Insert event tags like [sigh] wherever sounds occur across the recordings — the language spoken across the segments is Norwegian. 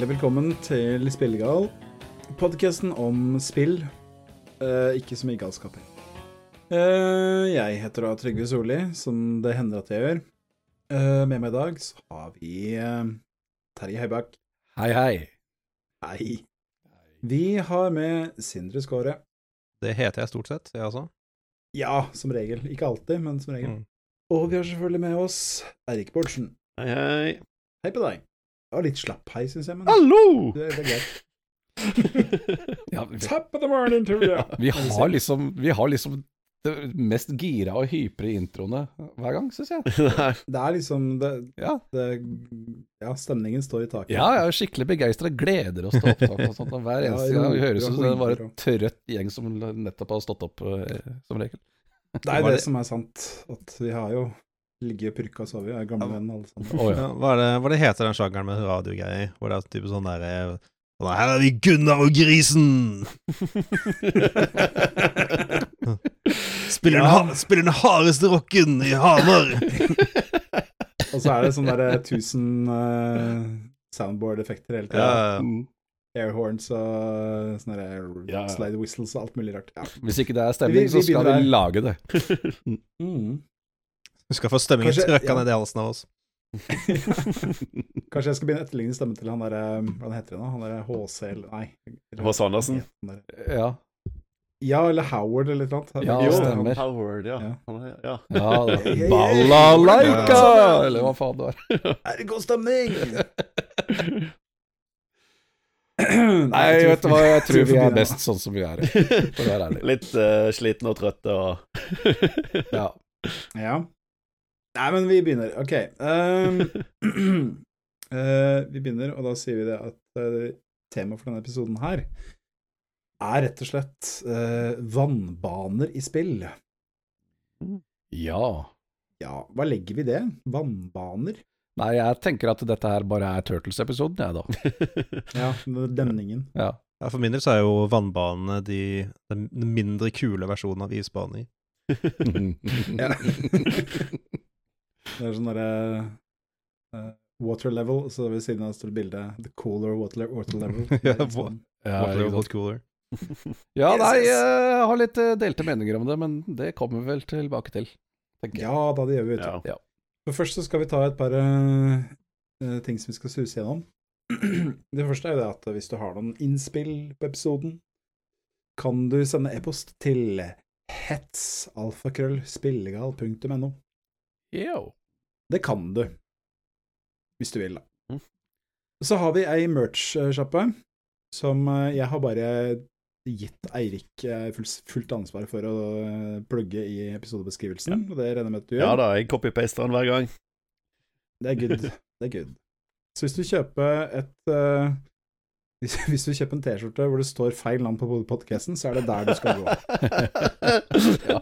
Hjertelig velkommen til Spillegal, podkasten om spill, eh, ikke så mye galskaper. Eh, jeg heter da Trygve Solli, som det hender at jeg gjør. Eh, med meg i dag så har vi eh, Terje Høibakk. Hei, hei. Hei. Vi har med Sindre Skåre. Det heter jeg stort sett, jeg også. Ja, som regel. Ikke alltid, men som regel. Mm. Og vi har selvfølgelig med oss Erik Bårdsen. Hei, hei. Hei på deg. Var litt slapp hei, syns jeg, men Hallo! det, det er greit. [laughs] Ja, vi, Top of the morning to you! vi, har liksom, vi har liksom det mest gira og hypre introene hver gang, syns jeg. [laughs] Det er liksom det, Ja, det, Ja, stemningen står i taket. ja jeg er skikkelig begeistra. Gleder oss til opptak og sånt. Og hver [laughs] Ja, eneste gang Vi høres ut som det var en trøtt gjeng som nettopp har stått opp, eh, som regel. Det er det det- som er sant. At vi har jo ligget og purka og sove, er gamle Ja. venner alle sammen. Oh, ja. Ja, hva, er det, hva er det heter den sjangeren med radiogreier? Hvor det er type sånn der eh, sånn, Her er vi Gunnar og grisen! [laughs] Spiller, den, spiller den hardeste rocken i Hamar! [laughs] Og så er det sånn derre tusen uh, soundboard-effekter hele tida. Ja, Mm. Airhorns og sånne der Ja, ja. slide whistles og alt mulig rart. Ja. Hvis ikke det er stemning, så skal vi, vi lage det. [laughs] Mm. Du skal få stemmingen Kanskje- trøkka ja. ned i halsen av oss. [laughs] Kanskje jeg skal begynne å etterligne stemmen til han derre Hva heter det nå? Han derre HC eller Nei. H.C. Andersen? Ja. Ja, eller Howard eller et eller annet. Ja, jo, stemmer. Howard, ja. Ja. Ja. ja. [laughs] Balalaika! Eller hva faen det var. [laughs] Er det god stemning? [clears throat] Nei, vet du hva, jeg tror vi er best sånn som vi er. For å være ærlig. Litt uh, slitne og trøtte og Ja. Ja. Nei, men vi begynner. OK. Um, uh, [clears throat] vi begynner, og da sier vi det at uh, temaet for denne episoden her er rett og slett uh, vannbaner i spill. ja. Ja, hva legger vi i det? Vannbaner? Nei, jeg tenker at dette her bare er Turtles-episoden, jeg, da. [laughs] Ja, demningen. Ja. Ja, for min del så er jo vannbanene de, den mindre kule versjonen av isbaner. [laughs] [laughs] Ja. Det er sånn derre uh, water level, så ved siden av står bildet The cooler water, water level. [laughs] Ja, sånn. Ja, Water Cooler. [laughs] ja, nei, jeg har litt eh, delte meninger om det, men det kommer vi vel tilbake til. Ja da, det gjør vi. Ja. ja. Men først så skal vi ta et par eh, eh, ting som vi skal suse gjennom. [clears throat] Det første er jo det at hvis du har noen innspill på episoden, kan du sende e-post til hetsalfakrøllspillegal.no. Det kan du, hvis du vil, da. Mm. Så har vi ei merch-sjappe som eh, jeg har bare gitt Eirik eh, fullt, ansvar for å eh, plugge i episodebeskrivelsen, og det regner jeg med at du gjør. ja da, jeg copy-paster den hver gang. Det er good. [laughs] Det er good. Så hvis du kjøper et uh, [laughs] hvis, hvis du kjøper en T-skjorte hvor det står feil navn på podkasten, så er det der du skal gå. [laughs] ja.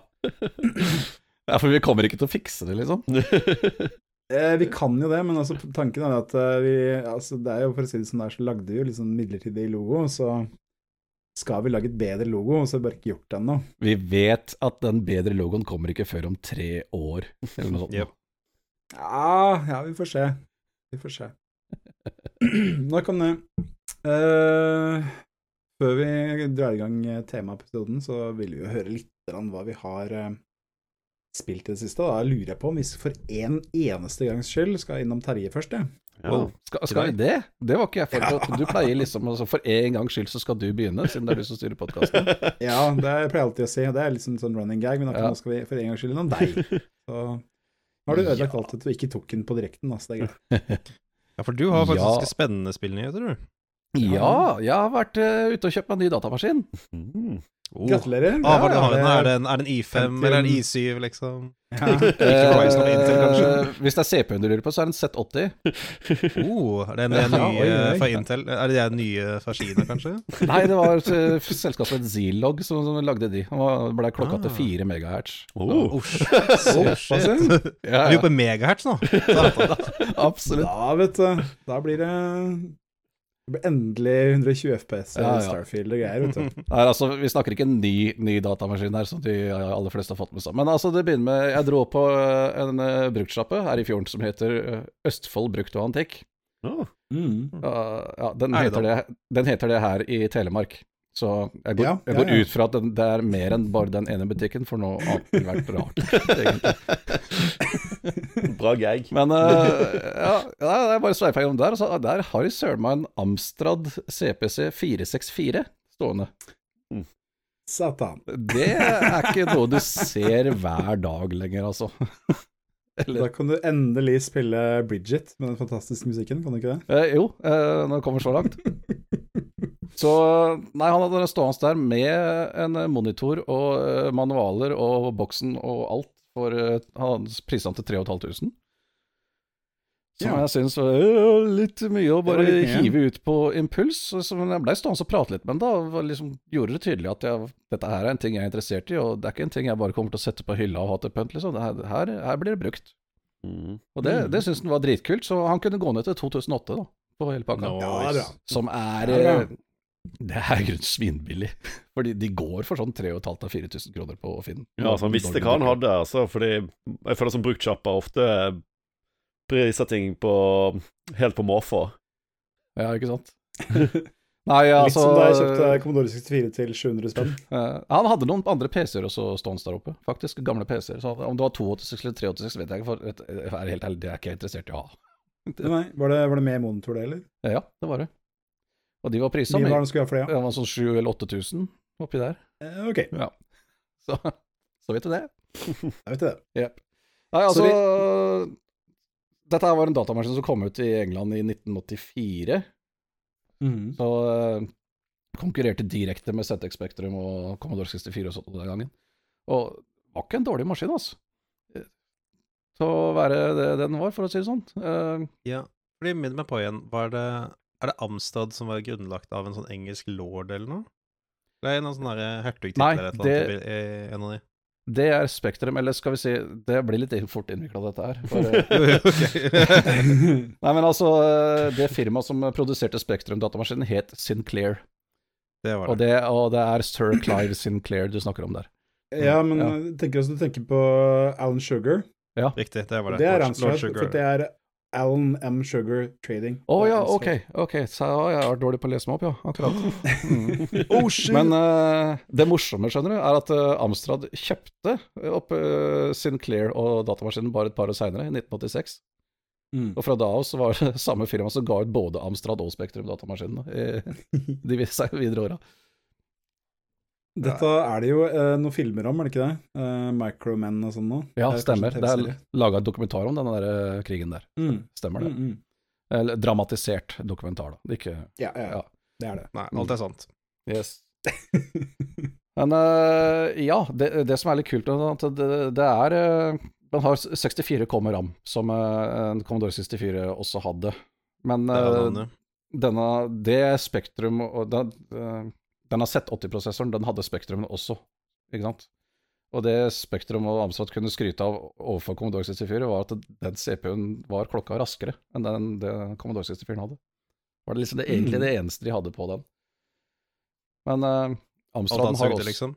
Ja, for vi kommer ikke til å fikse det, liksom. [laughs] Eh, vi kan jo det, men altså, tanken er at eh, vi altså, Det er jo for å si det som det er, så lagde vi jo sånn midlertidig logo, så skal vi lage et bedre logo, og så har vi bare ikke gjort det ennå. Vi vet at den bedre logoen kommer ikke før om tre år, eller noe sånt. Yep. Ja, ja, vi får se. Vi får se. [clears throat] Nå kan det. uh, før vi drar i gang temaepisoden, så vil vi jo høre litt om hva vi har eh, spilt i det siste. Da lurer jeg på om vi for en eneste gangs skyld skal innom Terje først, jeg. Ja. Wow. Skal, skal vi det? Det var ikke jeg forberedt. Du pleier liksom altså, For en gangs skyld så skal du begynne, siden det er du som styrer podkasten. [laughs] Ja, det pleier jeg alltid å si, det er liksom sånn running gag, men akkurat Ja. nå skal vi for en gangs skyld innom deg. Så nå har du ødelagt alt at du ikke tok den på direkten, altså. det er greit. [laughs] Ja, for du har faktisk Ja. ganske spennende spillnyheter, du. Ja, jeg har vært uh, ute og kjøpt meg en ny datamaskin. Mm. Oh. Gratulerer. Ah, er, det, Ja, det- er, det en, er det en I5 eller en I7, liksom? Ja. [laughs] Ikke Intel, kanskje? Eh, [laughs] Hvis det er CPU-en du lurer på, så er det en Z80. [laughs] Oh, er det en, en ny fra Intel? Er det de nye fra Kina, kanskje? Nei, det var et eh, selskap som Zilog som, som lagde de. Han ble klokka til Ah. 4 megahertz. Oh. Oh, shit. Ja, Er jo på megahertz nå? Absolutt. Da, vet du, da blir det endelig 120 FPS Ja, ja. Starfield og greier, vet du. [laughs] Nei, altså, Vi snakker ikke en ny, ny datamaskin her, som de aller fleste har fått med seg. Men altså, det begynner med Jeg dro på eh, en uh, bruktsjappe her i fjorden som heter eh, Østfold brukt og antikk. Oh. Mm. Uh, ja, den, heter det, den heter det her i Telemark. Så jeg går, Ja, jeg ja, går ja. ut fra at det er mer enn bare den ene butikken, for nå har det vært rart. [laughs] egentlig. bra gag. Men uh, ja, jeg bare sveipa gjennom der, Altså, der har de søren meg en Amstrad CPC 464 stående. Satan. Det er ikke noe du ser hver dag lenger, altså. [laughs] Eller Da kan du endelig spille Bridget med den fantastiske musikken, kan du ikke det? Eh, jo, eh, når det kommer så langt. [laughs] Så Nei, han hadde stående der med en monitor og eh, manualer og boksen og alt for eh, Han prisa den til 3500. Som Ja. jeg syns var eh, litt mye å bare mye. hive ut på impuls. Så så jeg blei stående og prate litt med ham, da, liksom gjorde det tydelig at jeg, dette her er en ting jeg er interessert i, og det er ikke en ting jeg bare kommer til å sette på hylla og ha til pynt, liksom. Her, her, her blir det brukt. Mm. Og det, det syns han var dritkult, så han kunne gå ned til 2008 da, på hele pakka. Nice. Som er Ja, bra. Det er jo svinbillig. Fordi de går for sånn 3500-4000 kroner på Finn. Ja, altså han visste hva han hadde, altså. Fordi jeg føler som bruktsjappa ofte priser ting på helt på måfå. Ja, ikke sant? [laughs] Nei, Litt altså som da jeg kjøpte Commodore 64 til 700 spenn. Han hadde noen andre PC-er også stående der oppe, faktisk. Gamle PC-er. Så om det var 286 eller 386, vet jeg ikke. For jeg er helt ærlig, det er jeg ikke interessert i å ha. Nei, var det, var det med monitor, det, eller? Ja, det var det. Og de var prisa Hvor mye med var det du skulle ha for det? Det var sånn 7000 eller 8000 oppi der. Eh, Ok, [laughs] Så, så vet du det. [laughs] jeg vet det. Nei, altså Så Dette var en datamaskin som kom ut i England i 1984. Mm. Så uh, konkurrerte direkte med ZX Spectrum og Commodore 64 og sånt den gangen. Og var ikke en dårlig maskin, altså. Eh, Til å være det den var, for å si det sånn. Uh, Ja, fordi minn meg på igjen, var det Er det Amstad som var grunnlagt av en sånn engelsk lord eller noe? Det er noen sånne der hertugtitler eller et eller annet det- en av de. det er Spektrum, eller skal vi si Det blir litt fort innvikla, dette her. For, [laughs] eh, Jo, jo, ok. [laughs] nei, men altså, eh, det firmaet som produserte Spektrum-datamaskinen, het Sinclair. det var Og det. det, og det er Sir Clive Sinclair du snakker om der. Ja, men Ja. tenker også du tenker på Alan Sugar. Ja. Riktig, det var det. Det er Lord- Lord Sugar. for det er Alan M. Sugar Trading. Å er ja, ok. ok, Så ja, jeg har vært dårlig på å lese meg opp, ja. Akkurat. [laughs] Mm. Oh! Men uh, det morsomme, skjønner du, er at uh, Amstrad kjøpte opp uh, Sinclair og datamaskinen bare et par år seinere, i 1986. Mm. Og fra da av så var det [laughs] samme firma som ga ut både Amstrad og Spektrum-datamaskinene i [laughs] de videre åra. Dette er det jo eh, noen filmer om, er det ikke det? Eh, Micromen og sånn noe. Ja, Det er stemmer. Det er laga dokumentar om denne der eh, krigen der. Mm. Stemmer det. Mm, mm. Eller dramatisert dokumentar, da. Ikke Ja, ja, Ja. det er det. Nei, alt er sant. Yes. [laughs] Men uh, ja, det, det som er litt kult, er at det, det er uh, Den har 64 kom ram, som uh, en Commodore 64 også hadde. Men Det eh, denne, det Spektrum og den, eh, Denne Z80-prosessoren, den hadde Spektrumen også, ikke sant? Og det Spektrum og Amstrad kunne skryte av overfor Commodore 64, var at den CPU-en var klokka raskere enn den det Commodore 64 hadde. Var det liksom det, egentlig Mm. det eneste de hadde på den. Men Alt Amstrad Og har sugde, også liksom.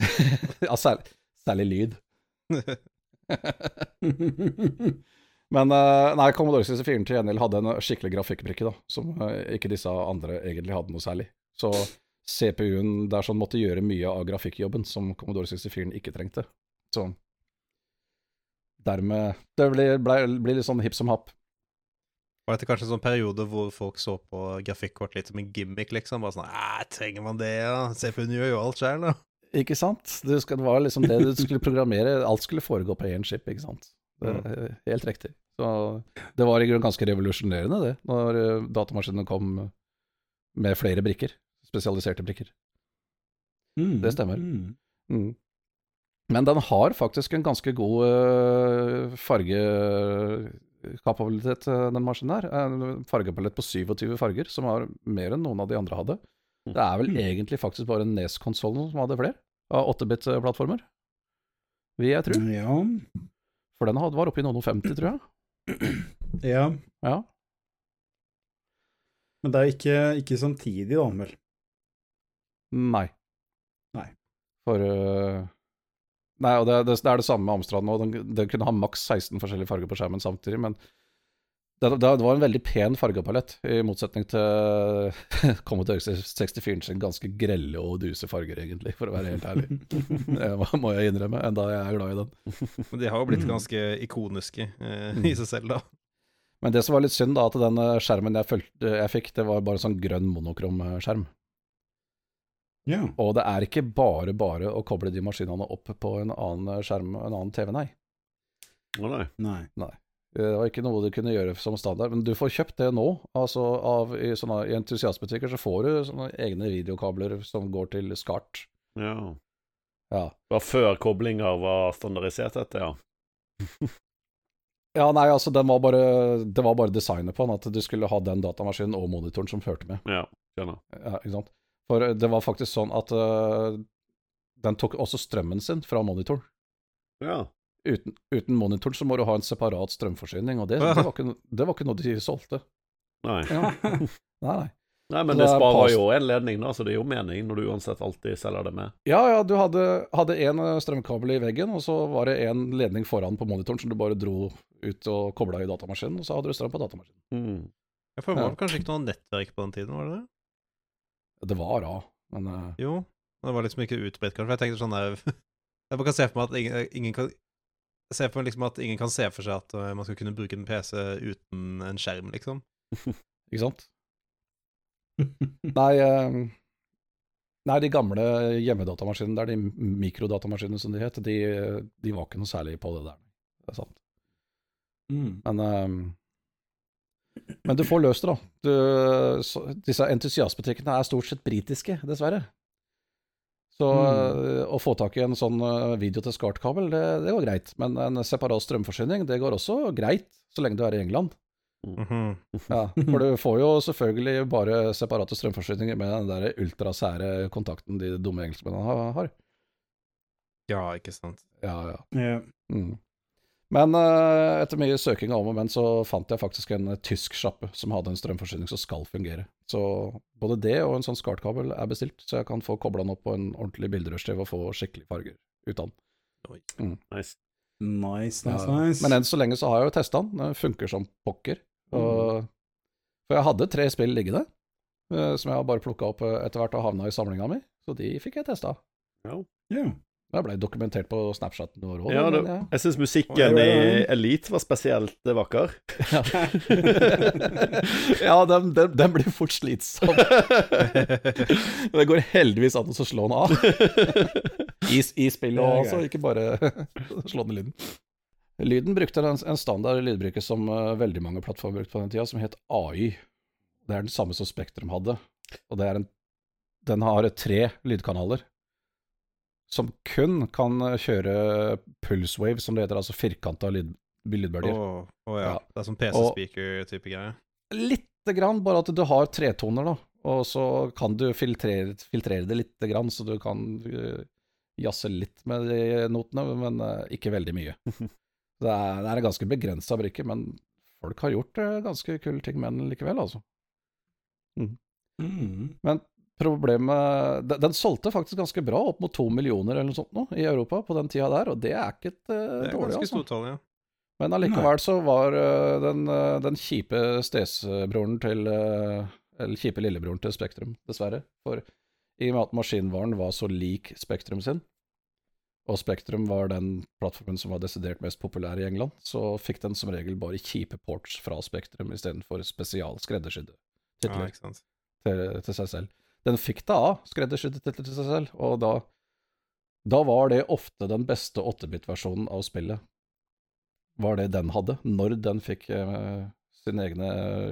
[laughs] ja, særlig, særlig lyd. [laughs] Men uh, nei, Commodore 64 til gjengjeld hadde en skikkelig grafikkbrikke, da, som uh, ikke disse andre egentlig hadde noe særlig. Så CPU-en der sånn måtte gjøre mye av grafikkjobben som Commodore 64 ikke trengte. Så dermed Det blir, ble, litt sånn hipp som happ. Var dette kanskje en sånn periode hvor folk så på grafikkort litt som en gimmick, liksom? Bare sånn Æ, trenger man det, ja? CPU-en gjør jo alt sjøl, da. Ikke sant? Det, var liksom det du skulle programmere. Alt skulle foregå på én chip, ikke sant. Det er helt riktig. Så det var i grunnen ganske revolusjonerende, det, når eh, datamaskinene kom med flere brikker. Spesialiserte brikker. Mm. Det stemmer. Mm. Mm. Men den har faktisk en ganske god uh, fargekapabilitet, eh, den maskinen her. En fargepalett på 27 farger, som var mer enn noen av de andre hadde. Det er vel Mm. egentlig faktisk bare Nes-konsollen som hadde flere, av 8-bit-plattformer. Vil jeg tro. Ja. For den var oppe i noen og 50, tror jeg. ja. Ja. Men det er ikke, ikke samtidig, da, vel? Nei. Nei. For uh, Nei, og det, det, det er det samme med Amstrad nå. Den, den kunne ha maks 16 forskjellige farger på skjermen samtidig, men det, det det var en veldig pen fargepalett, i motsetning til Commodore 64 sin ganske grelle og duse farger, egentlig, for å være helt ærlig. [laughs] Det må- jeg innrømme, enda jeg er glad i den. Men de har jo blitt ganske ikoniske eh, i seg selv, da. Men det som var litt synd, da, at den eh, skjermen jeg, følte, jeg fikk, det var bare sånn grønn monokrom eh, skjerm. Ja. Og det er ikke bare bare å koble de maskinene opp på en annen skjerm, en annen TV, nei. Oh, nei. Nei. Det var ikke noe du kunne gjøre som standard, men du får kjøpt det nå. Altså av, I, sånne, i entusiastbutikker så får du sånne egne videokabler som går til SCART. Ja. Ja. Det var før koblinger var standardisert, dette, ja. ja, nei, altså den var bare, det var bare designet på den, at du skulle ha den datamaskinen og monitoren som førte med. Ja, skjønner. Ja, ikke sant? For eh, det var faktisk sånn at uh, den tok også strømmen sin fra monitoren. Ja. Uten, uten monitoren så må du ha en separat strømforsyning, og det, det, var, ikke, det var ikke noe de solgte. Nei. Ja. [laughs] Nei, nei. Nei, men det det er sparer jo en ledning, da, så det er jo mening når du uansett alltid selger det med. Ja, ja, du hadde, én en eh, strømkabel i veggen, og så var det en ledning foran på monitoren som du bare dro ut og kobla i datamaskinen, og så hadde du strøm på datamaskinen. Mm. Ja, for det var Ja. kanskje ikke noe nettverk på den tiden, var det det? Det var da, men uh... Jo. Det var liksom ikke utbredt, kanskje. Jeg tenkte sånn der [laughs] Jeg bare kan se for meg at ingen, ingen kan Se for meg liksom at ingen kan se for seg at eh, man skal kunne bruke en PC uten en skjerm, liksom. [laughs] ikke sant? Nei, uh... nei, de gamle hjemmedatamaskinene der, de mikrodatamaskinene som de het, de, de var ikke noe særlig på det der. Det er sant. Mm. Men, eh, men du får løst det, da. Du, så, disse entusiastbutikkene er stort sett britiske, dessverre. Så mm. å få tak i en sånn eh, video til SCART-kabel, det, det går greit. Men en separat strømforsyning, det går også greit, så lenge du er i England. Mhm. Ja, [laughs] For du får jo selvfølgelig bare separate strømforsyninger med den der ultrasære kontakten de dumme engelskmennene har. Ja, ikke sant. Ja, ja. Ja. Mm. Men uh, etter mye søking om og men, så fant jeg faktisk en eh, tysk sjappe som hadde en strømforsyning som skal fungere. Så både det og en sånn SCART-kabel er bestilt, så jeg kan få kobla den opp på en ordentlig bilderørstiv og få skikkelig farger ut av den. Nice. Nice, Ja, nice, nice. Men enn så lenge så har jeg jo testa den, den funker som pokker. Og, for jeg hadde tre spill liggende, eh, som jeg har bare plukka opp etter hvert og havna i samlinga mi, så de fikk jeg testa. Ja. ja. Det ble dokumentert på Snapchaten vår òg. Ja, det, jeg syns musikken i. Elite var spesielt vakker. [laughs] [laughs] ja, den, den, den blir fort slitsom. [laughs] det går heldigvis an å slå den av. I, i spillet òg, også, ikke bare slå den i lyden. Lyden brukte en, en standard lydbruker som uh, veldig mange plattformer brukte på den tida, som het AI. Det er den samme som Spektrum hadde. Og det er en, den har tre lydkanaler. Som kun kan kjøre pulse wave, som det heter, altså firkanta lyd, Å Oh, oh ja. Ja. Det er sånn PC-speaker-type greie. Lite grann, bare at du har tretoner, da. Og så kan du filtrere, filtrere det lite grann, så du kan uh, jazze litt med de notene, men eh, ikke veldig mye. [laughs] Det er, det er en ganske begrensa brikke, men folk har gjort eh, ganske kule ting med den likevel, altså. Mm. Men problemet den, den solgte faktisk ganske bra, opp mot to millioner eller noe sånt nå, i Europa på den tida der, og det er ikke et uh, Det er dårlig, ganske altså. stort tall, ja. Men allikevel så var uh, den, uh, den kjipe stesbroren til Eller kjipe lillebroren til Spektrum, dessverre. For i og med at maskinvaren var så lik Spektrum sin, og Spektrum var den plattformen som var desidert mest populær i England, så fikk den som regel bare kjipe ports fra Spektrum istedenfor spesial skreddersydde titler ja, til, til seg selv. Den fikk da av skreddersydde titler til seg selv, og da, da var det ofte den beste 8-bit-versjonen av spillet. Var det den hadde, når den fikk eh, sine egne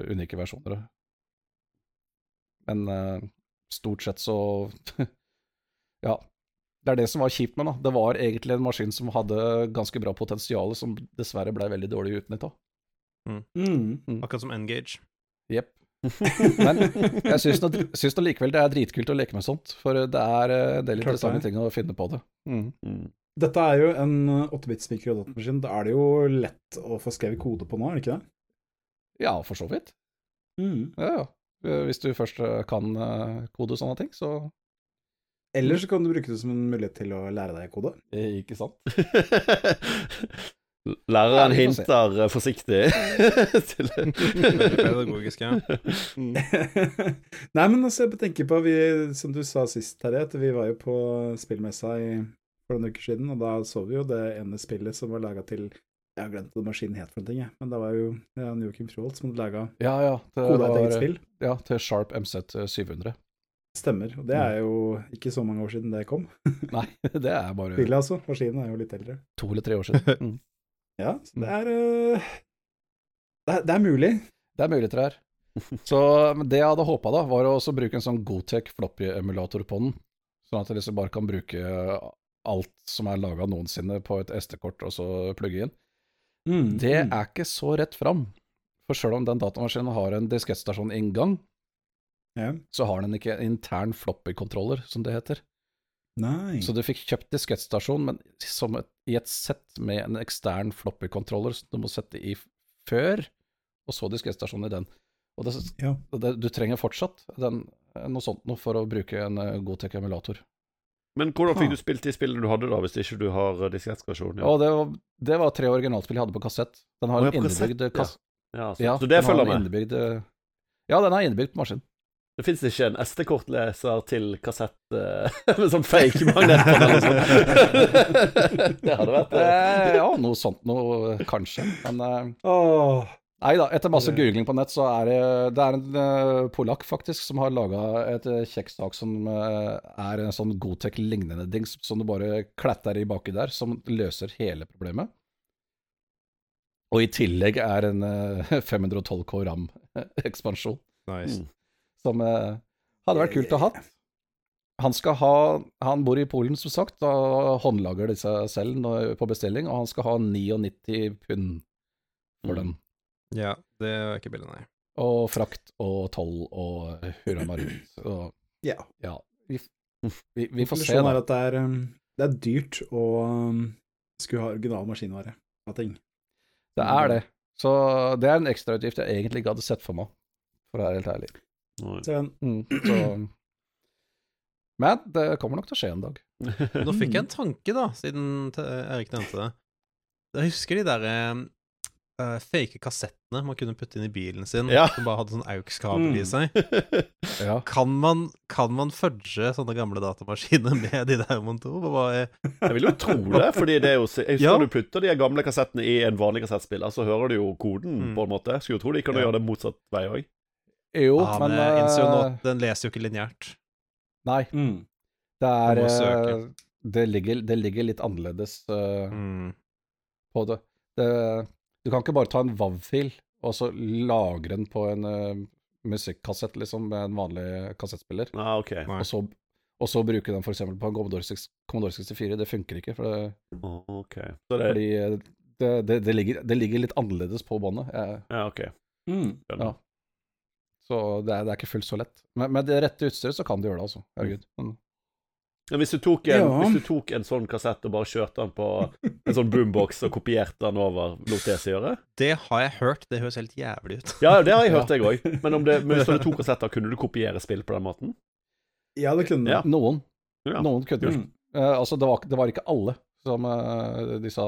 unike versjoner. Men eh, stort sett så [laughs] Ja. Det er det som var kjipt med den. da. Det var egentlig en maskin som hadde ganske bra potensial, som dessverre ble veldig dårlig utnytta. Mm. Akkurat som Engage. Jepp. [laughs] Men jeg syns allikevel likevel det er dritkult å leke med sånt, for det er eh, en del interessante ting å finne på det. Mm. Mm. Dette er jo en 8-bits datamaskin. Da er det jo lett å få skrevet kode på nå, er det ikke det? Ja, for så vidt. Mm. Ja, ja. Eh, Hvis du først eh, kan eh, kode og sånne ting, så Eller så kan du bruke det som en mulighet til å lære deg kode. Ikke sant? [laughs] [laughs] Læreren Ja, hinter eh, forsiktig [laughs] til pedagogisk, ja. [laughs] Nei, men altså, jeg tenker på vi, Som du sa sist, Terje, at vi var jo på spillmessa i, for noen uker siden, og da så vi jo det ene spillet som var laga til Jeg har glemt hva maskinen het for en ting, jeg. men det var jo ja, Joakim Froholt som hadde laga Ja, ja. Det koda et eget spill. ja, til Sharp MZ 700. Stemmer. Og det er jo ikke så mange år siden det kom. Nei, [laughs] det er bare Spillet, altså. Maskinen er jo litt eldre. to eller tre år siden. Mm. Ja, så det er øh, det, er- det er mulig. Det er muligheter her. [laughs] Så det jeg hadde håpa, da, var å også bruke en sånn Gotek floppy-emulator på den. Sånn at jeg liksom bare kan bruke alt som er laga noensinne på et SD-kort, og så plugge inn. Mm, Det mm. er ikke så rett fram. For sjøl om den datamaskinen har en diskettstasjon-inngang, ja. så har den ikke intern floppy-kontroller, som det heter. Nei. Så du fikk kjøpt diskettstasjon, men som et, i et sett med en ekstern floppy-kontroller som du må sette i før, og så diskettstasjon i den. Og det, Ja. det, du trenger fortsatt den, noe sånt noe for å bruke en uh, Gotek-emulator. Men hvordan fikk Ha. du spilt de spillene du hadde, da, hvis ikke du har uh, diskettstasjon? Ja. det var, det var tre originalspill jeg hadde på kassett. Den har en innebygd kassett, ja. Ja, så, Ja, så det følger med? innebygd, eh, Ja, den er innebygd på maskinen. Det fins ikke en SD-kortleser til kassett eh, [laughs] med sånn fake magnet på den eller [laughs] sånn. det hadde vært det. Eh, ja, noe sånt noe, kanskje. Men eh, Åh, Nei da, etter masse googling på nett, så er det, det er en eh, polakk faktisk som har laga et uh, kjekksak som eh, er en sånn Godtech-lignende dings som du bare kletter i baki der, som løser hele problemet. Og i tillegg er en eh, [laughs] 512K RAM-ekspansjon, Nice. Mm. Som eh, hadde vært kult å ha. Han skal ha Han bor i Polen, som sagt, og håndlager disse selv på bestilling, og han skal ha 99 pund for Mm. den. Ja, det er ikke billig, nei. Og frakt og toll og hurra marit. [clears throat] Ja. ja, vi, vi, vi får se, er at det er, um, det er dyrt å um, skulle ha original maskinvare av ting. Det er det. Så det er en ekstrautgift jeg egentlig ikke hadde sett for meg, for å være helt ærlig. Så Mm, så. Men det kommer nok til å skje en dag. Nå fikk jeg en tanke, da, siden Erik nevnte det. Jeg husker de der uh, fake kassettene man kunne putte inn i bilen sin, Ja. som bare hadde sånn AUX-kabel i Mm. seg. [laughs] Ja. Kan man, kan man fudge sånne gamle datamaskiner [laughs] med de der motorene? Bare, Jeg vil jo tro det, fordi det er jo Jeg husker Ja. du putter de gamle kassettene i en vanlig kassettspiller, så hører du jo koden, Mm. på en måte. Skulle jo tro de kan Ja. gjøre det motsatt vei òg. Jo, ja, men men jeg innser jo nå eh, at den leser jo ikke lineært. Nei, mm. det er eh, det ligger, det ligger litt annerledes uh, Mm. på det. det. Du kan ikke bare ta en WAV-fil og så lagre den på en uh, musikkassett, liksom, med en vanlig kassettspiller. Ah, okay. Og så, og så bruke den f.eks. på en Commodore, 6 Commodore 64. Det funker ikke, for det, Ah, ok. Så det fordi det, det, det, ligger, det ligger litt annerledes på båndet. Ja, ok. Mm. Ja. Så det er, det er ikke fullt så lett. Men med det rette utstyret så kan du gjøre det, altså. Herregud. Men, Men hvis du, tok en, Ja. hvis du tok en sånn kassett og bare kjørte den på en sånn boombox og kopierte den over, lot det seg gjøre? Det har jeg hørt, det høres helt jævlig ut. Ja, det har jeg hørt, Ja. jeg òg. Men om det, hvis du hadde to [laughs] kassetter, kunne du kopiere spill på den måten? Ja, det kunne Ja. du. noen. Ja. Noen kunne. Mm. Uh, altså, det var, det var ikke alle som, uh, de sa,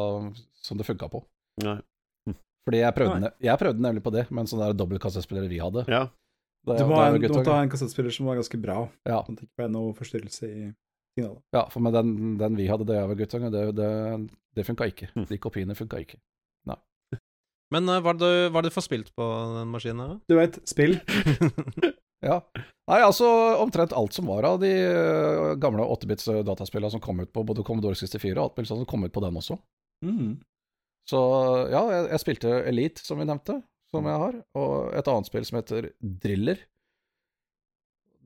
som det funka på. Nei. Fordi jeg prøvde, Nei. jeg prøvde nemlig på det med en sånn dobbeltkassettspiller vi hadde. Ja. Da, Du må, ha en, du må ta en kassettspiller som var ganske bra, Ja. sånn at det ikke ble noe forstyrrelse i signalet. Ja, for med den, den vi hadde da jeg var guttunge, det, det, det funka ikke. Hm. De kopiene funka ikke. Men uh, hva er det det du får spilt på den maskinen? Du veit, spill. [laughs] Ja. Nei, altså omtrent alt som var av de uh, gamle 8-bits øh, dataspillene som kom ut på både Commodore 64 og alt mulig sånt som kom ut på den også. Mm. Så ja, jeg, jeg spilte Elite, som vi nevnte, som jeg har, og et annet spill som heter Driller.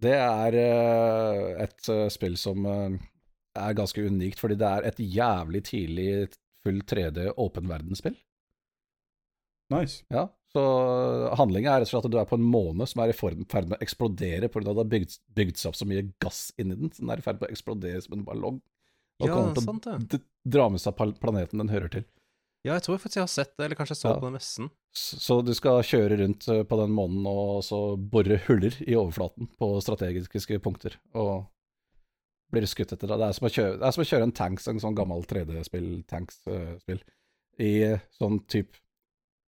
Det er øh, et øh, spill som øh, er ganske unikt, fordi det er et jævlig tidlig full 3D åpen verdensspill. Nice. Ja, så handlinga er rett og slett at du er på en måne som er i ferd med å eksplodere pga. at det har bygd, bygd seg opp så mye gass inni den. Så den er i ferd med å eksplodere som en ballong. Og Ja, kommer til å dra med seg planeten den hører til. Ja, jeg tror faktisk jeg har sett det, eller kanskje jeg så Ja. på den messen. Så du skal kjøre rundt eh, på den månen og så bore huller i overflaten på strategiske punkter. Og blir skutt etter det. Det er som å kjøre, det er som å kjøre en tanks, en sånn gammel 3D-spill, tanks-spill, i sånn type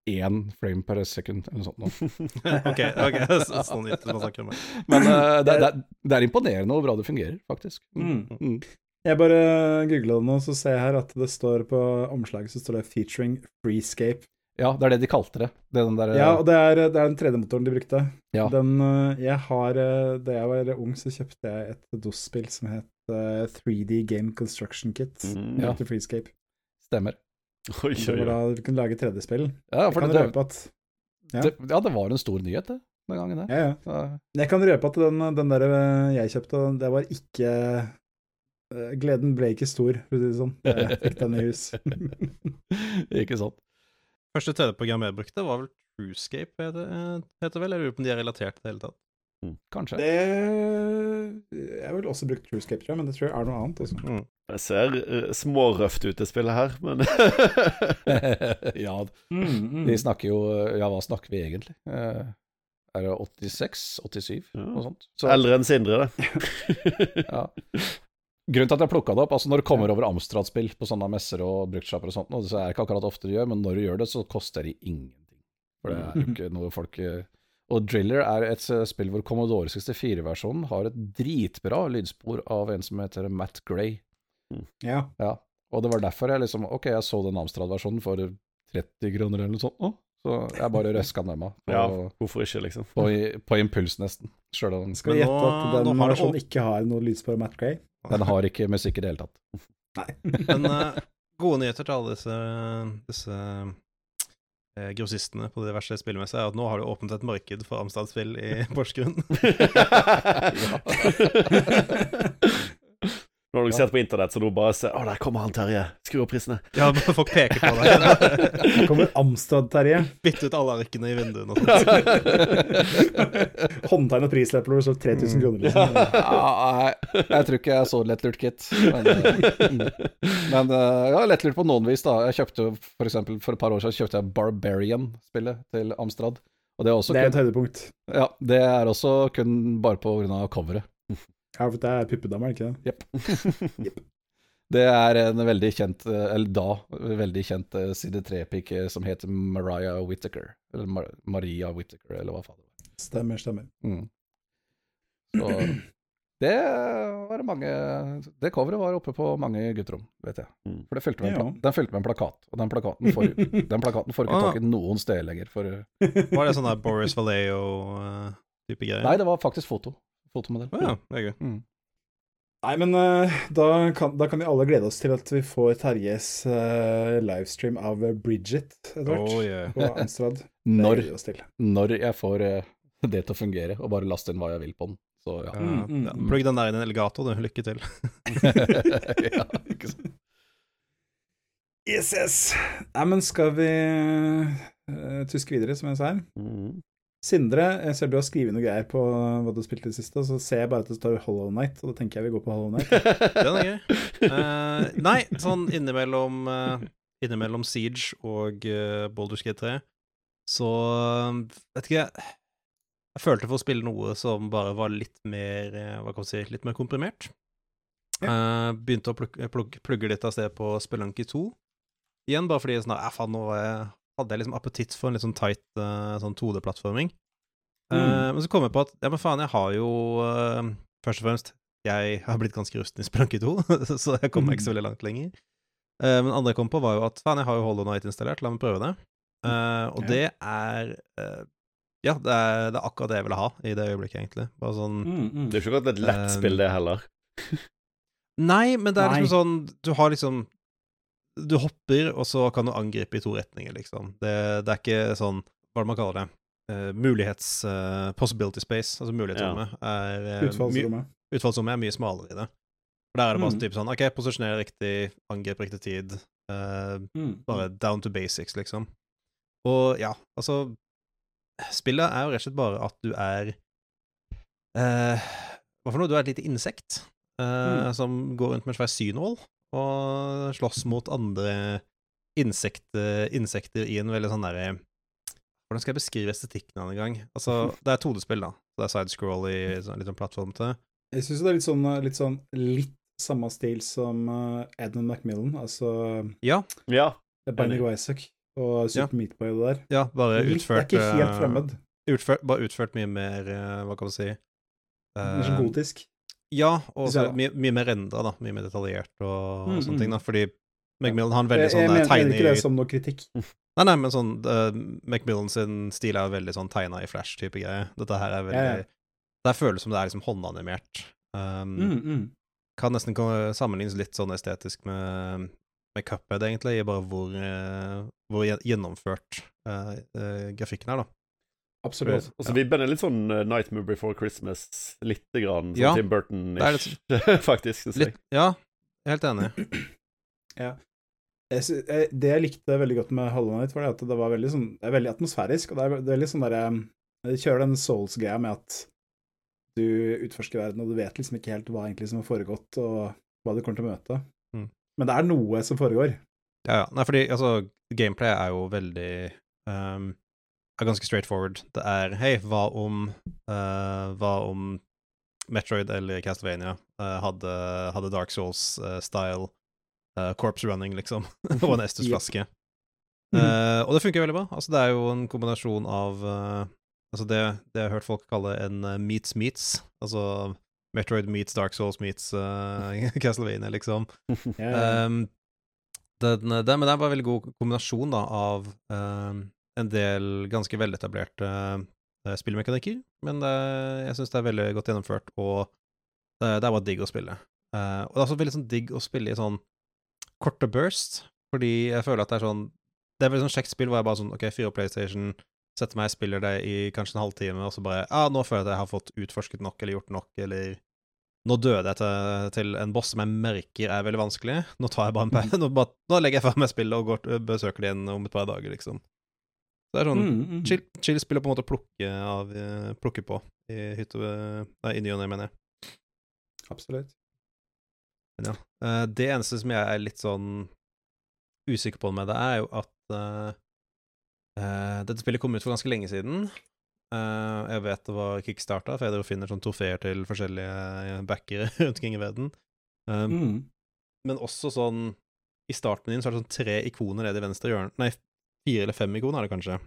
én frame per second eller noe sånt. nå. [laughs] ok, ok, [laughs] så- sånn gitt man snakker om det. Men uh, det, [laughs] det, er- det er imponerende hvor bra det fungerer, faktisk. Mm. Mm. Jeg bare googla det nå, så ser jeg her at det står på omslaget så står det 'featuring Freescape'. Ja, det er det de kalte det. det er den der, Ja, og det er, det er den 3D-motoren de brukte. Ja. Den, øh, jeg har, øh, Da jeg var ung, så kjøpte jeg et DOS-spill som het uh, 3D Game Construction Kit. Mm. Ja. Til Freescape. Stemmer. [laughs] Oi, oi, oi. da du kunne lage 3D-spill. Ja, for det, røpe at ja. det, ja, det var en stor nyhet, det, den gangen. det. ja, ja. Jeg kan røpe at den, den der jeg kjøpte, det var ikke Gleden ble ikke stor, for å si det sånn. [laughs] Jeg fikk den i hus. [laughs] ikke sant. Første 3D-program jeg brukte, var vel Truescape, heter, heter vel? Jeg lurer på om de er relatert i det hele tatt. Kanskje. Det Jeg vel også brukt Truescape, tror jeg, men det tror jeg er noe annet. Også. Mm. Det ser uh, smårøft ut, det spillet her, men [laughs] ja, Mm, vi snakker jo Ja, hva snakker vi egentlig? Eh, er det 86? 87? Ja. Noe sånt. Så, Eldre enn Sindre, det. ja. Grunnen til at jeg plukka det opp, altså når du kommer over Amstrad-spill på sånne messer og bruktsjapper og sånt, og så er det ikke akkurat ofte du gjør, men når du gjør det, så koster det ingenting. For det er jo ikke noe folk eh, Og Driller er et eh, spill hvor Commodore 64-versjonen har et dritbra lydspor av en som heter Matt Gray. Ja. Ja, og det var derfor jeg liksom Ok, jeg så den Amstrad-versjonen for 30 kroner eller noe sånt nå, så jeg bare [laughs] røska den med meg. Ja, hvorfor ikke, liksom? på, på impuls, nesten. Sjøl om Skal vi gjette at den har versjonen ikke har noe lydspor av Matt Gray? Den har ikke musikk i det hele tatt. Nei. [laughs] Men uh, gode nyheter til alle disse, disse eh, grossistene på diverse spillmessene er at nå har du åpnet et marked for Amstad-spill i [laughs] Porsgrunn. [laughs] Nå har dere sett på internett, så nå bare ser Å, der kommer han Terje. Skru opp prisene. ja, folk peker på deg. Der kommer Amstrad-Terje. Bytte ut alle arkene i vinduene og sånt. [laughs] Håndtegn og prislapper hvor det 3000 kroner, liksom. Ja, nei, jeg tror ikke jeg er så lettlurt, gitt. Men, eh, men ja, jeg har lettlurt på noen vis, da. Jeg kjøpte for eksempel for et par år siden kjøpte jeg Barbarian-spillet til Amstrad. Og det er også Det er kun, et høydepunkt. ja, det er også kun bare på grunn av coveret. Ja, for det er puppedame, er det ikke det? [laughs] Det er en veldig kjent, eh, eller da veldig kjent eh, side 3-pikk som heter Mariah Whittaker. Eller Mar Maria Whittaker, eller hva faen det var. Stemmer, stemmer. Mm. Så det var det mange Det coveret var oppe på mange gutterom, vet jeg. Mm. For det fulgte med en Ja. den fulgte med en plakat, og den plakaten får, [laughs] den plakaten får ikke Ah. tak i noen steder lenger. For, Var det sånn der Boris Vallejo-type greier? nei, det var faktisk foto. Fotomodell. Ja, det er gøy. Mm. Nei, men eh, da, kan, da kan vi alle glede oss til at vi får Terjes uh, livestream av Bridget etter hvert. Oh, yeah. På Amstrad. [laughs] Når, når jeg får uh, det til å fungere, og bare laste inn hva jeg vil på den. Så ja. Ja, Mm, mm, ja. mm. Plugg den der inn i en alligator, du. Lykke til. [laughs] [laughs] ja, ikke sant. Yes, yes. Nei, men skal vi uh, tuske videre, som jeg sa her? Mm. Sindre, jeg ser du har skrevet noe greier på hva du har spilt i det siste, og så ser jeg bare at det står Hollow Night, og da tenker jeg vi går på Hollow Night. [laughs] Den er gøy. Uh, nei, sånn innimellom, uh, innimellom Siege og uh, Baldur's Gate 3, så eh, vet ikke jeg Jeg følte for å spille noe som bare var litt mer eh, Hva kan man si Litt mer komprimert. Eh, begynte å plugge, plugge, plugge litt av sted på Spelunky 2. Igjen bare fordi sånn, ja, faen, nå eh, hadde jeg liksom appetitt for en litt sånn tight eh, sånn 2D-plattforming. Mm. Uh, men så kom jeg på at ja, men faen, jeg har jo uh, Først og fremst jeg har blitt ganske rusten i Spelunky [laughs] 2, så jeg kommer ikke så veldig langt lenger. Eh, men andre jeg kom på, var jo at faen, jeg har jo Hollow Night installert, la meg prøve det. Eh, og Ja. det er Ja, det er, det er akkurat det jeg ville ha i det øyeblikket, egentlig. Bare sånn Mm, Det er jo ikke akkurat et lett spill, det heller. Nei, men det er Nei. liksom sånn Du har liksom Du hopper, og så kan du angripe i to retninger, liksom. Det, det er ikke sånn Hva er det man kaller det? Uh, mulighets... Uh, possibility space, altså mulighetsrommet, er uh, Utfallsrommet. Utfallsrommet er mye smalere i det. For der er det bare Mm. type sånn OK, posisjoner riktig, angrep riktig tid. eh, Mm. bare down to basics, liksom. Og ja, altså Spillet er jo rett og slett bare at du er eh, Hva for noe? Du er et lite insekt eh, Mm. som går rundt med en svær synål og slåss mot andre insekter, insekter i en veldig sånn derre Hvordan skal jeg beskrive estetikken av det en gang? Altså, [laughs] det er 2D-spill, da. Det er sidescroll i sånn, litt sånn plattformete. Jeg syns det er litt sånn, litt sånn litt samme stil som uh, Edmund Macmillan, altså Ja, Ja. Binding of Isaac og Super Meat Boy og det der. Ja, bare Litt- utført Det er ikke helt eh, fremmed. Utført, bare utført mye mer eh, Hva kan man si? uh, Eh, gotisk. Ja, og så mye, mye mer endra, da. Mye mer detaljert og, Mm, og sånne mm. ting, da. Fordi Macmillan har en veldig sånn tegning jeg eh, mener, ikke det som noe kritikk. [laughs] Nei, nei, men sånn uh, Macmillan sin stil er veldig sånn tegna i flash-type greie. Dette her er veldig Ja, ja. Det føles som det er liksom håndanimert. Um, Mm, mm. Kan nesten sammenlignes litt sånn estetisk med, med Cuphead, egentlig, i bare hvor, uh, hvor gjennomført uh, eh, grafikken er, da. Absolutt. Og så vibben er litt sånn uh, Nightmare Before Christmas, lite grann sånn Ja, Tim Burton det er ish, [laughs] faktisk. Synes jeg. Litt, ja, helt enig. [clears throat] Jeg, jeg, det jeg likte veldig godt med Hollow Night, var det at det var veldig, sånn, det er veldig atmosfærisk. Og det er, det er veldig sånn derre De kjører den Souls-greia med at du utforsker verden, og du vet liksom ikke helt hva egentlig som har foregått, og hva du kommer til å møte. Mm. Men det er noe som foregår. Ja, ja. Nei, fordi altså, gameplay er jo veldig um, er ganske straightforward. Det er Hei, hva om uh, Hva om Metroid eller Castlevania uh, hadde, hadde Dark Souls-style corpse running, liksom, [laughs] på en [laughs] Estus-flaske. Eh, og det funker veldig bra. Altså, det er jo en kombinasjon av eh, Altså, det, det jeg har hørt folk kalle en eh, meets meets. Altså Metroid meets Dark Souls meets eh, [laughs] Castlevania, liksom. Um, den, det, men det er bare en veldig god kombinasjon da, av um, en del ganske veletablerte uh, spillmekanikker, men det, jeg syns det er veldig godt gjennomført, og det, det er bare digg å spille. Uh, og det er også veldig sånn digg å spille i sånn korte burst, fordi jeg føler at det er sånn Det er veldig sånn kjekt spill hvor jeg bare sånn OK, fyrer opp PlayStation, setter meg, spiller det i kanskje en halvtime, og så bare Ja, ah, nå føler jeg at jeg har fått utforsket nok, eller gjort nok, eller nå døde jeg til, til en boss som jeg merker er veldig vanskelig. Nå tar jeg bare en pause. nå, nå legger jeg fra meg spillet og går, besøker det igjen om et par dager, liksom. Det er sånn Mm, mm. chill, chill spill å på en måte plukke, av, eh, plukke på i hytte Nei, i ny og ne, mener jeg. Absolutt. Men ja. Eh, det eneste som jeg er litt sånn usikker på med det, er jo at uh, dette spillet kom ut for ganske lenge siden. Uh, jeg vet det var kickstarta, for jeg finner sånn trofeer til forskjellige backere [laughs] rundt omkring i verden. Um, Mm. Men også sånn I startmenyen så er det sånn tre ikoner nede i venstre hjørne Nei, fire eller fem ikoner er det kanskje.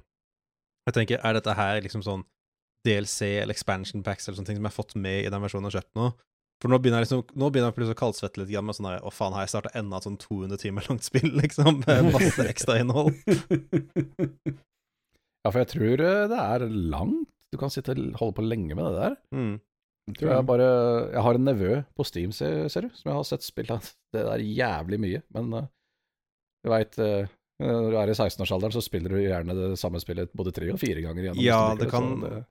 Jeg tenker, er dette her liksom sånn DLC eller expansion packs eller sånne ting som jeg har fått med i den versjonen jeg har kjøpt nå? For nå begynner jeg liksom Nå begynner jeg plutselig å kaldsvette litt med sånn der Å, faen, har jeg starta enda et sånn 200 timer langt spill, liksom? [laughs] Med masse ekstrainnhold. [laughs] Ja, for jeg tror eh, det er langt. Du kan sitte holde på lenge med det der. Mm. Tror jeg bare Jeg har en nevø på Steam, ser, ser du, som jeg har sett spilt det der jævlig mye. Men eh, du veit Når du er i 16-årsalderen, så spiller du gjerne det samme spillet både tre og fire ganger Gjennom, Ja, det kan, det-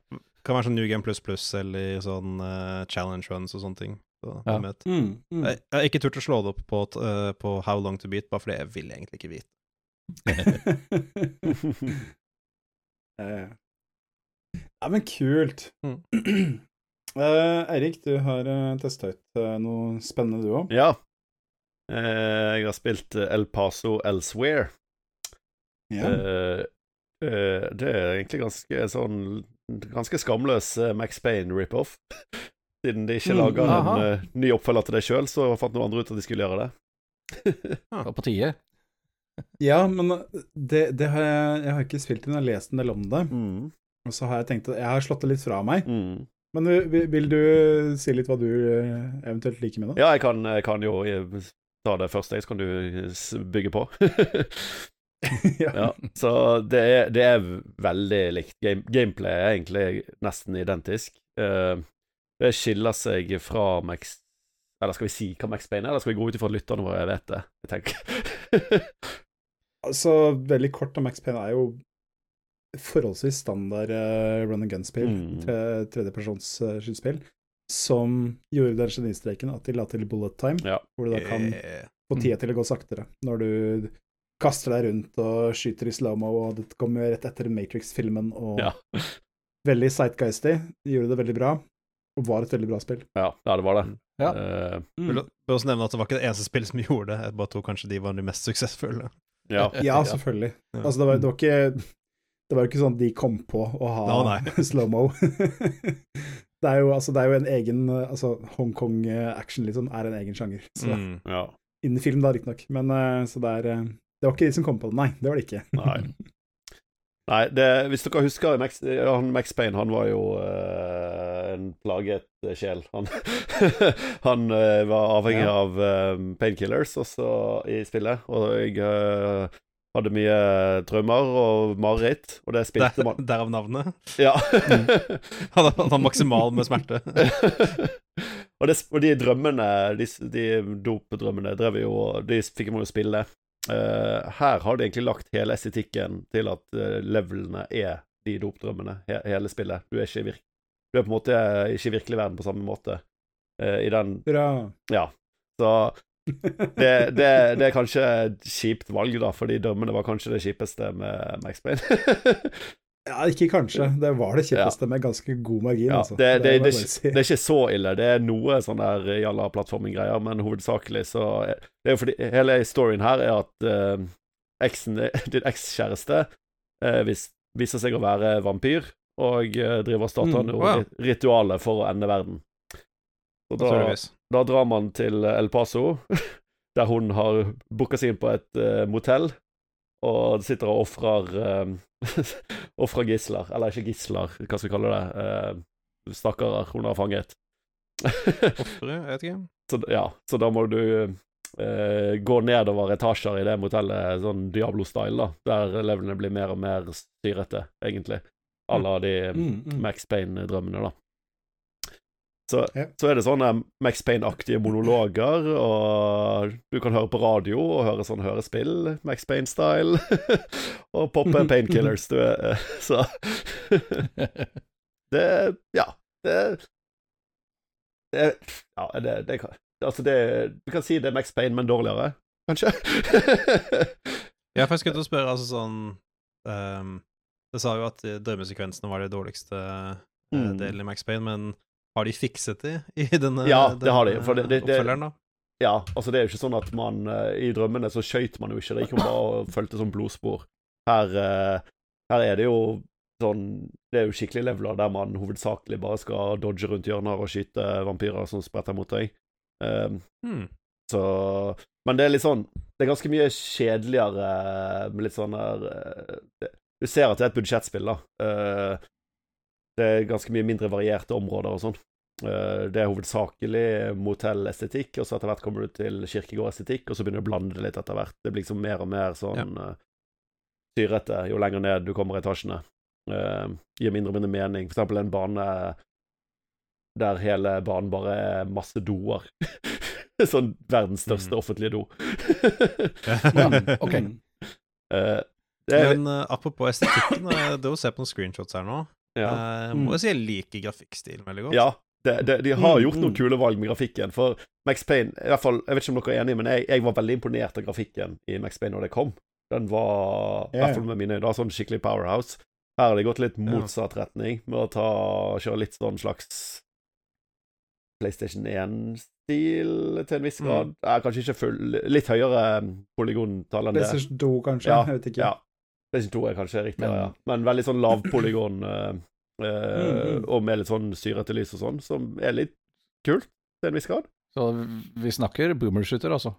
kan være sånn New Game Plus Plus eller sånn uh, challenge runs og sånne ting. Så, Ja. Mm, mm. Jeg, jeg har ikke turt å slå det opp på, eh, på How Long To Beat, bare fordi jeg vil egentlig ikke vite. [laughs] Eh, Ja, men kult. Mm. [clears throat] Eh, Eirik, du har uh, testa ut eh, noe spennende, du òg. Ja. Eh, jeg har spilt eh, El Paso Elsewhere. Ja. Eh, eh, det er egentlig ganske sånn Ganske skamløs eh, Max Payne rip-off. [laughs] Siden de ikke laga mm, en ny oppfølger til det sjøl, så fant noen andre ut at de skulle gjøre det. [laughs] det var på tide. ja, men det, det har jeg, jeg har ikke spilt det, men jeg har lest en del om det. Mm. Og så har jeg tenkt at jeg har slått det litt fra meg. Mm. Men vil du si litt hva du eventuelt liker med det? Ja, jeg kan, jeg kan jo ta det først, jeg, så kan du bygge på. [laughs] [laughs] ja. ja, så det er, det er veldig likt. Game, gameplay er egentlig nesten identisk. Uh, det skiller seg fra Max Eller skal vi si hva Max Payne er, eller skal vi gå ut ifra at lytterne våre jeg vet det? Jeg tenker. [laughs] Altså, veldig kort, om Max Payne er jo forholdsvis standard uh, run and gun-spill. Mm. Tre, tredjepersons uh. Som gjorde den genistreken at de la til bullet time, Ja. hvor du da kan Eh, få tida til å gå saktere. Når du kaster deg rundt og skyter i slow-mo, og det kommer rett etter Matrix-filmen, og Ja. veldig sightgeisty. De gjorde det veldig bra, og var et veldig bra spill. ja, ja, det var det. Ja. Uh, Vil Bør også nevne at det var ikke det eneste spillet som gjorde det, jeg bare tror kanskje de var de mest suksessfulle. ja. [laughs] Ja, selvfølgelig. Ja. Altså, det var, det var ikke Det var jo ikke sånn de kom på å ha [laughs] slow-mo. [laughs] det, er jo, altså, det er jo en egen altså, Hongkong-action liksom, er en egen sjanger. Så, Mm. ja. Innen film, da, riktignok. Men eh, så det er eh, Det var ikke de som kom på det, nei. Det var det ikke. Nei. [laughs] Nei, det, hvis dere husker Max, han Max Payne, han var jo uh, en plaget sjel. Han, [laughs] han uh, var avhengig Ja. av eh, painkillers også i spillet, og jeg uh, hadde mye traumer og mareritt, og det spilte Der, man derav navnet. Ja. [laughs] Han han har maksimal med smerte. og, det, og de drømmene, de, de dopdrømmene, drev jo De fikk man jo spille. Eh, her har de egentlig lagt hele estetikken til at eh, levelene er de dopdrømmene, he hele spillet. Du er ikke Du er på en måte ikke i virkelig verden på samme måte. eh, I den Bra. Ja. Så [laughs] det, det, det er kanskje et kjipt valg, da, fordi drømmene var kanskje det kjipeste med Max Payne. [laughs] Ja, ikke kanskje. Det var det kjippeste med ganske god margin, Ja, altså. det, det, det, si. det er ikke så ille. Det er noe sånn der jalla plattforming-greier, men hovedsakelig så er, Det er jo fordi Hele storyen her er at uh, eksen, [laughs] din ekskjæreste uh, vis, viser seg å være vampyr, og uh, driver og starter Mm, wow. ritualet for å ende verden. Og da, da drar man til El Paso, [laughs] der hun har booka seg inn på et uh, motell, og sitter og ofrer uh, [laughs] Ofrer gisler. Eller ikke gisler, hva skal vi kalle det? Uh, Stakkarer hun har fanget. [laughs] Ofre, jeg vet ikke. så, ja, så da må du uh, gå nedover etasjer i det motellet, sånn Diablo-style, da, der elevene blir mer og mer styrete, egentlig. À la de Mm, mm. Max Payne-drømmene, da. Så, Ja. så er det sånne Max Payne-aktige monologer, og du kan høre på radio og høre sånn hørespill, Max Payne-style, [laughs] og poppe painkillers, du er [laughs] Så Det Ja. Det, det Ja, det, det kan Altså, det Du kan si det er Max Payne, men dårligere, kanskje? [laughs] Ja, for jeg skulle til å spørre, altså sånn um, Det sa jo at eh, drømmesekvensene var det dårligste eh, Mm. delen i Max Payne, men har de fikset det i denne, Ja, det har de, for det- det- oppfølgeren, da? Ja, altså det er jo ikke sånn at man eh, I drømmene så skøyt man jo ikke, det gikk jo bare og fulgte sånn blodspor. Her, eh, her er det jo sånn Det er jo skikkelig leveler der man hovedsakelig bare skal dodge rundt hjørner og skyte vampyrer som spretter mot deg. Um, Hmm. så Men det er litt sånn Det er ganske mye kjedeligere med litt sånn der eh, Du ser at det er et budsjettspill, da. Uh, det er ganske mye mindre varierte områder og sånn. Eh, Det er hovedsakelig motellestetikk, og så etter hvert kommer du til kirkegårdestetikk, og så begynner du å blande det litt etter hvert. Det blir liksom mer og mer sånn ja. syrete jo lenger ned du kommer i etasjene. Uh, gir mindre og mindre mening. For eksempel en bane der hele banen bare er masse doer. [laughs] sånn verdens største Mm. offentlige do. [laughs] Mm, ok. mm. Eh, det er, Men uh, apropos estetikken, uh, det å se på noen screenshots her nå ja. Uh, Må jeg si jeg liker grafikkstilen veldig godt. Ja, det, det, de har Mm, gjort noen mm. kule valg med grafikken. For Max Payne i hvert fall, Jeg vet ikke om dere er enige, men jeg, jeg var veldig imponert av grafikken i Max Payne når det kom. Den var, i hvert fall med mine øyne, sånn skikkelig powerhouse. Her har de gått litt motsatt retning med å ta, kjøre litt sånn slags PlayStation 1-stil til en viss Mm. grad. Kanskje ikke full Litt høyere polygontall enn det. PlayStation 2, kanskje? Ja, jeg vet ikke. Ja. PlayStation 2 er kanskje riktig, Men- ja. Men veldig sånn lav polygon, eh, Mm, mm. og med litt sånn syrete lys og sånn, som er litt kult til en viss grad. Så vi snakker boomershooter, altså.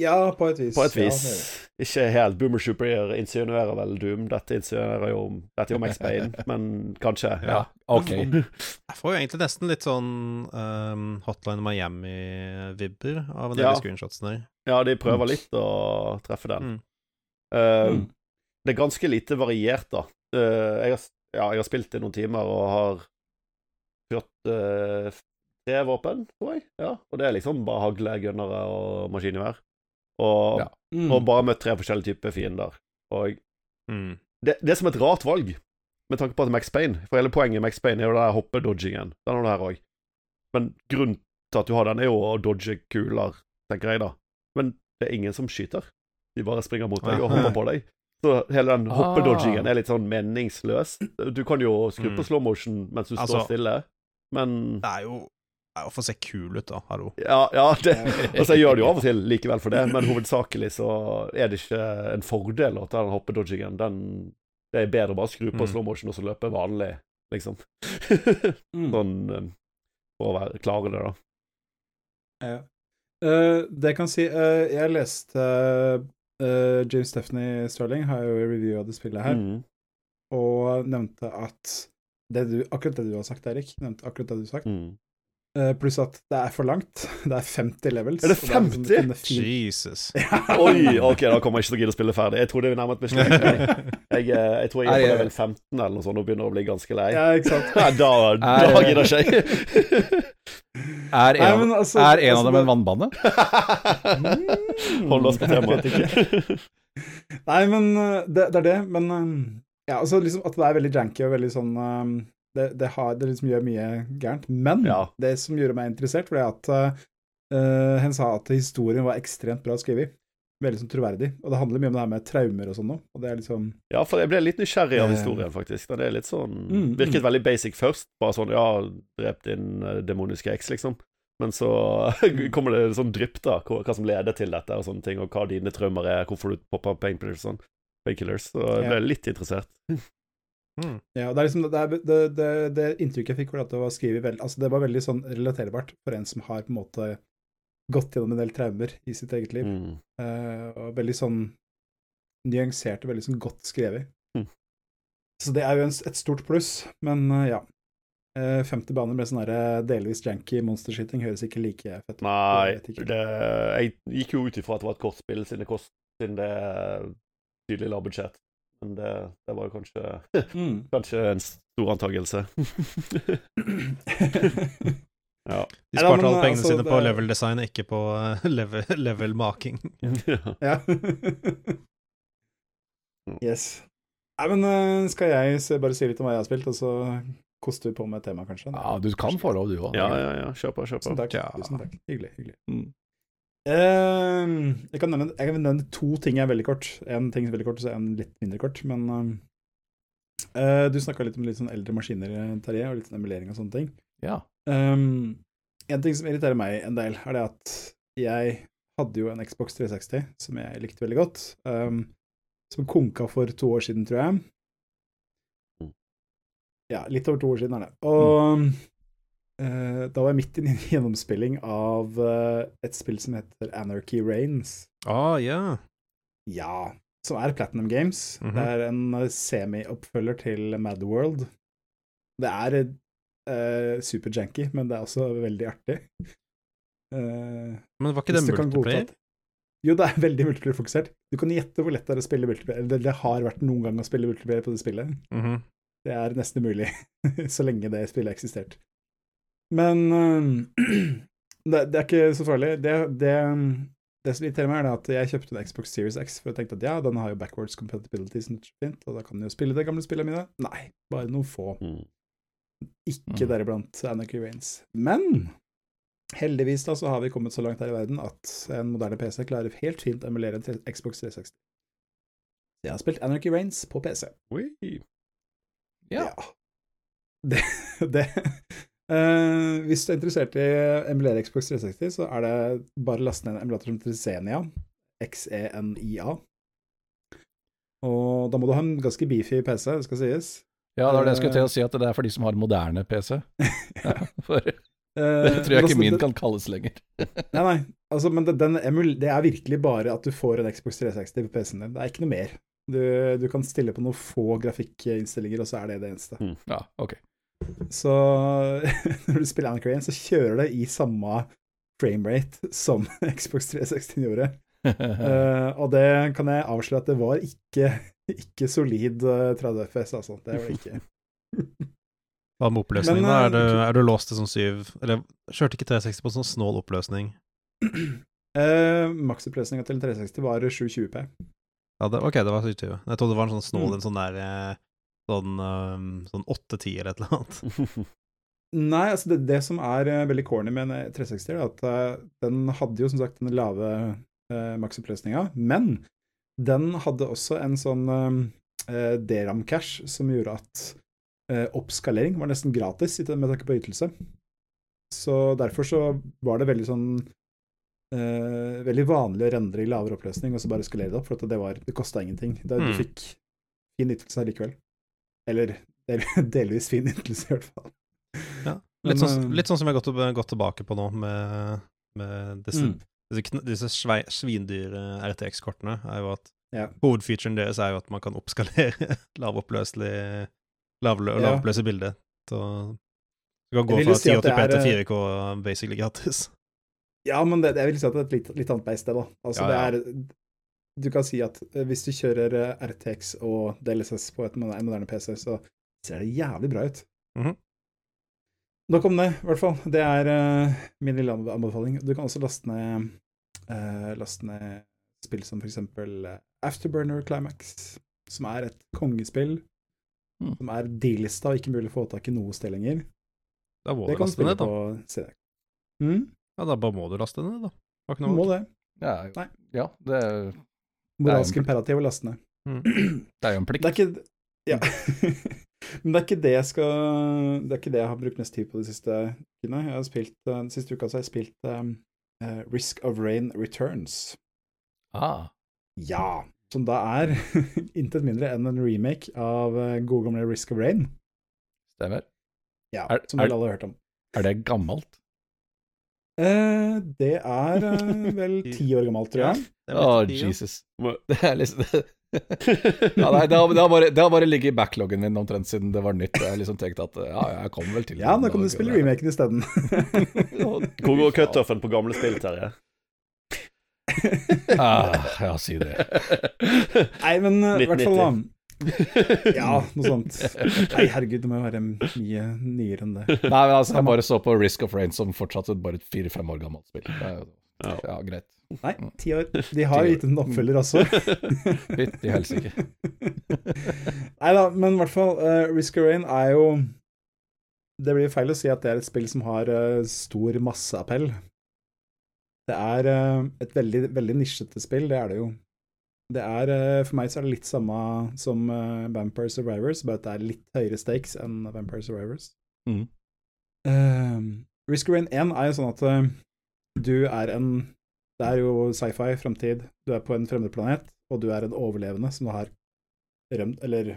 Ja, på et vis. På et Ja, vis. Ikke helt. Boomer superior insinuerer vel Doom. Dette insinuerer jo Dette er jo Max [laughs] Payne, men kanskje. Ja, ok. [laughs] Jeg får jo egentlig nesten litt sånn um, Hotline Miami-vibber av en del Ja. screenshotsene der. Ja, de prøver litt å treffe den. Mm. Uh, Mm. Det er ganske lite variert, da. Uh, jeg, har, ja, jeg har spilt i noen timer og har kjørt eh, tre våpen, tror jeg. Ja, og det er liksom bare hagle, gunnere og maskingevær. Og, Ja. Mm. og bare møtt tre forskjellige typer fiender. Og Mm. det, det er som et rart valg, med tanke på at Max Payne For hele poenget i Max Payne er jo den der hoppedodgingen. Den har du her òg. Men grunnen til at du har den, er jo å dodge kuler, tenker jeg, da. Men det er ingen som skyter. De bare springer mot deg og hopper på deg. Så hele den Ah. hoppedodgingen er litt sånn meningsløs. Du kan jo skru på Mm. slow motion mens du Altså- står stille, men Det er jo det er jo for å se kul ut, da. Hallo. Ja, ja det, [laughs] altså jeg gjør det jo av og til likevel for det, men hovedsakelig så er det ikke en fordel å ta den hoppedodgingen. Den, det er bedre å bare skru på Mm. slow motion og så løpe vanlig, liksom. Mm. [laughs] sånn eh, for å være, klare det, da. Ja. Uh, det jeg kan si uh, Jeg leste eh, James Stephanie Sterling har jo reviewa det spillet her, Mm. og nevnte at det du, akkurat det du har sagt, Erik, nevnte akkurat det du har sagt, Mm. Eh, pluss at det er for langt. [laughs] Det er 50 levels. Er det og liksom- 50? du kunne Jesus. [laughs] Jesus. Oi, ok, da kommer jeg ikke til å gidde å spille ferdig. Jeg tror det er nærmet meg slutten. Jeg, eh, jeg tror jeg er på level 15 eller noe sånt og begynner å bli ganske lei. Ja, ikke sant. Ja, da, da Er- gidder ikke jeg. Er en, Nei, [laughs] altså- er en altså av dem en vannbane? Hold oss på Jeg temaet. Nei, men det, det er det. Men ja, altså liksom at det er veldig janky og veldig sånn um, det, det, har, det liksom gjør mye gærent. Men Ja. det som gjorde meg interessert, var at uh, hen sa at historien var ekstremt bra skrevet. Veldig sånn troverdig. Og det handler mye om det her med traumer og sånn òg. Og det er liksom Ja, for jeg ble litt nysgjerrig av Eh. historien, faktisk. Det er litt sånn Mm, Virket mm. veldig basic først. Bare sånn ja, drep din eh, demoniske eks, liksom. Men så [laughs] kommer det sånn drypp, da, hva, hva som leder til dette, og sånne ting, og hva dine traumer er, hvorfor du popper painkillers og sånn. Painkillers. Så jeg ble Ja. litt interessert. [laughs] Mm. Ja, det er liksom det, det, det, det inntrykket jeg fikk, var at det var skrevet veldig Altså, det var veldig sånn relaterbart for en som har på en måte gått gjennom en del traumer i sitt eget liv. Mm. Uh, og veldig sånn nyansert og veldig sånn godt skrevet. Mm. Så det er jo en, et stort pluss, men uh, ja. Uh, 50 baner med sånn delvis janky monsterskyting høres ikke like fett ut. Nei, Jeg det, jeg gikk jo ut ifra at det var et kortspill, siden det, kost, siden det tydelig tydelig lavbudsjett. Men det, det var jo kanskje, Mm. [laughs] kanskje en stor antakelse. [laughs] ja. De sparte alle pengene altså, sine på level design, ikke på eh, [laughs] level, level making. ja. ja. yes. Nei, men eh, skal jeg bare si litt om hva jeg har spilt, og så koster vi på med et tema, kanskje? Ja, du kan få lov, du òg. Ja, ja, ja. Kjør på, kjør på. Tusen takk. Ja. Tusen takk. Hyggelig. hyggelig. Mm. Eh, jeg, kan nevne, jeg kan nevne to ting jeg er veldig kort. En ting er veldig kort, og så en litt mindre kort. Men uh, du snakka litt om litt sånn eldre maskiner, Terje, og litt sånn emulering og sånne ting. Ja. Um, en ting som irriterer meg en del, er det at jeg hadde jo en Xbox 360 som jeg likte veldig godt, um, som konka for to år siden, tror jeg. Mm. Ja, litt over to år siden er det. Og eh, da var jeg midt i en [laughs] gjennomspilling av eh, et spill som heter Anarchy Reigns. Ah, ja. Ja, som er Platinum Games. Mhm. Det er en eh, semi-oppfølger til Mad World. Det er uh, super-janky, men det er også veldig artig. Uh, Men var ikke det multiplayer? Jo, det er [laughs] veldig multiplayer-fokusert. Du kan gjette hvor lett det er å spille multiplayer. Det, det har vært noen gang å spille multiplayer på det spillet. Mhm. Det er nesten umulig, [laughs] så lenge det spillet har eksistert. Men eh, [clears throat] det, det er ikke så farlig. Det, det, det som irriterer meg, er at jeg kjøpte en Xbox Series X for jeg tenkte at ja, den har jo backwards compatibility, som er fint, og da kan den jo spille de gamle spillene mine. Nei, bare noen få. Mm. Ikke Mm. deriblant Anarchy Reigns. Men heldigvis da så har vi kommet så langt her i verden at en moderne PC klarer helt fint å emulere en Xbox 360. Jeg har spilt Anarchy Reigns på PC. Oi. Ja. Det, [laughs] det eh, Hvis du er interessert i emulere Xbox 360, så er det bare å laste ned en emulator som heter Xenia. X-E-N-I-A. Og da må du ha en ganske beefy PC, det skal sies. Ja, det var det jeg skulle til å si, at det er for de som har moderne PC. [laughs] Ja, for [laughs] det Eh, tror jeg ikke altså, min kan kalles lenger. [laughs] Nei, nei. Altså, men det, den emul det er virkelig bare at du får en Xbox 360 på PC-en din. Det er ikke noe mer. Du, du kan stille på noen få grafikkinnstillinger, og så er det det eneste. Ja, ok. Så [laughs] når du spiller Anarchy 1, så kjører det i samme framerate som [laughs] Xbox 360 gjorde. uh, og det kan jeg avsløre at det var ikke, [laughs] ikke solid eh, 30 FPS, altså. Det var det ikke. Hva med oppløsningen, da? Er eh, du, er du låst til sånn 7 Eller kjørte ikke 360 på sånn snål oppløsning? [clears throat] Uh, Maksoppløsninga til 360 var 720P. Ja, det, ok, det var 720. Jeg trodde det var en sånn snål, Mm. en sånn der eh, Sånn, sånn 8-10 eller et eller annet. [laughs] Nei, altså det, det som er eh, veldig corny med en 360, er at eh, den hadde jo som sagt den lave uh, maksoppløsninga, men den hadde også en sånn uh, DRAM-cash som gjorde at eh, oppskalering var nesten gratis i- med tanke på ytelse. Så derfor så var det veldig sånn eh, Veldig vanlig å rendre i lavere oppløsning og så bare skalere det opp, for at det, var, det kosta ingenting. Det, Mm. Du fikk fin ytelse allikevel. Eller del, [laughs] delvis fin ytelse, i hvert fall. Ja. Men, Litt, sånn, eh, litt sånn som jeg har gått, gått tilbake på nå, med, med disse, Mm. disse, disse svei, svindyre RTX-kortene er jo at Ja. Hovedfeaturen deres er jo at man kan oppskalere [laughs] lavoppløselig lavlø, Ja. lavoppløse bilde. Så du kan gå fra si 1080p til er, 4K basically gratis. Ja, men det, jeg vil si at det er et litt, litt annet beist, det, da. Altså, Ja, ja. det er Du kan si at eh, hvis du kjører eh, RTX og DLSS på et moderne PC, så ser det jævlig bra ut. Mhm. Nok om det, i hvert fall. Det er uh, min lille anbefaling. Du kan også laste ned, uh, laste ned spill som for eksempel eh, Afterburner Climax, som er et kongespill. Mm. Som er D-lista og ikke mulig å få tak i noe sted lenger. Da må Det du kan laste spille ned, da. på CD. Mm, Ja, da bare må du laste ned, da. Har ikke noe valg. må det. Ja, Nei. ja Det er en- imperativ å laste ned. [clears throat] det er jo en plikt. Det er ikke Ja. [laughs] Men det er ikke det jeg skal Det er ikke det jeg har brukt mest tid på de siste ukene. Jeg har spilt, eh, Den siste uka så har jeg spilt um, uh, Risk of Rain Returns. Ah, Ja! Som da er [laughs] intet mindre enn en remake av uh, gode gamle Risk of Rain. stemmer. Ja, Er- Som vel alle har hørt om. Er det gammelt? Eh, det er eh, [laughs] vel ti år gammelt, tror jeg. Å, oh. Jesus. [laughs] Det er liksom ja, nei, det, har, det, har bare, det har bare ligget i backloggen min omtrent siden det var nytt. Jeg har liksom tenkt at ja, jeg kommer vel til Ja, nå kan du spille remaken isteden. Hvor går cutoffen på gamle spill, Terje? Ah, ja, si det. Nei, men eh, i hvert fall, da. 1990. [laughs] Ja, noe sånt. Nei, herregud, det må jo være mye nyere enn det. Nei, men altså, jeg bare så på Risk of Rain, som fortsatt et bare et fire-fem år gammelt spill. Er Ja. Ja, greit. Nei, ti år. De har gitt en oppfølger også. [laughs] Fytti helsike. Nei da, men i hvert fall, uh, Risk of Rain er jo Det blir feil å si at det er et spill som har uh, stor masseappell. Det er uh, et veldig, veldig nisjete spill, det er det jo. Det er, eh, For meg så er det litt samme som eh, Vampire Survivors, bare at det er litt høyere stakes enn Vampire Survivors. Mm. Uh, Risk Rain 1 er jo sånn at eh, du er en Det er jo sci-fi, framtid. Du er på en fremmed planet, og du er en overlevende som har rømt Eller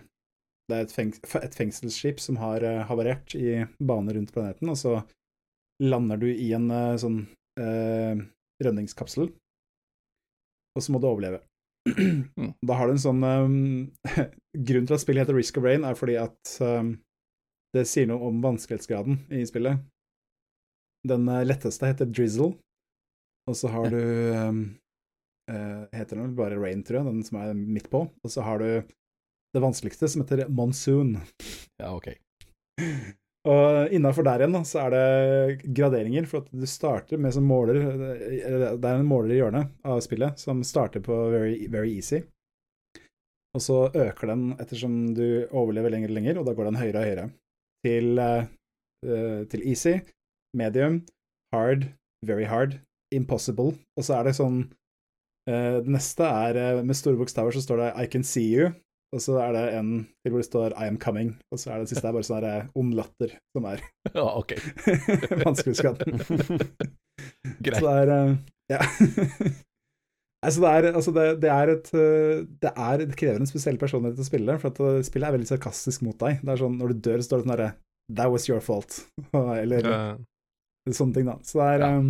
det er et, fengs et fengselsskip som har eh, havarert i bane rundt planeten, og så lander du i en sånn rømningskapsel, og så må du overleve. [clears throat] Da har du en sånn [laughs] um, Grunnen til at spillet heter Risk of Rain, er fordi at um, det sier noe om vanskelighetsgraden i spillet. Den eh, letteste heter Drizzle, og så har du um, uh, Heter den vel bare Rain, tror jeg, den som er midt på. Og så har du det vanskeligste, som heter Monsoon. Ja, ok. [laughs] Og innafor der igjen, da, så er det graderinger, for at du starter med som måler Det er en måler i hjørnet av spillet som starter på very, very easy. Og så øker den ettersom du overlever lenger og lenger, og da går den høyere og høyere. Til, eh, til easy, medium, hard, very hard, impossible. Og så er det sånn uh, Det neste er uh, med store bokstaver så står det I can see you, og så er det en til hvor det står I am coming, og så er det siste er bare sånn her eh, ond latter, som er [laughs] Ja, ok. [laughs] vanskelighetsgraden. [laughs] Greit. Så det er eh, Ja. Altså det, er, altså det, det er et eh, Det er det krever en spesiell personlighet til å spille, for at spillet er veldig sarkastisk mot deg. Det er sånn, Når du dør, så står det sånn herre That was your fault. Eller uh, sånne ting, da. Så det er Ja. um,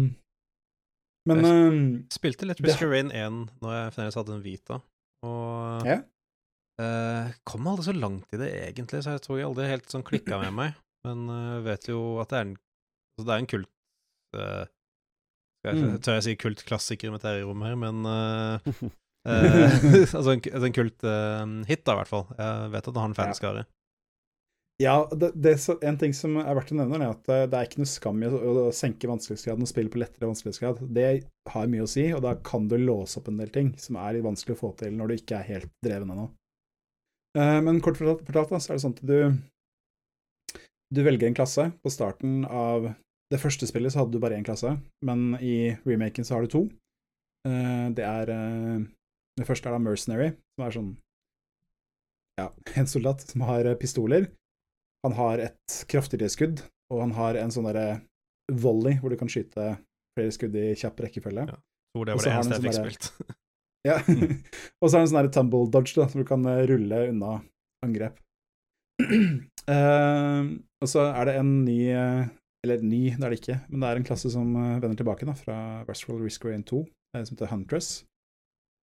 Men Jeg um, Spilte litt Det- Risk Rain 1 når jeg fremdeles hadde en Vita, og Ja. Eh, kom aldri så langt i det egentlig, så jeg tror jeg aldri helt sånn klikka med meg. Men uh, vet jo at det er en, altså det er en kult uh, jeg, Mm. Tør jeg si kultklassiker med Terje rommet her, men uh, [laughs] [laughs] Altså en, altså en kult hit, da, i hvert fall. Jeg vet at han har en fanskare. Ja, det, det en ting som er verdt å nevne, er at det er ikke noe skam i å senke vanskelighetsgraden og spille på lettere vanskelighetsgrad. Det har mye å si, og da kan du låse opp en del ting som er litt vanskelig å få til når du ikke er helt dreven ennå. Eh, men kort fortalt, da, så er det sånn at du du velger en klasse. På starten av det første spillet så hadde du bare én klasse, men i remaken så har du to. Eh, det er eh, Det første er da Mercenary, som er sånn ja, en soldat som har pistoler. Han har et kraftigere skudd, og han har en sånn derre volley hvor du kan skyte flere skudd i kjapp rekkefølge. Ja. hvor det var det eneste jeg sånn fikk spilt. [laughs] Ja. [laughs] og så er det en sånn tumble dodge, da, så du kan eh, rulle unna angrep. Uh, [clears throat] og så er det en ny, eh, Eller ny, det er det ikke, men det er en klasse som eh, vender tilbake da, fra Westworld Risk Rain 2, eh, som heter Huntress,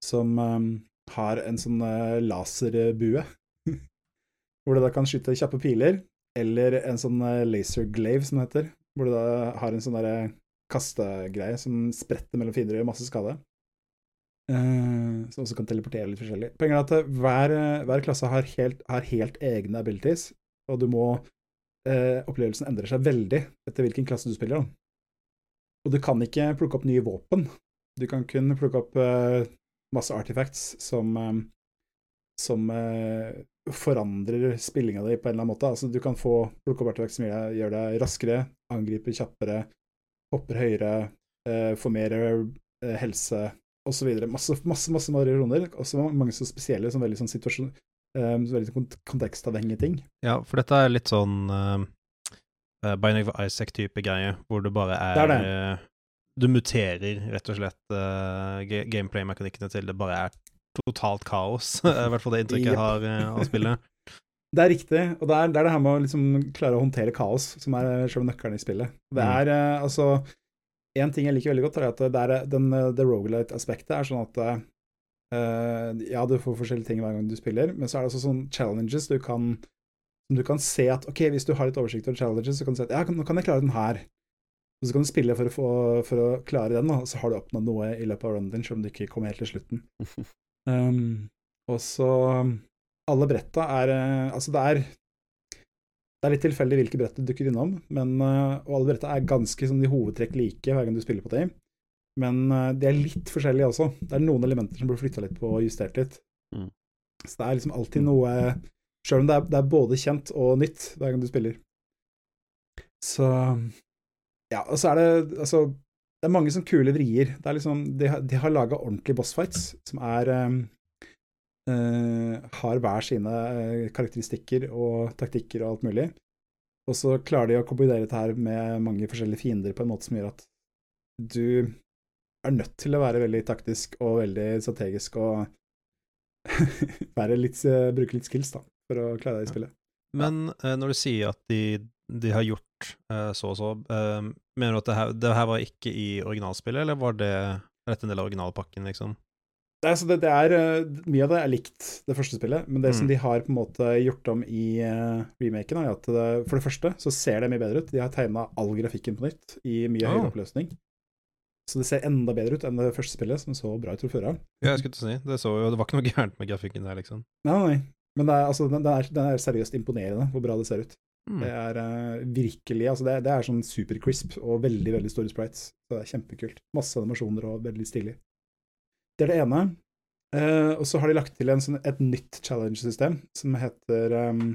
som um, har en sånn laserbue, [laughs] hvor du da kan skyte kjappe piler, eller en sånn laser glaive, som det heter, hvor du da har en sånn derre kastegreie som spretter mellom fiender og gjør masse skade. Eh, som også kan teleportere litt forskjellig. Poenget er at eh, hver, eh, hver klasse har helt, har helt egne abilities, og du må eh, Opplevelsen endrer seg veldig etter hvilken klasse du spiller. Da. Og du kan ikke plukke opp nye våpen. Du kan kun plukke opp eh, masse artifacts som eh, som forandrer spillinga di på en eller annen måte. Altså, du kan få plukke opp artifacts som gjør deg, raskere, angriper kjappere, hopper høyere, får mer helse osv. Masse, masse, masse variasjoner. Også mange så spesielle, sånn veldig sånn situasjon eh, veldig kont- kontekstavhengige ting. Ja, for dette er litt sånn uh, Binding of Isaac-type greie, hvor du bare er, Det er det. eh, Du muterer rett og slett uh, gameplay-mekanikkene til det bare er totalt kaos. [laughs] I hvert fall det inntrykket jeg har av spillet. [laughs] Det er riktig, og det er, det er det her med å liksom klare å håndtere kaos som er selve nøkkelen i spillet. Det Mm. er eh, altså En ting jeg liker veldig godt, er at det, er, den, eh, det rogelite-aspektet er sånn at uh, Ja, du får forskjellige ting hver gang du spiller, men så er det også sånne challenges du kan du kan se at OK, hvis du har litt oversikt over challenges, så kan du se at ja, nå kan jeg klare den her. Og så kan du spille for å, få, for å klare den, og så har du oppnådd noe i løpet av runden din, selv om du ikke kommer helt til slutten. Um, [laughs] og så Alle bretta er eh, Altså, det er Det er litt tilfeldig hvilke brett du dukker innom, men, eh, og alle brettene er ganske sånn i hovedtrekk like hver gang du spiller på dem. Men eh, de er litt forskjellige også. Det er noen elementer som blir flytta litt på og justert litt. Mm. Så det er liksom alltid noe Sjøl om det er, det er både kjent og nytt hver gang du spiller. Så Ja, og så er det altså Det er mange som kule vrier. Det er liksom De, har- de har laga ordentlige bossfights som er um, Har hver sine eh, karakteristikker og taktikker og alt mulig. Og så klarer de å kombinere dette her med mange forskjellige fiender på en måte som gjør at du er nødt til å være veldig taktisk og veldig strategisk og [laughs] være litt, eh, bruke litt skills da, for å klare deg i spillet. Men eh, når du sier at de, de har gjort eh, så og så, eh, mener du at det her, det her var ikke i originalspillet, eller var det er dette en del av originalpakken, liksom? Nei, så det, det er, eh, mye av det er likt det første spillet, men det som Mm. de har på en måte gjort om i uh, remaken, er at det, for det første så ser det mye bedre ut. De har tegna all grafikken på nytt i mye oh. høyere oppløsning. Så det ser enda bedre ut enn det første spillet, som så bra ut fra før av. Ja, jeg skulle til å si. Det, så jo, det var ikke noe [laughs] gærent med grafikken der, liksom. Nei, nei. Men det er, altså, den, den, er, den er seriøst imponerende hvor bra det ser ut. Mm. Det er uh, virkelig altså det, det er sånn supercrisp og veldig veldig store sprites. Så det er kjempekult. Masse animasjoner og veldig stilig. Det er det ene. Uh, og så har de lagt til en sånn, et nytt challenge-system som heter um,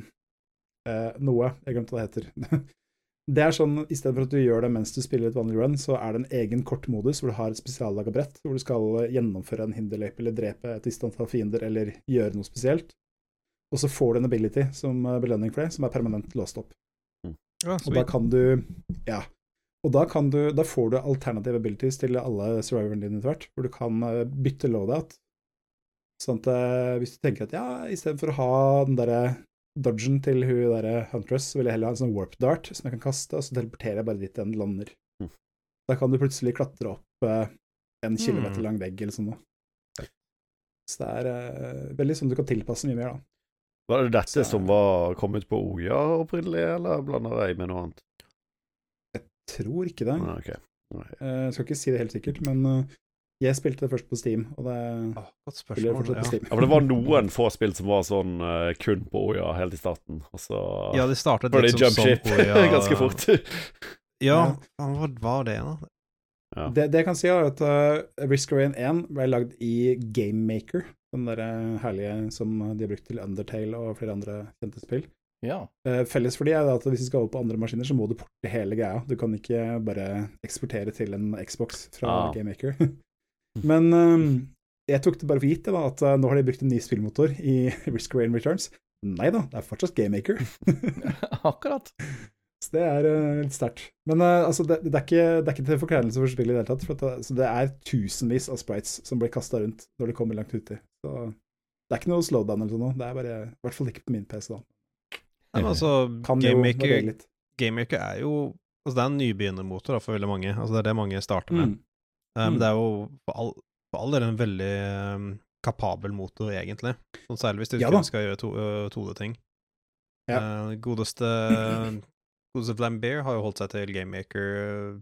uh, noe. Jeg glemte hva det heter. [laughs] det er sånn, I stedet for at du gjør det mens du spiller et vanlig run, så er det en egen kortmodus hvor du har et spesiallaga brett, hvor du skal eh, gjennomføre en hinderløype eller drepe et visst antall fiender eller gjøre noe spesielt. Og så får du en ability som belønning for det, som er permanent låst opp. Ja, Og da kan du Ja. Og da, kan du, da får du alternative abilities til alle survivorene dine etter hvert, hvor du kan eh, bytte loadout. Sånn at eh, hvis du tenker at ja, istedenfor å ha den derre dodgen til hun derre Huntress, så vil jeg heller ha en sånn warp dart som jeg kan kaste, og så teleporterer jeg bare dit den lander. Mm. Da kan du plutselig klatre opp eh, en kilometer Mm. lang vegg eller sånn noe. Så det er eh, veldig sånn du kan tilpasse mye mer, da. Var det dette Så- som var kommet på Oja opprinnelig, eller blander jeg med noe annet? Tror ikke det. Ah, okay. Nei. Eh, Jeg skal ikke si det helt sikkert, men eh, jeg spilte det først på Steam, og det Ah, godt spiller jeg spørsmål. fortsatt på Ja. Steam. Ja, for det var noen få spill som var sånn uh, kun på Oja helt i starten, og så ja, det startet litt som sånn ship [laughs] Oya- ganske fort. Ja, hva var det, da? Ja. Det, det jeg kan si, er at uh, Risk of Rain 1 ble lagd i GameMaker, den der herlige som de har brukt til Undertale og flere andre kjente spill. Ja. Eh, felles for de er at hvis du skal over på andre maskiner, så må du porte hele greia. Du kan ikke bare eksportere til en Xbox fra Ah. GameMaker. [laughs] Men eh, jeg tok det bare for gitt da, at eh, nå har de brukt en ny spillmotor i [laughs] Risk Rain Returns. Nei da, det er fortsatt GameMaker. [laughs] Akkurat. Så det er eh, litt sterkt. Men altså, det, det, er ikke, det er ikke til forkleinelse for spillet i det hele tatt. For det, så det er tusenvis av sprites som blir kasta rundt når de kommer langt uti. Så det er ikke noe slowdown eller sånn noe. Det er bare I hvert fall ikke på min PC, da. Nei, men altså, [laughs] GameMaker, Game er jo Altså, det er en nybegynnermotor for veldig mange. Altså, det er det mange starter med. Mm. Um, Mm. det er jo for all, all del en veldig um, kapabel motor, egentlig. Sånn særlig hvis du Ja skal gjøre to, uh, 2D-ting. Ja. Uh, godeste [clears throat] Godeste Flambeer har jo holdt seg til GameMaker eh,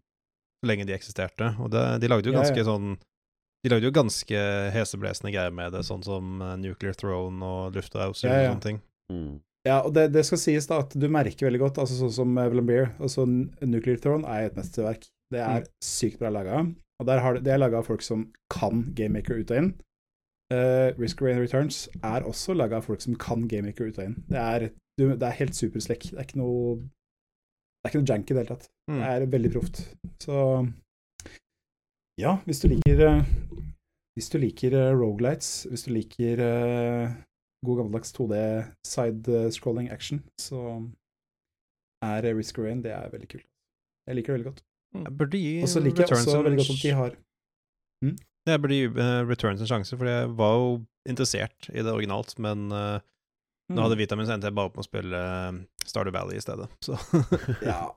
så lenge de eksisterte, og det, de lagde jo Ja, ja. ganske sånn De lagde jo ganske heseblesende greier med det, sånn som eh, Nuclear Throne og ja. og sånne ting. Mm. Ja, og det, det skal sies da at du merker veldig godt, altså sånn som Evelyn Beer, altså Nuclear Throne er et mesterverk. Det er sykt bra laga. Og der har, det- er laga av folk som kan GameMaker ut og inn. Uh, Risk Rain Returns er også laga av folk som kan GameMaker ut og inn. Det er, du, det er helt superslekk. Det er ikke noe Det er ikke noe jank i det hele tatt. Mm. Det er veldig proft. Så ja, hvis du liker eh, Hvis du liker uh, rogelights, hvis du liker eh, god gammeldags 2D side-scrolling action, så er Risk Risk Rain det er veldig kult. Jeg liker det veldig godt. Jeg burde gi Og så liker jeg også veldig godt at de har Jeg burde gi eh, Returns en sjanse, for jeg var jo interessert i det originalt, men uh, Mm. nå hadde Vitamin endte jeg bare på å spille uh, Stardew Valley i stedet, så Ja,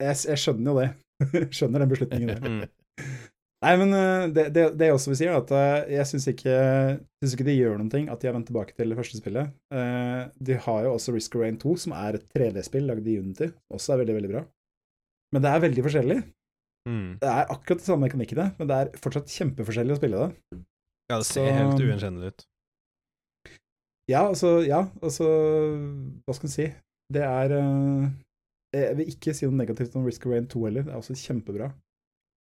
jeg, jeg skjønner jo det. [laughs] skjønner den beslutningen der. [laughs] mm. [laughs] Nei, men eh, det, det, det jeg også vil si, er at eh, jeg syns ikke, synes ikke de gjør noen ting at de har vendt tilbake til det første spillet. Eh, De har jo også Risk of Rain 2, som er et 3D-spill lagd i Unity, også er veldig, veldig bra. Men det er veldig forskjellig. Mm. Det er akkurat det samme mekanikkene, men det er fortsatt kjempeforskjellig å spille det. Ja, det ser Så- helt ugjenkjennelig ut. Ja, altså, ja, altså Hva skal en si? Det er Jeg vil ikke si noe negativt om Risk of Rain 2 heller, det er også kjempebra.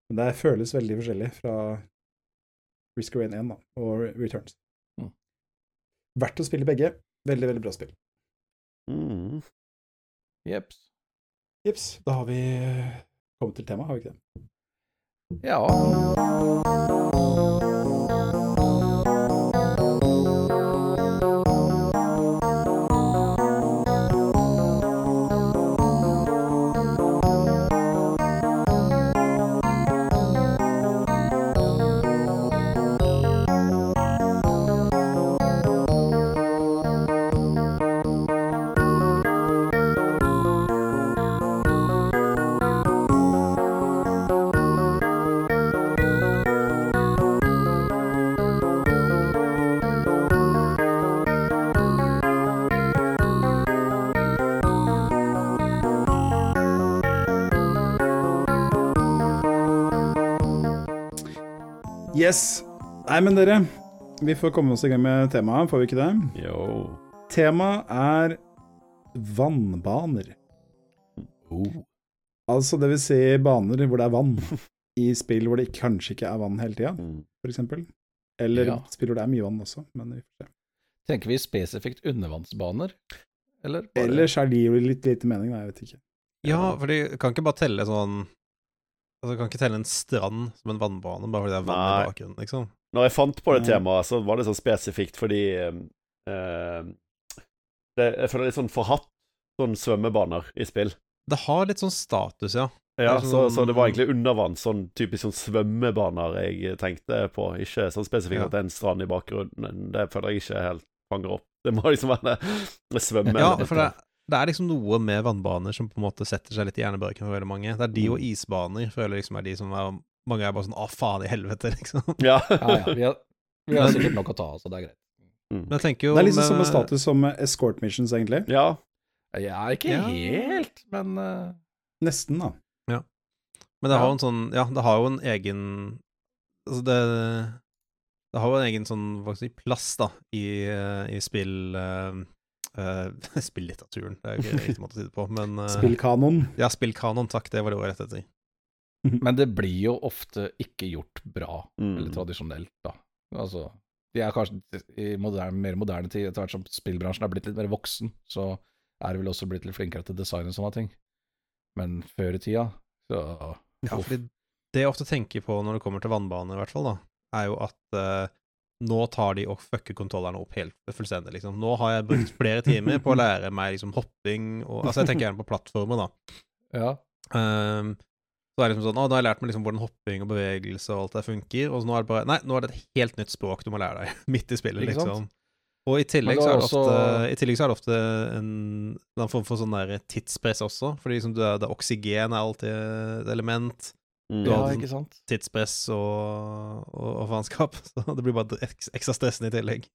Men det føles veldig forskjellig fra Risk of Rain 1 da, og Returns. Mm. Verdt å spille begge. Veldig, veldig bra spill. Mm. Jeps. Jips, da har vi kommet til temaet, har vi ikke det? Ja. Yes. Nei, men dere, vi får komme oss i gang med temaet, får vi ikke det? Jo. Temaet er vannbaner. Oh. Altså det vil si baner hvor det er vann, i spill hvor det kanskje ikke er vann hele tida, f.eks. for eksempel. Eller Ja. spill hvor det er mye vann også, men vi får se. Tenker vi spesifikt undervannsbaner? Eller bare Ellers er de jo litt lite mening, da, jeg vet ikke. Ja, for de kan ikke bare telle sånn Altså, du kan ikke telle en strand som en vannbane, bare fordi det er vann Nei. i bakgrunnen, liksom. Når jeg fant på det Nei. temaet, så var det sånn spesifikt fordi eh, det, Jeg føler det er litt sånn forhatt, sånn svømmebaner i spill. Det har litt sånn status, ja. Ja, Det er så, sånn- så det var egentlig undervann, sånn typisk sånn svømmebaner jeg tenkte på. Ikke sånn spesifikt Ja. at det er en strand i bakgrunnen. Det føler jeg ikke helt fanger opp. Det må liksom være det svømme. Ja, for det, det er liksom noe med vannbaner som på en måte setter seg litt i hjernebarken for veldig mange. Det er de og Mm. isbaner føler liksom er de som er Mange er bare sånn 'Å, faen i helvete', [laughs] liksom. Ja. Ja, ja. Vi har, vi har sikkert nok å ta av, så det er greit. Mm. Men jeg tenker jo Det er liksom med- samme status som eh, escort missions, egentlig. ja. Ja, ikke Ja. helt, men uh... Nesten, da. Ja. Men det har jo en sånn Ja, det har jo en egen Altså, det Det har jo en egen sånn, hva skal jeg si, plass, da, i, eh, i spill [laughs] uh, Spillitteraturen, det er jo ikke riktig måte å si det på, men uh, Spillkanon. Ja, spillkanon, takk, det var det ordet jeg lette etter. [laughs] Men det blir jo ofte ikke gjort bra, Mm. eller tradisjonelt, da. Altså, de er kanskje i moderne, mer moderne tid, etter hvert som spillbransjen er blitt litt mer voksen, så er det vel også blitt litt flinkere til design og sånne ting. Men før i tida, så Ja, fordi det jeg ofte tenker på når det kommer til vannbane, i hvert fall, da, er jo at eh, nå tar de og fucker kontrollerne opp helt fullstendig, liksom. Nå har jeg brukt flere timer på å lære meg liksom hopping og Altså, jeg tenker gjerne på plattformer, da. Ja. Um, så er det liksom sånn, å, Da har jeg lært meg liksom hvordan hopping og bevegelse og alt det funker, og så nå er det bare Nei, nå er det et helt nytt språk du må lære deg, [laughs] midt i spillet, liksom. Og i tillegg, så er det også- ofte, i tillegg så er det ofte en, en form for sånn der tidspress også. Fordi liksom det, det oksygen er alltid et element. Mm. Du Ja, ikke sant? Tidspress og, og, og faenskap. [laughs] Så det blir bare ekstra stressende i tillegg.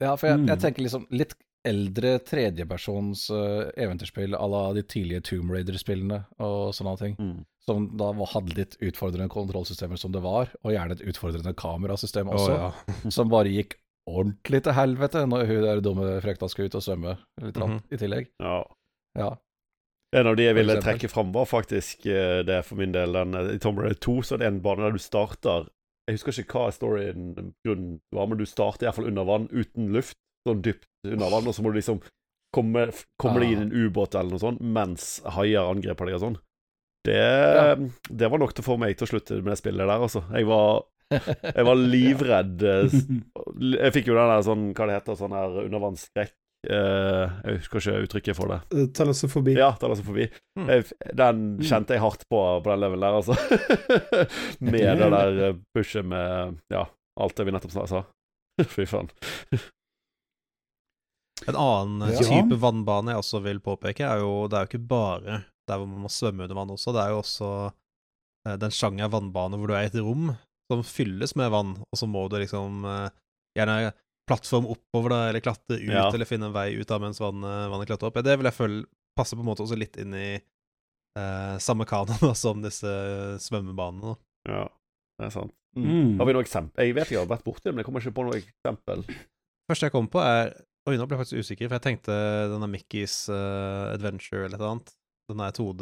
Ja, for jeg, Mm. jeg tenker liksom litt eldre tredjepersons uh, eventyrspill à la de tidlige Tomb Raider-spillene og sånne ting. Mm. Som da hadde litt utfordrende kontrollsystemer som det var, og gjerne et utfordrende kamerasystem også, oh, ja. [laughs] [laughs] som bare gikk ordentlig til helvete når hun der dumme frekta skulle ut og svømme litt Mhm. i tillegg. Ja. Ja. En av de jeg ville trekke fram, var faktisk eh, det for min del. Den, eh, I Tomb Raider 2 så er det en bane der du starter Jeg husker ikke hva storyen grunnen var, men du starter iallfall under vann, uten luft. Sånn dypt under vann, og så må du liksom komme, komme deg inn i en ubåt eller noe sånt mens haier angriper deg og sånn. Det, det var nok til å få meg til å slutte med det spillet der, altså. Jeg var, [laughs] jeg var livredd. eh, [laughs] Jeg fikk jo den der sånn, hva det heter, sånn her undervannsskrekk. Eh, jeg husker ikke uttrykket for det. Talassofobi. Ja, den Mm. forbi. Hmm. Jeg, den kjente jeg hardt på på den levelen der, altså. [laughs] med det der eh, pushet med Ja, alt det vi nettopp sa. [laughs] Fy faen. En annen Ja. type vannbane jeg også vil påpeke, er jo Det er jo ikke bare der hvor man må svømme under vann også, det er jo også eh, den sjanger vannbane hvor du er i et rom som fylles med vann, og så må du liksom eh, gjerne plattform oppover, da, eller klatre ut, Ja. eller finne en vei ut av mens vannet, vannet klatrer opp. Det vil jeg føle passer på en måte også litt inn i eh, samme kanon som disse svømmebanene. da. Ja, det er sant. Mm. Har vi noe eksempel? Jeg vet ikke, jeg har vært borti det, men jeg kommer ikke på noe eksempel. første jeg kom på, er Oi, nå ble jeg faktisk usikker, for jeg tenkte denne Mickeys uh, Adventure eller et eller annet. Den der 2D,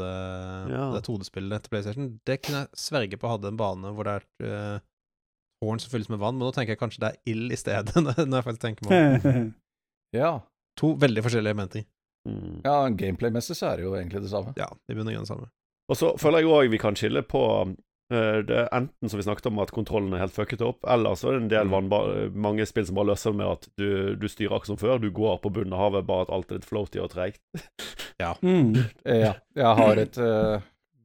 Ja. det 2D-spillet til PlayStation. Det kunne jeg sverge på hadde en bane hvor det er eh, tårn som fylles med vann, men nå tenker jeg kanskje det er ild i stedet, [laughs] når jeg faktisk tenker meg [laughs] om. Ja. To veldig forskjellige elementer. Mm. ja, gameplay-messig så er det jo egentlig det samme. Ja, de begynner å gjøre det samme. Og så føler jeg òg vi kan skille på eh, det enten som vi snakket om, at kontrollen er helt fucket opp, eller så er det en del Mm. vannba mange spill som bare løser det med at du, du styrer akkurat som før. Du går på bunnen av havet, bare at alt er litt floaty og treigt. [laughs] Mm. Eh, Ja, jeg har et uh,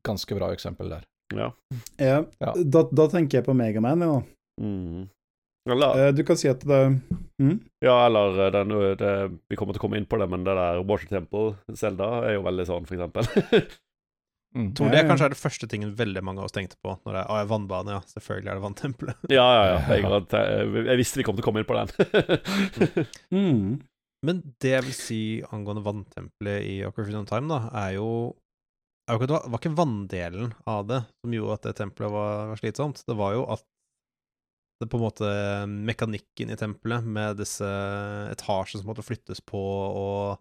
ganske bra eksempel der. Ja. Ja. Ja. Da, da tenker jeg på Megaman, ja. Mm. Eller, Eh, Du kan si at det mm? ja, eller eh, den, det, Vi kommer til å komme inn på det, men det der Water Temple, Selda, er jo veldig sånn, for eksempel. Mm. Tror det kanskje er det første tingen veldig mange av oss tenkte på når det er ah, vannbane. Ja, selvfølgelig er det vanntempelet. [laughs] ja, ja, ja. Jeg, jeg, jeg visste vi kom til å komme inn på den. [laughs] Mm. Men det jeg vil si angående vanntempelet i Ocarina of Time, da, er jo Det var, ikke vanndelen av det som gjorde at det tempelet var, var slitsomt. Det var jo at det på en måte Mekanikken i tempelet med disse etasjene som måtte flyttes på, og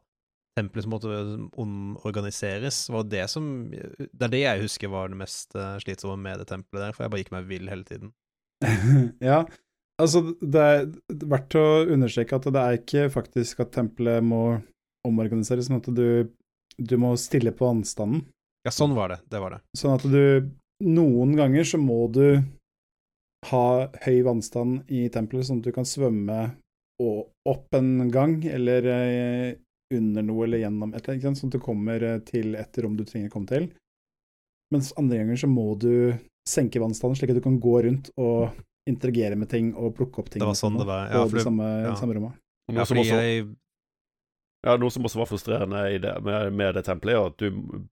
tempelet som måtte omorganiseres, var det som Det er det jeg husker var det mest eh, slitsomme med det tempelet der, for jeg bare gikk meg vill hele tiden. [laughs] ja, altså det er verdt å understreke at det er ikke faktisk at tempelet må omorganiseres, men at du, du må stille på vannstanden. Ja, sånn var det. Det var det. Sånn at du Noen ganger så må du ha høy vannstand i tempelet, sånn at du kan svømme opp en gang, eller eh, under noe, eller gjennom et eller annet, sånn at du kommer eh, til et rom du trenger å komme til. Mens andre ganger så må du senke vannstanden, slik at du kan gå rundt og interagere med ting og plukke opp ting. Det var sånn det var. Ja, på for det det- samme, ja. samme rommet. Noe Ja, som fordi også- jeg Ja, Noe som også var frustrerende i det, med, med det tempelet, er at du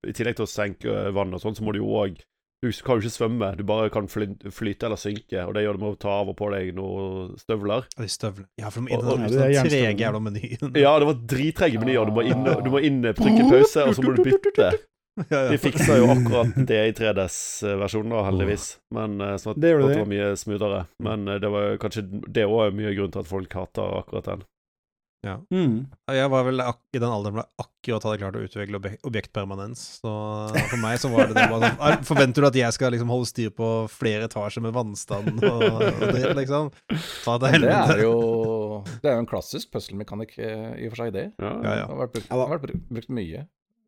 i tillegg til å senke vann og sånn, så må du jo òg Du kan jo ikke svømme, du bare kan fly, flyte eller synke, og det gjør du med å ta av og på deg noen støvler. De støvler. Ja, for de må inn i det er den jernstøvlene. trege jævla menyen. Ja, det var drittrege menyer. Du må inn, du må inn trykke pause, og så må du bytte. De fiksa jo akkurat det i 3DS-versjonen, da, heldigvis. Men eh, sånn at Det det var mye smoothere. Men eh, det var kanskje Det òg er mye grunn til at folk hater akkurat den. Mm. Jeg var vel ak i den alderen hvor jeg akkurat hadde klart å utvikle objek objektpermanens. Så for meg så var det det bare sånn «Ah, Forventer du at jeg skal liksom holde styr på flere etasjer med vannstand og, og dritt, liksom? Ta til Det er jo Det er jo en klassisk puzzle-mekanikk eh, i og for seg, det. Ja, Ja, ja. Det har vært brukt, har vært brukt, mye.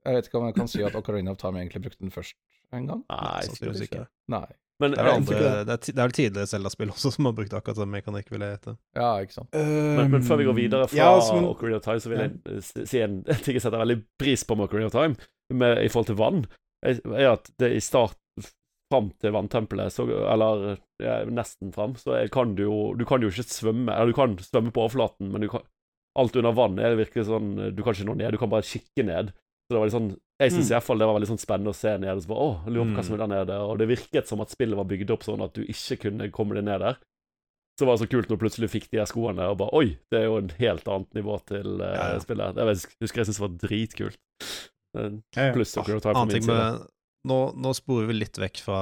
Jeg vet ikke om jeg kan si at Ocarina of Time egentlig brukte den først en gang. Nei, sikkert ikke. ikke. Nei. Men Det er, eh, andre, det, er det er vel tidligere Zelda-spill også som har brukt akkurat den mekanikk, vil jeg hete. Ja, ikke sant. Men, men før vi går videre fra Ja, altså, men- Ocarina of Time, så vil jeg ja. si en, [laughs] ting jeg setter veldig pris på med Ocarina of Time, med, i forhold til vann, er er at det i start fram til vanntempelet, så, eller ja, nesten fram, så er- kan du jo Du kan jo ikke svømme Eller du kan svømme på overflaten, men du kan alt under vann er det virkelig sånn Du kan ikke nå ned, du kan bare kikke ned. Så det var litt sånn Jeg syns Mm. i hvert fall det var veldig sånn spennende å se nede. Så bare, å, lurer på hva som er der nede. Og det virket som at spillet var bygd opp sånn at du ikke kunne komme deg ned der. Så var det så kult når du plutselig fikk de her skoene, og bare Oi, det er jo en helt annet nivå til uh, Ja, ja. spillet. Jeg husker jeg syntes det var dritkult. Pluss Ja, ja. Fra Annen ting med Nå, nå sporer vi litt vekk fra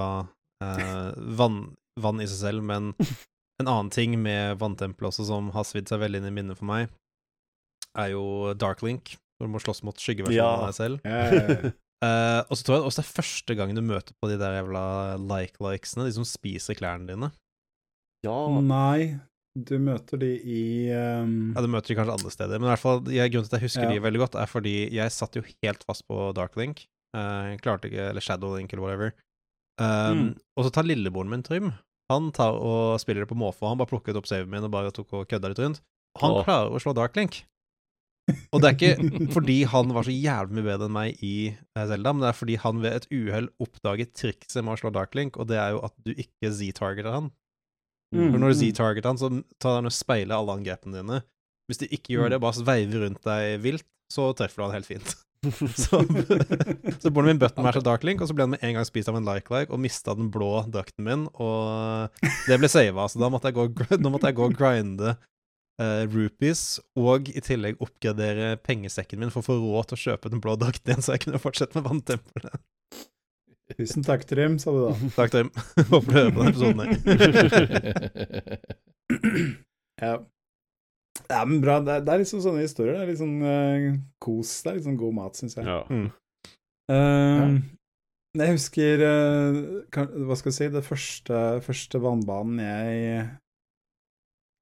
uh, vann, vann i seg selv, men [laughs] en annen ting med vanntempelet også som har svidd seg veldig inn i minnet for meg, er jo Dark Link, hvor du må slåss mot skyggeversjonen Ja. av deg selv. [laughs] Eh, og så tror jeg også det er første gang du møter på de der jævla like-likesene, de som spiser klærne dine. Ja. Nei, du møter de i um, Ja, Du møter de kanskje andre steder, men i hvert fall, jeg, grunnen til at jeg husker Ja. de veldig godt, er fordi jeg satt jo helt fast på Dark Link. Eh, klarte ikke, eller Shadow Link, eller whatever. Um, Mm. Og så tar lillebroren min, Trym, han tar og spiller det på måfå. Han bare plukket opp saven min og bare tok og kødda litt rundt. Han Åh. klarer å slå Dark Link. Og det er ikke fordi han var så jævlig mye bedre enn meg i eh, Zelda, men det er fordi han ved et uhell oppdaget trikset med å slå Dark Link, og det er jo at du ikke Z-targeter han. Mm. For når du Z-targeter han, så tar han og speiler alle angrepene dine. Hvis du ikke gjør det, bare sveiver rundt deg vilt, så treffer du han helt fint. [laughs] Så, så broren min bøtten meg til Dark Link, og så ble han med en gang spist av en like-like og mista den blå drakten min, og det ble sava, så da måtte jeg gå, [laughs] da måtte jeg gå og grinde eh, rupees, og i tillegg oppgradere pengesekken min for å få råd til å kjøpe den blå drakten igjen, så jeg kunne fortsette med vanntempelet. Tusen takk, Trym, sa du da. [laughs] Takk, Trym. [laughs] Håper du hører på denne episoden her. [laughs] Ja. ja, men bra. Det er, det er liksom sånne historier. Det er litt sånn uh, kos. Det er litt sånn god mat, syns jeg. Ja. Mm. ja. Jeg husker uh, kan, Hva skal jeg si Det første, første vannbanen jeg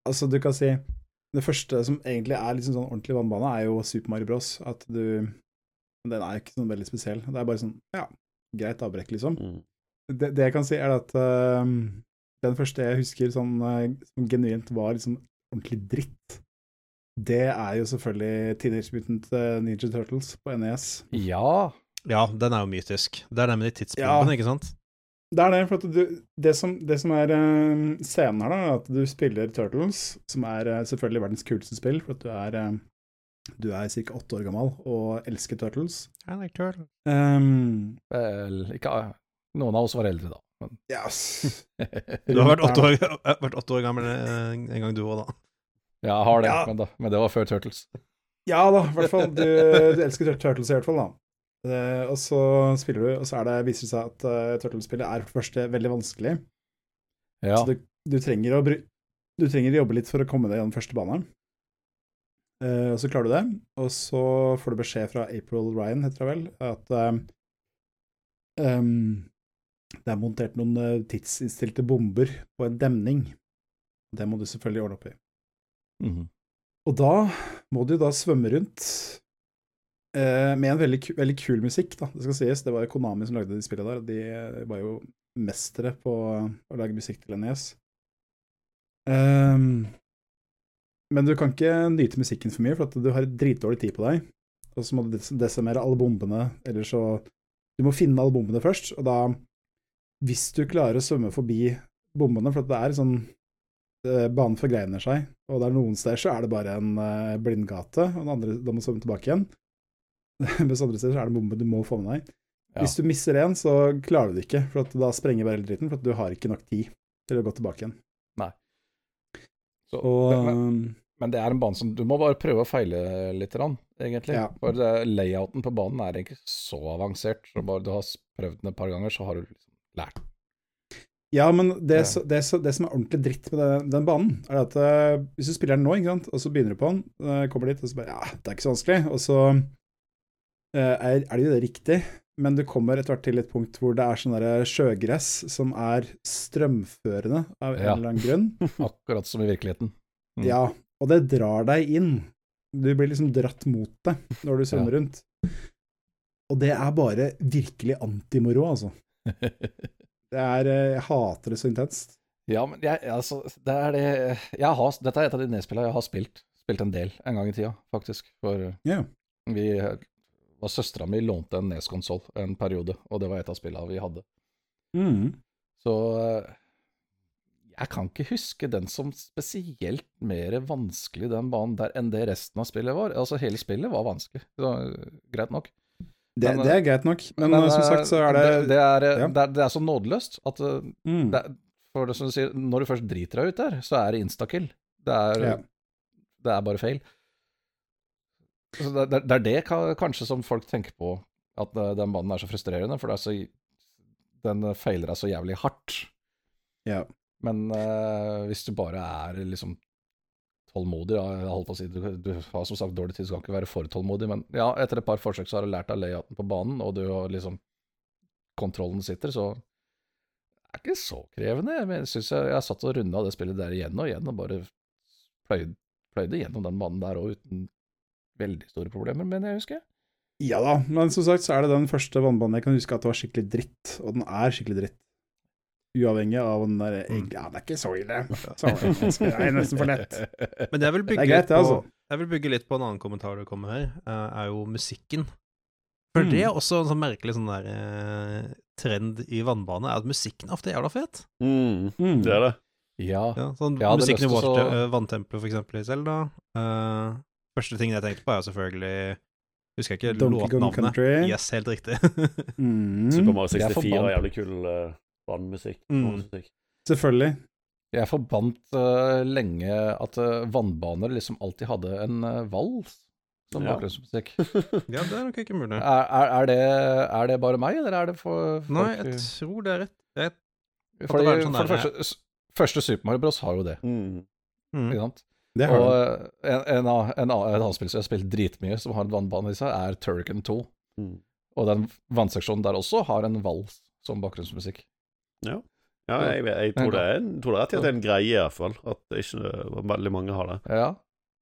Altså, du kan si Det første som egentlig er liksom sånn ordentlig vannbane, er jo Super Mario Bros. At du Den er ikke sånn veldig spesiell. Det er bare sånn Ja, greit avbrekk, liksom. Mm. Det, det jeg kan si, er at uh, den første jeg husker sånn uh, som genuint var liksom ordentlig dritt, det er jo selvfølgelig Teenage Mutant eh, Ninja Turtles på NES. ja. Ja, den er jo mytisk. Det er den med de tidsbombene, Ja. ikke sant? Det er det, for at du, det, som, det som er eh, scenen her, da, er at du spiller Turtles, som er eh, selvfølgelig verdens kuleste spill, for at du er eh, du er ca. åtte år gammel og elsker Turtles. I like Turtles. Um, Vel, ikke Noen av oss var eldre, da. Men [laughs] yes. Du har vært åtte år, vært åtte år gammel en gang du òg, da. Ja, jeg har det, Ja. men, da, men det var før Turtles. Ja da, i hvert fall. Du, du elsker Turtles i hvert fall, da. Eh, og så spiller du, og så er det, viser det seg at uh, Turtles-spillet er for det første veldig vanskelig. Ja. Så du, du, trenger å du trenger å jobbe litt for å komme deg gjennom første bane. Uh, og så klarer du det, og så får du beskjed fra April Ryan, heter det vel, at eh, em, det er montert noen eh, tidsinnstilte bomber på en demning. Det må du selvfølgelig ordne opp i. Mhm. Og da må du da svømme rundt eh, med en veldig, veldig kul musikk, da. Det skal sies. Det var Konami som lagde de spillene der. De var jo mestere på å lage musikk til NES. Um, men du kan ikke nyte musikken for mye, for du har dritdårlig tid på deg. Og så må du des- desimere alle bombene, eller så Du må finne alle bombene først, og da Hvis du klarer å svømme forbi bombene, for det er sånn eh, banen forgreiner seg, og det er noen steder så er det bare en eh, blindgate, og den andre, da må svømme tilbake igjen. [laughs] Mens andre steder så er det bombe du må få med deg. Ja. Hvis du misser en, så klarer du det ikke, for at da sprenger bare hele dritten, for at du har ikke nok tid til å gå tilbake igjen. Så, Og men, men det er en bane som Du må bare prøve å feile litt, egentlig. Ja. For det, layouten på banen er ikke så avansert. Så bare du har prøvd den et par ganger, så har du liksom lært. Ja, men det, så- det, så- det som er ordentlig dritt med den, den banen, er at eh, hvis du spiller den nå, og så begynner du på den, eh, kommer dit, og så bare Ja, det er ikke så vanskelig. Og så er, er det jo det riktig, men du kommer etter hvert til et punkt hvor det er sånn derre sjøgress som er strømførende av en Ja. eller annen grunn. [laughs] Akkurat som i virkeligheten. Mm. Ja, og det drar deg inn. Du blir liksom dratt mot det når du svømmer rundt. Og det er bare virkelig antimoro, altså. [laughs] Det er eh, Jeg hater det så intenst. Ja, men jeg, altså, det er det jeg har, Dette er et av de nedspillene jeg har spilt. Spilt en del en gang i tida, faktisk. For yeah. vi var Søstera mi lånte en Nes-konsoll en periode, og det var et av spillene vi hadde. Mm. Så eh, jeg kan ikke huske den som spesielt mer vanskelig, den banen der, enn det resten av spillet var. Altså, hele spillet var vanskelig. så øh, greit nok. Det, Men, det er greit nok, men, Men, eh, som sagt så er det, det, er, øh, ja. det, er, det er så nådeløst at mm, det, er- for det som du sier, når du først driter deg ut der, så er det instakill. Det er, Ja. det er bare feil. Det, det, det er det kanskje som folk tenker på, at den banen er så frustrerende, for det så, den feiler deg så jævlig hardt. ja. Men uh, hvis du bare er liksom tålmodig, jeg holdt på å si, du, du har som sagt dårlig tid, så kan ikke være for tålmodig, men ja, etter et par forsøk så har du lært deg layouten på banen, og du har liksom Kontrollen sitter, så det er ikke så krevende. Jeg synes jeg, jeg satt og runda det spillet der igjen og igjen, og bare pløyde, pløyde gjennom den banen der òg, uten veldig store problemer, men jeg husker. ja da, men som sagt så er det den første vannbanen jeg kan huske at det var skikkelig dritt, og den er skikkelig dritt. Uavhengig av om den der egentlig Ja, det er ikke så ille. [laughs] Så det er nesten for lett. Men jeg vil Det bygge, er greit, litt på, altså. jeg vil bygge litt på en annen kommentar du kommer her, eh, er jo musikken. For Mm. det er også en sånn merkelig sånn der eh, trend i vannbane, er at musikken ofte er jævla fet. Mm, Mm. det er det. Ja, Ja, sånn ja, musikken i til Water, eh, Vanntempelet, for eksempel, i Selda. Eh, første tingen jeg tenkte på, er selvfølgelig Husker jeg ikke låtnavnet. Yes, helt riktig. [laughs] Mm, Super Mario er 64 forbann- er jævlig kul uh, vannmusikk. Mm. selvfølgelig. Jeg forbandt uh, lenge at uh, vannbaner liksom alltid hadde en uh, vals som Ja. bakgrunnsmusikk. [laughs] ja, det er nok ikke mulig. Er, er, er, det, er det bare meg, eller er det for folk Nei, jeg tror det er rett. Jeg, Fordi, det sånn For det første, første Super Mario Bros. har jo det, Mm. mm. ikke sant? Det har Og øh, en, en, en, annen spill som jeg har spilt dritmye, som har en vannbane i seg, er Turrican 2. Mm. Og den vannseksjonen der også har en vals som bakgrunnsmusikk. Ja, jeg, jeg, tror det er en, tror det er rett at det er en greie, i hvert fall. At ikke veldig mange har det. Ja.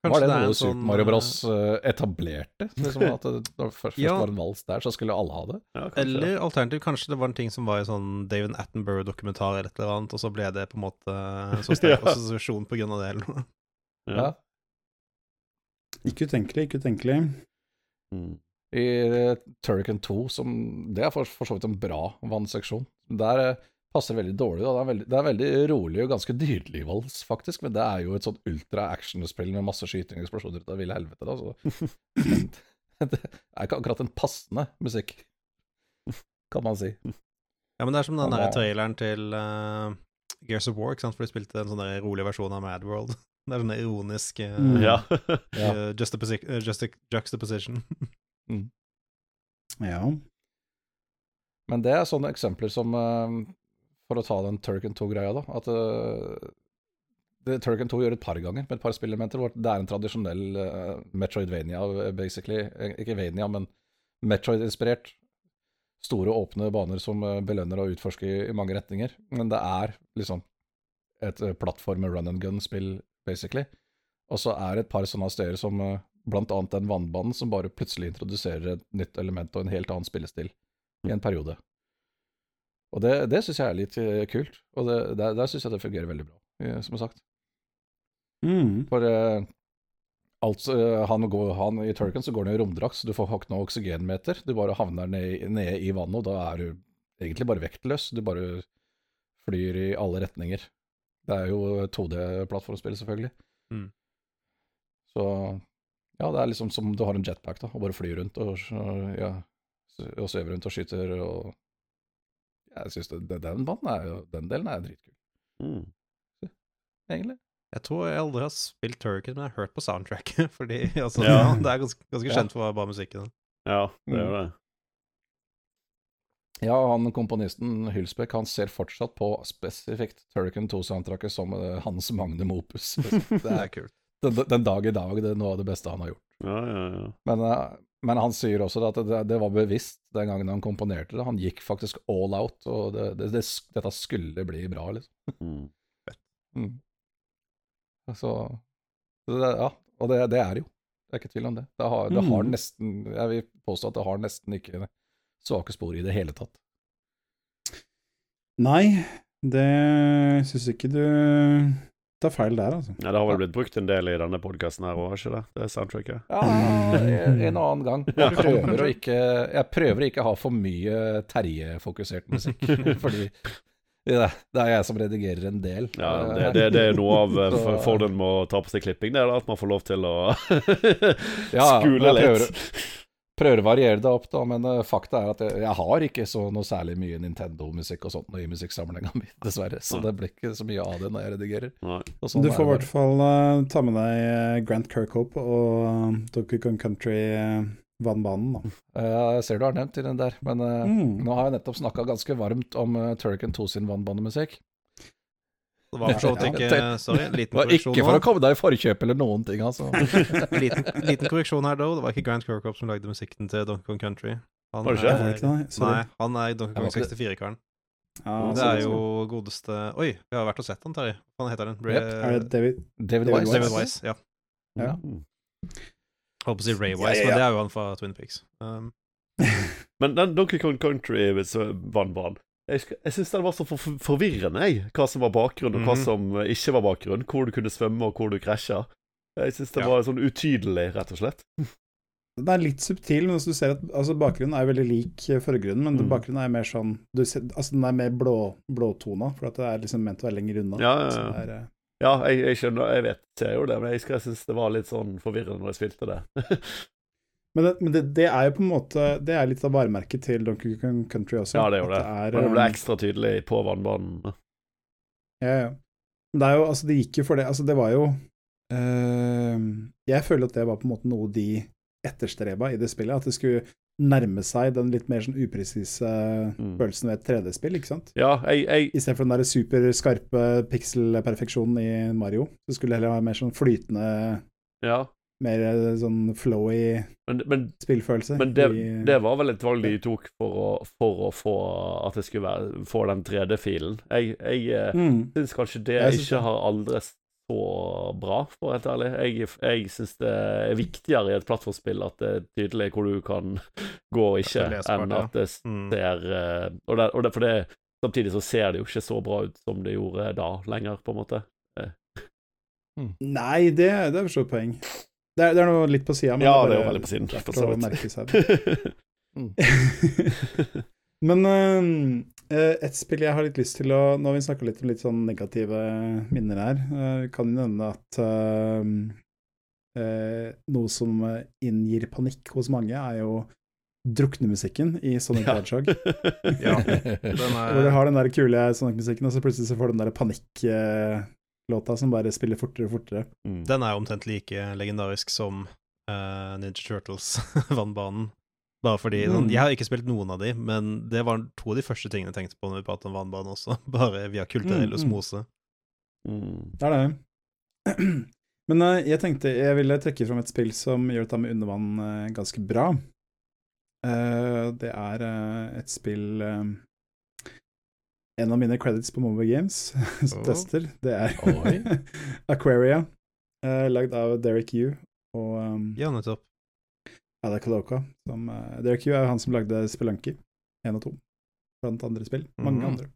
Kanskje var det, det noe sånn... Super sånn, Mario Bros. øh, etablerte? Liksom at det, når det [laughs] først Ja. var en vals der, så skulle alle ha det? Ja, kanskje. Eller alternativt, kanskje det var en ting som var i sånn David Attenborough-dokumentar eller et eller annet, og så ble det på en måte så [laughs] sterk Ja. assosiasjon på grunn av det. eller noe. Ja. Ikke utenkelig, ikke utenkelig. Mm. I uh, Turrican 2, som Det er for, for så vidt en bra vannseksjon. Der eh, passer veldig dårlig. Da. Det, er veldig, det er veldig rolig og ganske dyrlig vals, faktisk, men det er jo et sånt ultra-action-spill med masse skyting og eksplosjoner ut av ville helvete, da, så [laughs] [laughs] Det er ikke akkurat en passende musikk, kan man si. Ja, men det er som den der traileren til uh, Gears of War, ikke sant, for de spilte en sånn der rolig versjon av Mad World. Det er sånn ironisk uh, Mm. Ja. Ja. uh, juxtaposi uh, juxta- juxtaposition. [laughs] Ja. Men det er sånne eksempler som For å ta den Turken 2-greia, da. At det Turrican 2 gjør et par ganger med et par spillelementer. Det er en tradisjonell Metroidvania, basically. Ikke Vania, men Metroid-inspirert. Store, åpne baner som belønner å utforske i, mange retninger. Men det er liksom et plattform plattform run and gun-spill, basically. Og så er det et par sånne steder som eh, blant annet den vannbanen som bare plutselig introduserer et nytt element og en helt annen spillestil i en periode. Og det, det syns jeg er litt eh, kult, og det, der, der syns jeg det fungerer veldig bra, eh, som sagt. Mm. For eh, alt, han, går, han I Turken så går han i romdrakt, så du får ikke noe oksygenmeter. Du bare havner nede, nede i vannet, og da er du egentlig bare vektløs. Du bare flyr i alle retninger. Det er jo 2D-plattformspill, selvfølgelig. Mm. Så ja, det er liksom som du har en jetpack, da, og bare flyr rundt og, ja, og svever rundt og skyter og Jeg syns den banen er jo Den delen er dritkul, Mm. egentlig. Jeg tror jeg aldri har spilt Turrican, men jeg har hørt på soundtracket. [laughs] Fordi altså, Ja. [laughs] ja. det er ganske, ganske kjent for å være bra musikk. Ja, det er jo Mm. det. Ja, han komponisten Hylsbeck han ser fortsatt på spesifikt Turrican 2-soundtracket som eh, hans magnum opus. [laughs] Det er kult. den, den dag i dag det er noe av det beste han har gjort. Ja, ja, ja. Men, eh, men han sier også at det, det var bevisst den gangen han komponerte det. Han gikk faktisk all out, og det, det, det, dette skulle bli bra, liksom. Mm. [laughs] Mm. Så Ja, og det, det er det jo. Det er ikke tvil om det. Det har, det har Mm. nesten Jeg vil påstå at det har nesten ikke svake spor i det hele tatt. Nei, det syns ikke du tar feil der, altså. ja, det har vel blitt brukt en del i denne podkasten her òg, ikke det? Det er soundtracket. Ja, en en annen gang. [laughs] Jeg prøver å ikke, jeg prøver å ikke ha for mye Terje-fokusert musikk. [laughs] Fordi Ja, det er jeg som redigerer en del. Ja, det, det, det er noe av eh, for- fordelen med å ta på seg klipping, det er at man får lov til å [laughs] Ja, skule jeg litt. Prøver å variere det opp, da, men uh, fakta er at jeg, jeg har ikke så noe særlig mye Nintendo-musikk og sånt i musikksamlinga [laughs] mi, dessverre. Så Nei. det blir ikke så mye av det når jeg redigerer. Og sånn Du får i hvert fall uh, ta med deg eh, Grant Kirkhope og Donkey Kong Country uh, vannbanen, da. [laughs] Eh, Jeg ser du har nevnt i den der, men Mm. nå har jeg nettopp snakka ganske varmt om uh, Turrican 2 sin vannbanemusikk. Det var for så vidt Ja, ikke det- Sorry, Det liten var korreksjon ikke for å komme deg i forkjøp eller noen ting, altså. [laughs] liten, liten korreksjon her, though. Det var ikke Grant Kirkhope som lagde musikken til Donkey Kong Country. Han Var det ikke? er- ikke det? Nei, han er Donkey Kong var ikke det- 64-karen. Ja, Det er jo godeste Oi, vi har vært og sett han, Terje. Hva heter den? Yep. Er det David? David David Wise. David Wise. Ja. Ja. Mm. Holdt på å si Ray Ja, Wise, ja, men det er jo han fra Twin Peaks. Um, [laughs] Men den Donkey Kong Country så vannbanen Jeg, jeg syns den var så for for- forvirrende, jeg. Hva som var bakgrunn, og hva Mhm. som eh, ikke var bakgrunn. Hvor du kunne svømme, og hvor du krasja. Jeg syns det Ja. var sånn utydelig, rett og slett. [laughs] Den er litt subtil, men du ser at altså, bakgrunnen er veldig lik eh, forgrunnen, men Mm. bakgrunnen er mer sånn du ser, Altså, den er mer blå, blåtona, for at det er liksom ment å være lenger unna. Ja, ja, ja. er, eh, Ja, jeg, jeg skjønner, jeg vet, jeg jo det, men jeg, jeg syns det var litt sånn forvirrende når jeg spilte det. [laughs] Men, det, men det, det er jo på en måte Det er litt av varemerket til Donkey Kong Country også. ja, det jo det. er, Og det ble eh, ekstra tydelig på vannbanen. Ja, ja. Men det er jo, altså det gikk jo for det Altså det var jo eh, Jeg føler at det var på en måte noe de etterstreba i det spillet. At det skulle nærme seg den litt mer sånn upresise Mm. følelsen ved et 3D-spill, ikke sant? Ja, jeg, jeg Istedenfor den der superskarpe pikselperfeksjonen i Mario, så skulle det heller være mer sånn flytende, Ja. Mer eh, sånn flowy Men, men, spillfølelse. men det, i- det var vel et valg de tok for å, for å få at det skulle være, få den 3D-filen. Jeg, jeg eh, mm. syns kanskje det Jeg ikke det. har aldri så bra, for å være helt ærlig. Jeg, jeg syns det er viktigere i et plattformspill at det er tydelig hvor du kan [laughs] gå og ikke, enn at det mm. ser mm. og, det, og det, For det, samtidig så ser det jo ikke så bra ut som det gjorde da lenger, på en måte. Nei, det, det er for så vidt poeng. Det er, det er noe litt på sida, men Ja, det det er jo veldig på siden, for så vidt. merke seg det. [laughs] [laughs] Men uh, et spill jeg har litt lyst til å Nå har vi snakka litt om litt sånn negative minner her. Uh, kan jo nevne at uh, uh, noe som inngir panikk hos mange, er jo druknemusikken i Sonic Ja. Hedgehog. [laughs] Ja. Den Hvor du har den der kule Sonic-musikken, og så plutselig så får du den der panikklåta som bare spiller fortere og fortere. Mm. den er omtrent like legendarisk som uh, Ninja Turtles-vannbanen. [laughs] Bare fordi sånn, Mm. Jeg har ikke spilt noen av de, men det var to av de første tingene jeg tenkte på når vi pratet om vannbane også. [laughs] Bare via kulturell Mm, mm. osmose. Mm. Det er det. [clears throat] Men uh, jeg tenkte jeg ville trekke fram et spill som gjør dette med undervann uh, ganske bra. Uh, det er et spill En av mine credits på Mobile Games [laughs] som Oh. tester, det er [laughs] Aquaria, uh, lagd av Derek Yu og um, Ja, nettopp. Ada Kaloka. Som, uh, Derek Yu er jo han som lagde Spelunky 1 og 2, blant andre spill. Mange mm. andre.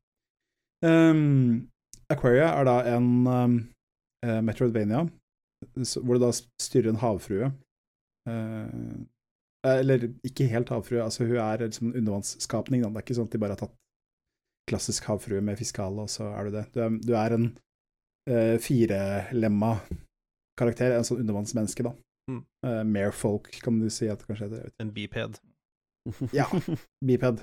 Um, Aquaria er da en um, uh, Metroidvania, hvor du da styrer en havfrue. Uh, eller ikke helt havfrue, altså hun er liksom en undervannsskapning. Da. Det er ikke sånn at de bare har tatt klassisk havfrue med fiskehale, og så er du det. Du er, du er en uh, firelemma karakter, en sånn undervannsmenneske, da. Mm. Uh, Marefolk, kan du si at det kanskje heter. En biped. [laughs] Ja. Biped.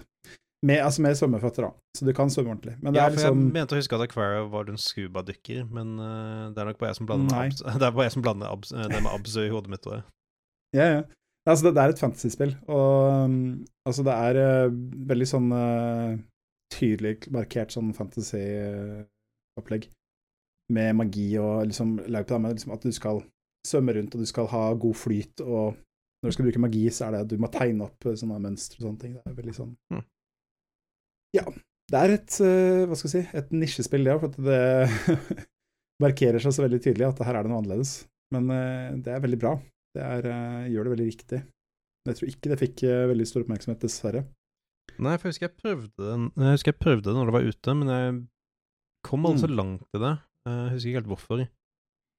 Med, altså med svømmeføtter, da. Så du kan svømme ordentlig. Men det Ja, er for jeg liksom mente å huske at Aquaria var en scubadykker, men uh, det er nok bare jeg som blander, [laughs] det er bare jeg som blander abs eh, det med abs i hodet mitt. Og. Ja, ja. Altså, det, det er et fantasyspill, og um, altså, det er uh, veldig sånn eh, tydelig markert sånn fantasy-opplegg. Med magi og liksom det med liksom, at du skal svømme rundt, og du skal ha god flyt, og når du skal bruke magi, så er det at du må tegne opp eh, sånne mønstre og sånne ting. Det er veldig sånn Hmm. Ja. Det er et, eh, hva skal jeg si, et nisjespill, det òg, for at det [laughs] markerer seg så veldig tydelig at her er det noe annerledes. Men eh, det er veldig bra. Det er, gjør det veldig riktig. Jeg tror ikke det fikk veldig stor oppmerksomhet, dessverre. Nei, for jeg husker jeg prøvde den Jeg husker jeg prøvde det når det var ute, men jeg kom aldri så Mm. langt til det. Eh, Jeg husker ikke helt hvorfor.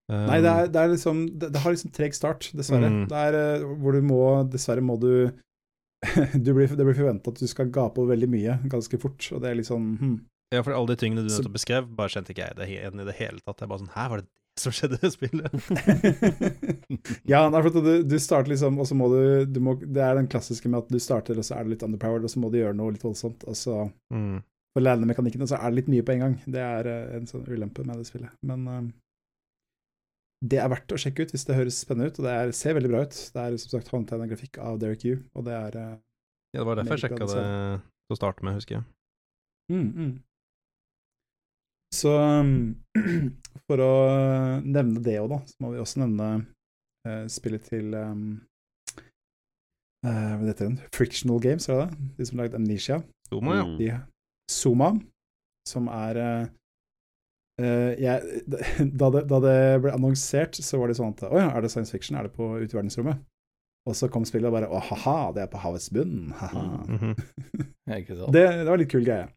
Nei, det, er, det er liksom Det, det har liksom treg start, dessverre. Mm. Det er eh, hvor du må Dessverre må du [laughs] du blir, Det blir forventa at du skal gape over veldig mye ganske fort, og det er litt sånn hm. Ja, for alle de tingene du nettopp beskrev, bare kjente ikke jeg det igjen i det hele tatt. Jeg bare sånn Hæ, var det [laughs] som skjedde i spillet? [laughs] ja, nei, for du, du starter liksom, og så må du, du må, Det er den klassiske med at du starter, og så er du litt underpowered, og så må du gjøre noe litt voldsomt. Og så Mm. for landemekanikkene så er det litt mye på en gang. Det er eh, en sånn ulempe med det spillet. Men eh, det er verdt å sjekke ut hvis det høres spennende ut, og det er, ser veldig bra ut. Det er som sagt håndtegna grafikk av Derek Yu, og det er uh, Ja, det var derfor jeg sjekka det til å starte med, husker jeg. Mm, mm. Så um, [clears throat] for å nevne det òg, da, så må vi også nevne uh, spillet til um, uh, Hva heter den? Frictional Games, er det det? De som lagde Amnesia. Zuma, ja. De, Zuma, som er uh, uh, jeg, [laughs] da, det, da det ble annonsert, så var det sånn at Å ja, er det science fiction? Er det på ute i verdensrommet? Og så kom spillet og bare Å, ha-ha, det er på havets bunn. Ha-ha. Mm [laughs] -hmm. det, det var litt kul greie.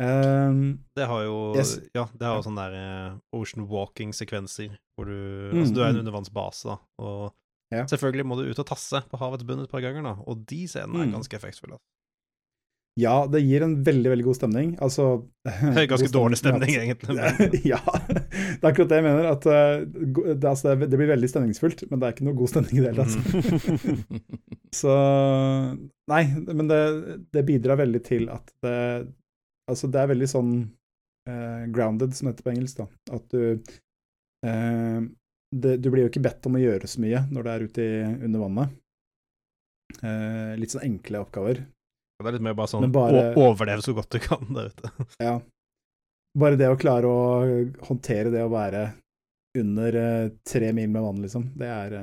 Um, Det har jo Yes. Ja, det har jo sånne der eh, ocean walking-sekvenser, hvor du Mm, Altså, du er en mm. undervannsbase, da, og Ja. selvfølgelig må du ut og tasse på havets bunn et par ganger, da, og de scenene er Mm. ganske effektfulle. Ja, det gir en veldig, veldig god stemning. Altså [laughs] Det ganske dårlig stemning, egentlig. Men, [laughs] ja, det er akkurat det jeg mener. At uh, det, altså, det, blir veldig stemningsfullt, men det er ikke noe god stemning i det hele tatt. [laughs] Så Nei, men det, det bidrar veldig til at det Altså, det er veldig sånn eh, grounded, som det heter på engelsk, da. At du eh, det, Du blir jo ikke bedt om å gjøre så mye når du er ute i, under vannet. Eh, litt sånn enkle oppgaver. det er litt mer bare sånn bare- å, overlev så godt du kan der ute. [laughs] Ja. Bare det å klare å håndtere det å være under eh, tre mil med vann, liksom, det er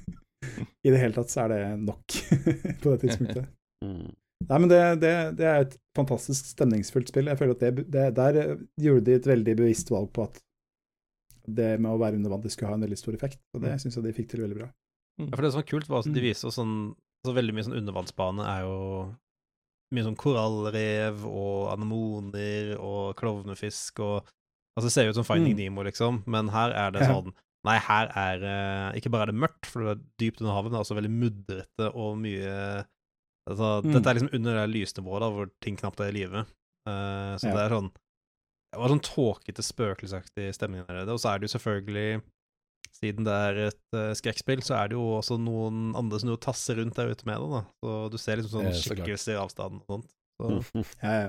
[laughs] I det hele tatt så er det nok [laughs] på det tidspunktet. Mm. Nei, men det, det, det er et fantastisk stemningsfullt spill. Jeg føler at det, det, Der eh, gjorde de et veldig bevisst valg på at det med å være under vann skulle ha en veldig stor effekt, og det syns jeg de fikk til veldig bra. Ja, for det som var kult, var at de viste viser oss sånn så Veldig mye sånn undervannsbane er jo mye sånn korallrev og anemoner og klovnefisk og Altså, det ser jo ut som Finding Mm. Nemo, liksom, men her er det sånn Nei, her er eh, Ikke bare er det mørkt, for det er dypt under havet, men det er også veldig mudrete og mye Altså, Mm. dette er liksom under det lysnivået da, hvor ting knapt er i live. Uh, så Ja. det er sånn Det var sånn tåkete, spøkelsesaktig stemning der. Og så er det jo selvfølgelig siden det er et uh, skrekkspill, så er det jo også noen andre som jo tasser rundt der ute med det, da. Så du ser liksom sånn så skikkelser i avstanden og sånt. Så, Mm. Ja, ja.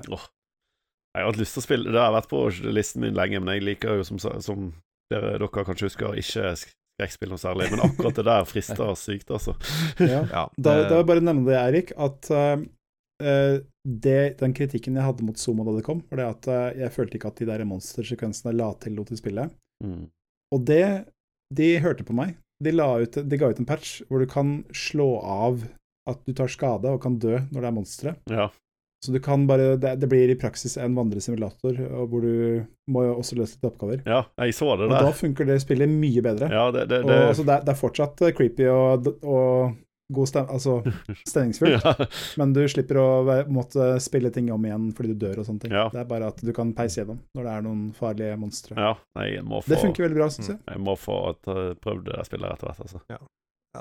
Jeg har hatt lyst til å spille Det har vært på listen min lenge, men jeg liker jo, som, som dere, dere kanskje husker, ikke skrekkspill noe særlig. Men akkurat det der frister [laughs] sykt, altså. ja. [laughs] ja, Da, det- da vil jeg bare nevne det, Eirik, at eh, det, den kritikken jeg hadde mot Zoma da det kom, var det at uh, jeg følte ikke at de der monstersekvensene la til noe til spillet. Mm. Og det De hørte på meg. De, la ut, de ga ut en patch hvor du kan slå av at du tar skade og kan dø når det er monstre. Ja. Så du kan bare Det, det blir i praksis en vandresimulator hvor du må jo også løse litt oppgaver. ja, jeg så det der. Og da funker det spillet mye bedre. Ja, det, det, Og, altså, det, er, det er fortsatt eh, creepy og, og god stem, altså, [laughs] stemningsfullt. ja. Men du slipper å måtte spille ting om igjen fordi du dør og sånne ting. Ja. Det er bare at du kan peise gjennom når det er noen farlige monstre. ja. Få Det funker veldig bra, syns jeg. Jeg må få prøvd det spillet rett og slett, Ja.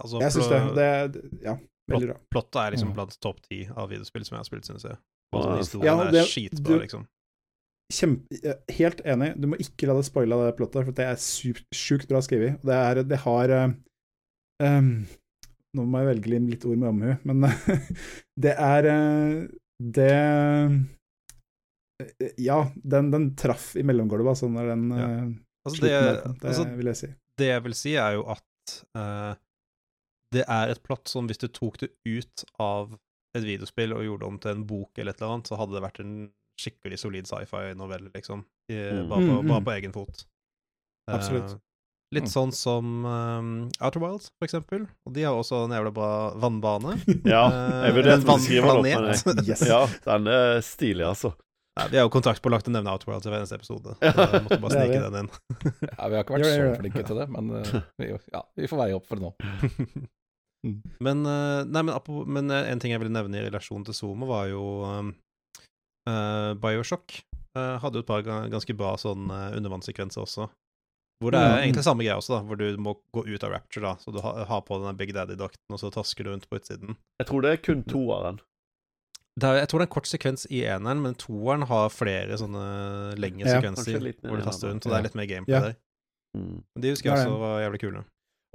altså, Jeg syns det. det. Ja, veldig bra. Plottet er liksom blant topp ti av videospill som jeg har spilt, synes jeg. Og sånn historien Ja, er det- skitbra, du- liksom. Kjempe, helt enig. Du må ikke la det spoile det plottet, for det er sjukt bra skrevet. Det, er, det har ehm, Nå må jeg velge litt ord med omhu, men [laughs] det er eh, Det eh, Ja, den, den traff i mellomgulvet, altså, når den Ja. Altså, det. Det altså, vil jeg si. det jeg vil si, er jo at uh, det er et plott som hvis du tok det ut av et videospill og gjorde det om til en bok eller et eller annet, så hadde det vært en skikkelig solid sci-fi-novelle, liksom. I, Mm. bare, på, Mm, bare mm. på egen fot. Absolutt. Uh, litt Mm. sånn som um, Outer Wilds, for eksempel. Og de har også en jævla bra vannbane. [laughs] Ja, Eh, jeg vurdeerte en å skrive den opp, men. Yes. ja, den er stilig, altså. Nei, vi har jo kontraktpålagt å nevne Outer Wilds i hver eneste episode. Så jeg måtte bare er snike den inn. Ja, vi har ikke vært så flinke til det, men uh, vi, ja, vi får veie opp for det nå. [laughs] Mm. Men, eh, nei, men, men eh, en ting jeg ville nevne i relasjon til Zomo, var jo um, eh, Bioshock. Uh, hadde jo et par ganske bra sånn uh, undervannssekvenser også. Hvor det er mm. egentlig samme greia også, da, hvor du må gå ut av Rapture, da. Så du har, har på den Big Daddy-drakten, og så tasker du rundt på utsiden. Jeg tror det er kun toeren. det er, Jeg tror det er en kort sekvens i eneren, men toeren har flere sånne lengre Ja, sekvenser hvor du taster rundt, og det er litt mer gameplay Ja. der. Mm. Men de husker jeg også var jævlig kule.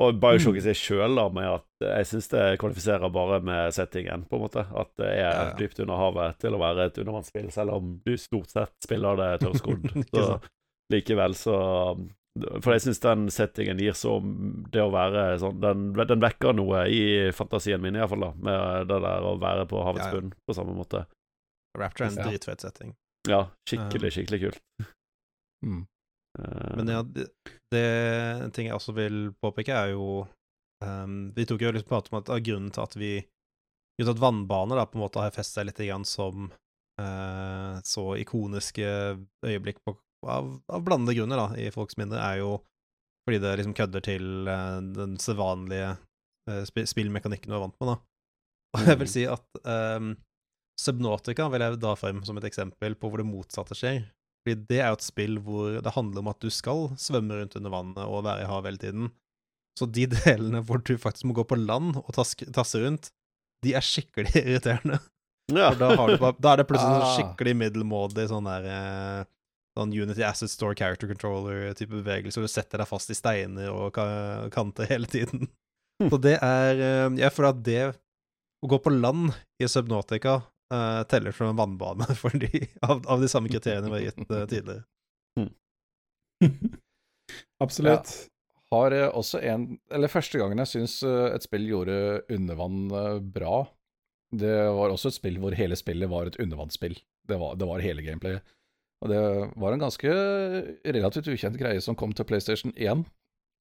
Og Bioshock Mm. i seg sjøl, da, med at jeg syns det kvalifiserer bare med settingen, på en måte. At det er Ja, ja. dypt under havet til å være et undervannsspill, selv om du stort sett spiller det tørrskodd. [laughs] Likevel så For jeg syns den settingen gir så Det å være sånn Den, den vekker noe i fantasien min, iallfall, da. Med det der å være på havets Ja, bunn på samme måte. Rapture er en dritfett setting. Ja, skikkelig, skikkelig kult. Mm. Eh, Men ja, det, det en ting jeg også vil påpeke, er jo um, Vi tok jo litt prat om at av grunnen til at vi Grunnen til at vannbaner da på en måte har festet seg litt grann som uh, så ikoniske øyeblikk på, av, av blandede grunner da, i folks minner, er jo fordi det liksom kødder til uh, den sedvanlige uh, spillmekanikken du er vant med, da. [laughs] Og jeg vil si at um, Subnautica vil jeg dra frem som et eksempel på hvor det motsatte skjer. Fordi det er jo et spill hvor det handler om at du skal svømme rundt under vannet og være i havet hele tiden. Så de [laughs] delene hvor du faktisk må gå på land og taske, tasse rundt, de er skikkelig [laughs] irriterende. ja. Da, har du bare, da er det plutselig Ah. sånn skikkelig middelmådig sånn der eh, Sånn Unity Asset Store Character Controller-type bevegelse, hvor du setter deg fast i steiner og kanter hele tiden. [laughs] Så det er eh, Jeg føler at det å gå på land i Subnautica eh, teller som en vannbane [laughs] fordi, av, av de samme kriteriene vi har gitt uh, tidligere. [laughs] Absolutt. Har eh, også en Eller første gangen jeg syns et spill gjorde undervann bra, det var også et spill hvor hele spillet var et undervannsspill. Det var, det var hele gameplayet. Og det var en ganske relativt ukjent greie som kom til PlayStation 1,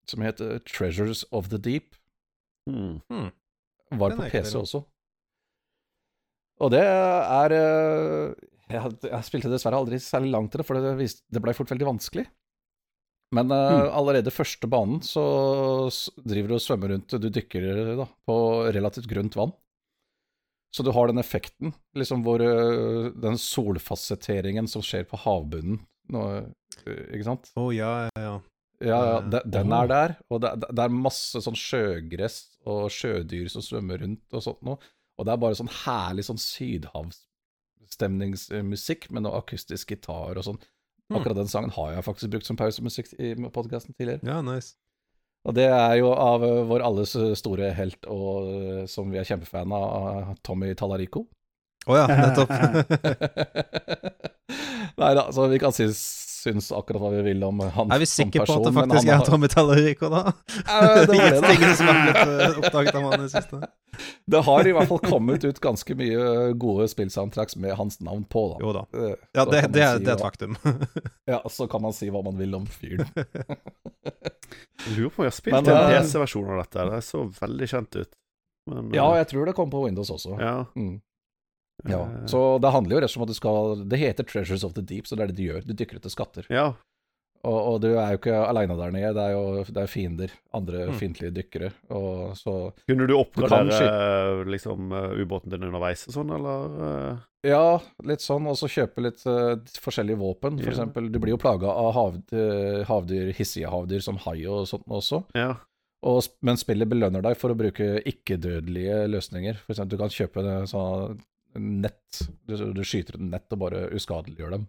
som heter Treasures of the Deep. Mm. Hmm. Var på PC også. Og det er eh, jeg, jeg spilte dessverre aldri særlig langt til det, for det, viste, det ble fort veldig vanskelig. Men Hmm. allerede første banen så driver du og svømmer rundt, du dykker da, på relativt grunt vann. Så du har den effekten, liksom hvor eh, den solfasetteringen som skjer på havbunnen, nå, ikke sant? Å ja, ja, ja. Ja, ja, de, den er der, og det, det er masse sånn sjøgress og sjødyr som svømmer rundt og sånt noe. Og det er bare sånn herlig sånn sydhavsstemningsmusikk med noe akustisk gitar og sånn. Hmm. Akkurat den sangen har jeg faktisk brukt som pausemusikk i podkasten tidligere. ja nice. Og det er jo av eh, vår alles store helt, og eh, som vi er kjempefan av, Tommy Talarico. Å ja, nettopp. [laughs] Nei da, så vi kan si, synes akkurat hva vi vil om han som person. er vi sikre på at det faktisk er Tommy Tallarico, da? Eh, det var det, da. som har blitt eh, oppdaget av han i siste. [laughs] Det har i hvert fall kommet ut ganske mye gode spillsoundtracks med hans navn på, da. Jo da. Eh, Ja, det, det, er, si det er et faktum. Ja, så kan man si hva man vil om fyren. [laughs] Lurer på om jeg har spilt Men, en eh, PC-versjon av dette. Det så veldig kjent ut. Men, Ja, jeg tror det kom på Windows også. ja. Mm. Ja. Eh, Så det handler jo rett og slett om at du skal Det heter Treasures of the Deep, så det er det du gjør. Du dykker etter skatter. ja. Og, og du er jo ikke aleine der nede, det er jo det er fiender. Andre Mm. fiendtlige dykkere. Og så Kunne du oppgradere liksom eh, ubåten din underveis og sånn, eller? eh? Ja, litt sånn. Og så kjøpe litt uh, forskjellige våpen. For Ja. eksempel, du blir jo plaga av hav, uh, havdyr, hissige havdyr som hai og sånt også. Ja. Og, men spillet belønner deg for å bruke ikke-dødelige løsninger. For eksempel, du kan kjøpe sånn nett. Du, du skyter et nett og bare uskadeliggjør dem,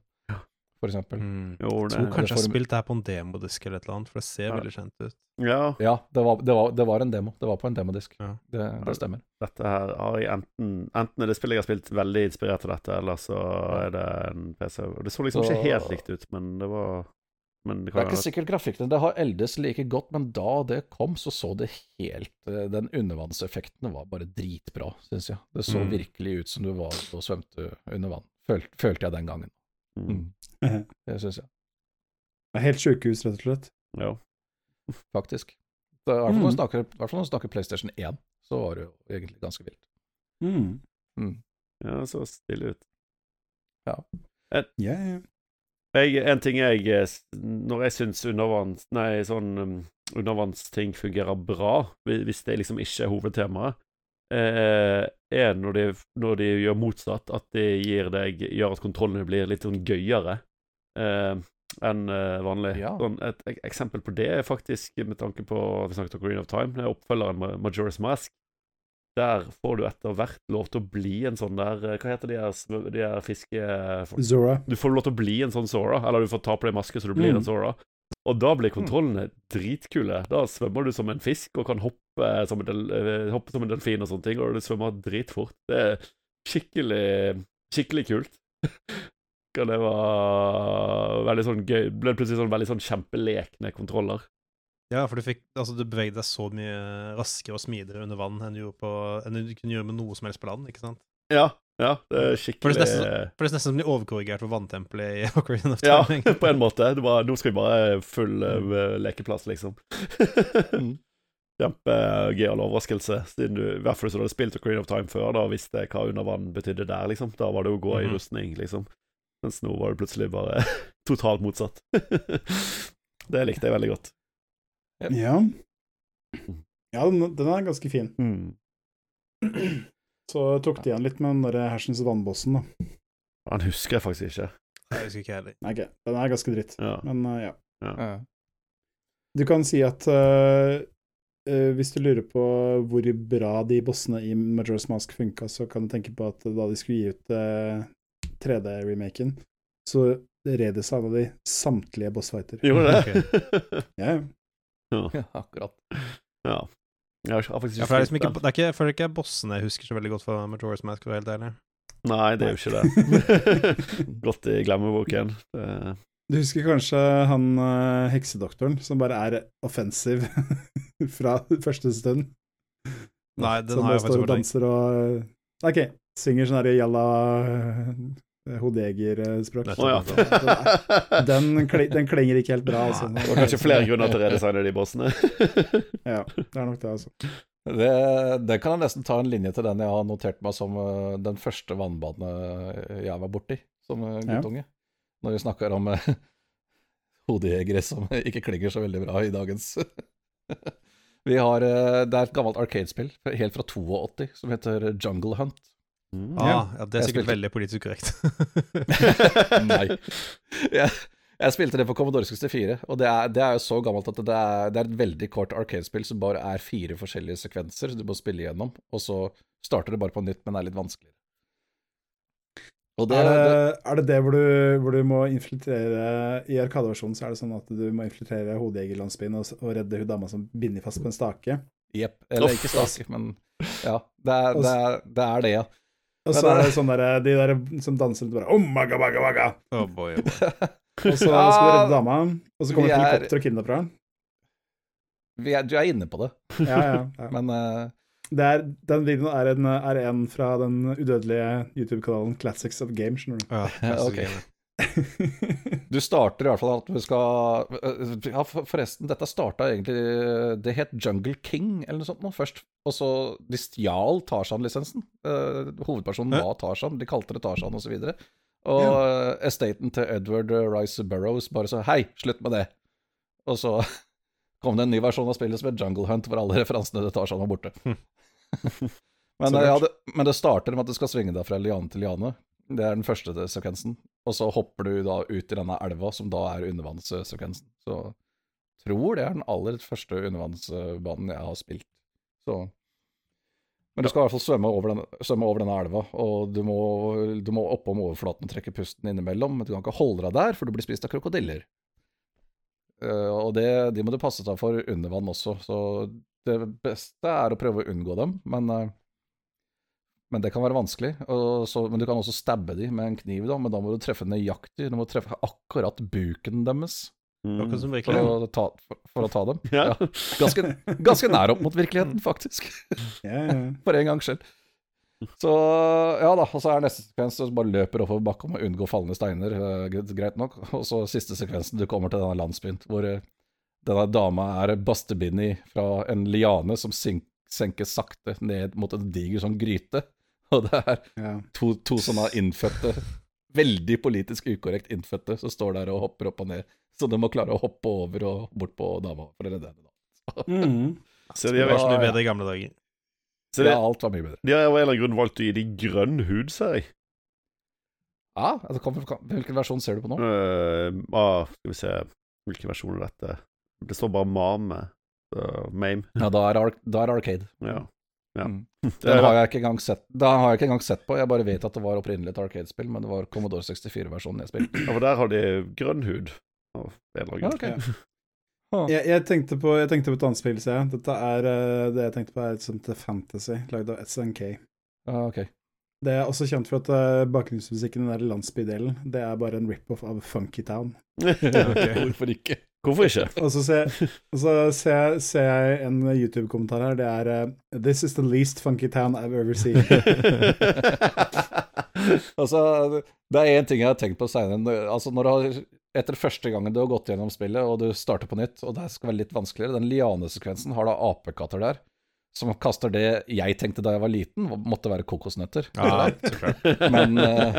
for eksempel. Mm. Jo, Jeg tror kanskje jeg har spilt det her på en demodisk eller et eller annet, for det ser Ja. veldig kjent ut. ja. Ja, det var, det, var, det var en demo. Det var på en demodisk. Ja. Det, det stemmer. Dette her har jeg enten Enten er det spillet jeg har spilt veldig inspirert av dette, eller så er det en PC. Det så liksom Så- ikke helt likt ut, men det var det Det er ikke ikke sikkert grafikkene det har eldes like godt, men da det kom, så så det helt eh, Den undervannseffekten var bare dritbra, syns jeg. Det så Mm. virkelig ut som du var og svømte under vann. Føl, følte jeg den gangen. mm. Mm. [laughs] Det syns jeg, Det er helt sjukehus, rett og slett. Ja. [laughs] faktisk. I hvert fall når du snakker, vi snakker PlayStation 1, så var det jo egentlig ganske vilt. Mm. Mm. ja, det så stille ut. Ja, ja. Jeg, en ting jeg eh, Når jeg syns undervanns... Nei, sånn um, undervannsting fungerer bra, hvis det liksom ikke er hovedtemaet, eh, er når de, når de gjør motsatt. At de deg Gjør at kontrollene blir litt sånn gøyere eh, enn eh, vanlig. Ja. Sånn, et, ek- eksempel på det er faktisk, med tanke på Vi snakket om Green of Time, det er oppfølgeren Ma- Majora's Mask. Der får du etter hvert lov til å bli en sånn der eh, Hva heter de her, de her fiske... Zora. Du får lov til å bli en sånn Zora, eller du får ta på deg maske så du blir Mm. en Zora. Og da blir kontrollene dritkule. Da svømmer du som en fisk og kan hoppe som en, del, eh, hoppe som en delfin og sånne ting, og du svømmer dritfort. Det er skikkelig, skikkelig kult. [laughs] Og det var veldig sånn gøy. Ble plutselig sånn veldig sånn kjempelekne kontroller. Ja, for du fikk Altså, du bevegde deg så mye raskere og smidigere under vann enn du, på, enn du kunne gjøre med noe som helst på land, ikke sant? Ja, ja, det er For det skikkelig er for det er nesten som de overkorrigert for vanntempelet i [laughs] Ocarina of Ja, [laughs] på en måte. Det var, nå skal vi bare full mm. lekeplass, liksom. [laughs] Kjempegøyal overraskelse, siden du i hvert fall hvis du hadde spilt Ocarina of Time før, da visste hva under vann betydde der, liksom. Da var det å gå i Mhm. rustning, liksom. Mens nå var det plutselig bare totalt motsatt. det likte jeg veldig godt. Ja. [clears throat] Ja, den, den er ganske fin. Mm. [clears throat] Så tok de igjen litt med den der hersens vannbossen, da. Han husker jeg faktisk ikke. Jeg husker ikke heller. Nei, okay. den er ganske dritt, Ja. men uh, ja. Ja. Du kan si at uh, uh, hvis du lurer på hvor bra de bossene i Majora's Mask funka, så kan du tenke på at da de skulle gi ut uh, 3D-remaken, så redesigna de samtlige bossfighter. Gjorde det? [laughs] Ja, ja. [laughs] Akkurat. ja. Jeg har faktisk Ja, for det er liksom ikke, det er ikke, jeg føler ikke bossene jeg husker så veldig godt fra Majora's Mask, for helt ærlig. Nei, det er jo ikke det. [laughs] [laughs] Blått i glemmeboken. Det- Du husker kanskje han uh, heksedoktoren som bare er offensiv fra første stund? Nei, den som har bare jeg står faktisk og danser og uh, OK, synger sånn herre jalla uh, hodejegerspråk. Oh, ja. [laughs] Den, den [laughs] klinger ikke helt bra, altså. Det var kanskje flere grunner til å redesigne de bossene. [laughs] Ja, det er nok det, altså. Det, det kan jeg nesten ta en linje til den jeg har notert meg som eh, den første vannbanen jeg var borti som guttunge. Ja. Når vi snakker om eh, hodejegere som ikke klinger så veldig bra i dagens Vi har, eh, Det er et gammelt Arcade-spill helt fra 82 som heter Jungle Hunt. Mm. Ah, ja, det er sikkert spilte- veldig politisk korrekt. [laughs] [laughs] Nei. Jeg, jeg spilte det på Commodore 64, og det er, det er jo så gammelt at det er, det er et veldig kort Arcade-spill som bare er fire forskjellige sekvenser du må spille gjennom, og så starter det bare på nytt, men er litt vanskeligere. Og det, er, det, det, er det det hvor du, hvor du må infiltrere I Arkadeversjonen så er det sånn at du må infiltrere hodejegerlandsbyen og, og redde hun dama som binder fast på en stake. Jepp. Eller Off. ikke stake, men ja. Det er det, er, det, er det ja. Og så er det sånn der, de der som danser litt bare oh, maga, maga, maga. oh boy, oh boy. [laughs] Og så skal vi redde dama, og så kommer et er- helikopter og kidnapper henne. Vi er, du er inne på det, Ja, ja, ja. [laughs] men uh... Det er, den videoen er en, er en fra den udødelige YouTube-kanalen Classics of Game, skjønner du. Ja, [laughs] Ja, ok. Du starter i hvert fall at du skal Ja, forresten, dette starta egentlig Det het Jungle King eller noe sånt nå først. Og så De stjal Tarzan-lisensen. Uh, hovedpersonen var Tarzan, de kalte det Tarzan osv. Og, så og ja. estaten til Edward Rice Burrows bare så Hei, slutt med det. Og så [laughs] kom det en ny versjon av spillet som het Jungle Hunt, hvor alle referansene til Tarzan var borte. [laughs] men, eh, ja, det, men det starter med at du skal svinge deg fra liane til liane. Det er den første sekvensen. Og så hopper du da ut i denne elva, som da er undervannssekvensen. Så tror det er den aller første undervannsbanen jeg har spilt. Så Men du skal i hvert fall svømme over, den, svømme over denne elva, og du må, du må oppom overflaten og trekke pusten innimellom. Men du kan ikke holde deg der, for du blir spist av krokodiller. Uh, og det, de må du passe deg for under vann også, så det beste er å prøve å unngå dem, men eh, men det kan være vanskelig. Og så, men du kan også stabbe dem med en kniv, da, men da må du treffe nøyaktig. Du må treffe akkurat buken deres Mm. for å ta, for, for å ta dem. Ja. Ja. Ganske, ganske nær opp mot virkeligheten, faktisk. [laughs] Ja, ja. For en gangs skyld. Så ja da, og så er neste sekvens du bare løper oppover bakken og unngå fallende steiner. eh, greit nok. Og så siste sekvensen, du kommer til denne landsbyen hvor eh, denne dama er bastebindi fra en liane som sink, senker sakte ned mot en diger sånn gryte. [laughs] Og det er ja. to, to sånne innfødte, veldig politisk ukorrekt innfødte, som står der og hopper opp og ned. Så de må klare å hoppe over og bort på dama for å redde henne. [laughs] Mhm. Så de har, vært mye bedre i gamle dager. så det, Ja, alt var mye bedre. de har av en eller annen grunn valgt å gi de grønn hud, ser jeg. Ja, altså, kom- kom- Hvilken versjon ser du på nå? Uh, ah, skal vi se Hvilken versjon er dette? Det står bare Mame. Uh, Mame. Ja, da er, da er Arcade. Ja. Ja. Mm. [laughs] Den har jeg ikke engang sett Den har jeg ikke engang sett på. Jeg bare vet at det var opprinnelig et Arcade-spill, men det var Commodore 64-versjonen jeg spilte. Ja, for der har de grønn hud. Av Ja, grunn. ok. [laughs] Jeg, jeg, tenkte på, jeg tenkte på et annet spill, ser jeg. Dette er eh, det jeg tenkte på, er et sånt Fantasy, lagd av SNK. Ja, okay. Det er også kjent for at uh, bakgrunnsmusikken i den der landsbydelen, det er bare en rip-off av Funky Town. [laughs] Hvorfor ikke? Hvorfor ikke? Og så ser, og så ser, jeg, ser jeg en YouTube-kommentar her, det er eh, This is the least funky town I've ever seen. [laughs] Altså, det er én ting jeg har tenkt på seinere. Altså, når du har etter første gangen du har gått gjennom spillet, og du starter på nytt, og det skal være litt vanskeligere, den lianesekvensen har da apekatter der, som kaster det jeg tenkte da jeg var liten, måtte være kokosnøtter. Ja. [laughs] Men, uh,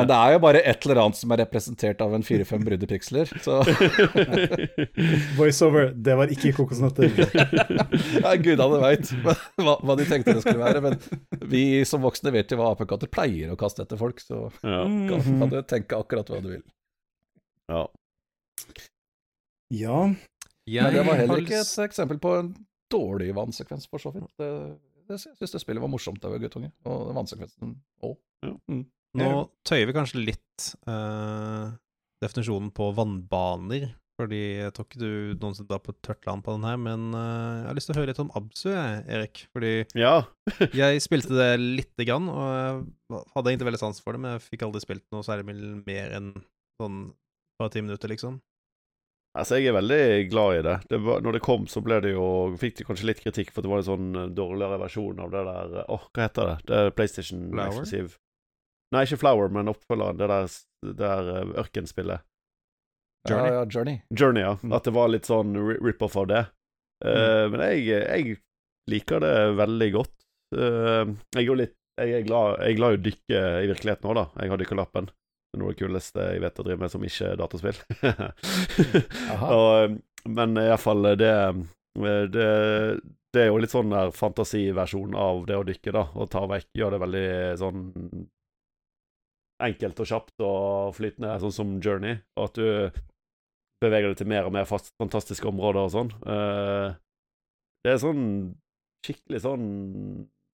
men det er jo bare et eller annet som er representert av en fire-fem brudde piksler, så [laughs] Voiceover, det var ikke kokosnøtter. [laughs] ja, gudene veit hva, hva de tenkte det skulle være. Men vi som voksne vet jo hva apekatter pleier å kaste etter folk, så ja. kan, kan du tenke akkurat hva du vil. ja. Ja, Men det var heller ikke et eksempel på en dårlig vannsekvens, for så vidt. Det, det, jeg syns det spillet var morsomt da jeg var guttunge, og vannsekvensen òg. Nå tøyer vi kanskje litt eh, definisjonen på vannbaner. Fordi jeg tror ikke du noensinne drar på tørt land på den her, men eh, jeg har lyst til å høre litt om Absu, jeg, Erik. Fordi ja. [laughs] jeg spilte det lite grann, og jeg hadde egentlig veldig sans for det, men jeg fikk aldri spilt noe særlig mer enn sånn et par-ti minutter, liksom. Altså, jeg er veldig glad i det. det var, når det kom, så ble det jo Fikk de kanskje litt kritikk for at det var en sånn eh, dårligere versjon av det der Åh, Åh, hva heter det? Det er PlayStation Flower? eksklusiv. Nei, ikke Flower, men oppfølgeren. Det der, det der eh, ørkenspillet. Journey? Ja, ja, Journey. Journey, ja. Mm. At det var litt sånn rip-off av det. Eh, Men jeg, jeg liker det veldig godt. Uh, jeg, er jo litt, jeg, er glad, jeg er glad i å dykke i virkeligheten òg, da. Jeg har dykkerlappen. Det er noe av det kuleste jeg vet å drive med som ikke er dataspill. [laughs] Og, men iallfall det, det Det er jo litt sånn der fantasiversjon av det å dykke, da. Og ta vekk Gjør det veldig sånn enkelt og kjapt og flytende, sånn som Journey. Og at du beveger deg til mer og mer fast, fantastiske områder og sånn. Uh, det er sånn skikkelig sånn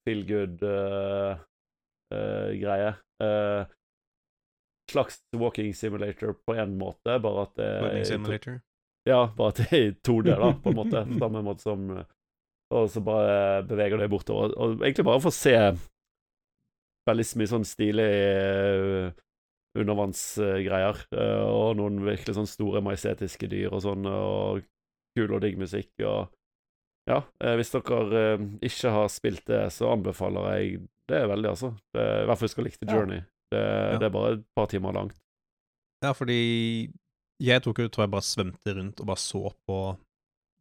feel good-greie. Uh, slags walking simulator på en måte, bare at det Floating er Simulator. ja, bare at det er i 2D, da, på en måte. [laughs] Samme måte som Og så bare beveger det bortover. Og egentlig bare for å se veldig mye sånn stilig undervannsgreier. eh, og noen virkelig sånn store majestetiske dyr og sånn, og kul og digg musikk. og ja, eh, hvis dere eh, ikke har spilt det, så anbefaler jeg det veldig, altså. Det, I hvert fall hvis dere likte Ja. Det, det er bare et par timer langt. Ja, fordi jeg tok jo, tror jeg bare svømte rundt og bare så på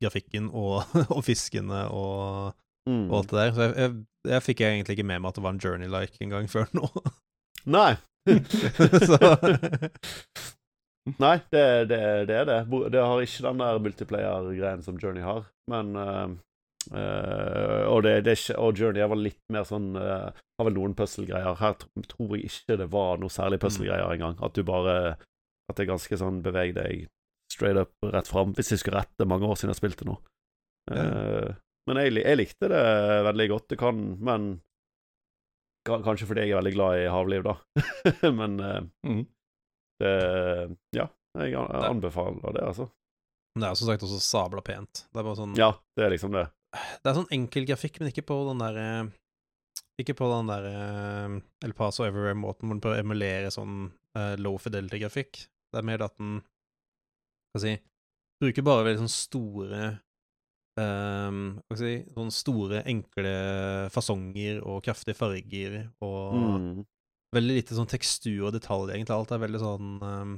grafikken og, [laughs] og fiskene og, Mm. og alt det der. Så jeg, jeg, jeg fikk egentlig ikke med meg at det var en journey-like engang før nå. Nei! [laughs] [laughs] Nei, det, det, det er det. Det har ikke den der multiplayer-greien som Journey har, men eh, eh, og, det, det og Journey vel litt mer sånn uh, Har vel noen puzzle-greier. Her tror jeg ikke det var noe særlig puzzle-greier engang. At du bare At det er ganske sånn beveg deg straight up rett fram. Hvis jeg skulle rette mange år siden jeg spilte nå. Eh, men jeg, jeg likte det veldig godt. Det kan Men Kanskje fordi jeg er veldig glad i havliv, da. [laughs] men Mm. det, ja, jeg jeg anbefaler det, altså. Men det er jo som sagt også sabla pent. Det er bare sånn Ja, det er liksom det. Det er sånn enkel grafikk, men ikke på den der eh, Ikke på den der eh, El Paso Everywhere-måten hvor den prøver å emulere sånn uh, low fidelity-grafikk. Det er mer at den Hva skal jeg si Bruker bare veldig sånn store um, Hva skal jeg si Sånn store, enkle fasonger og kraftige farger og Mm. veldig lite sånn tekstur og detalj, egentlig. Alt er veldig sånn um,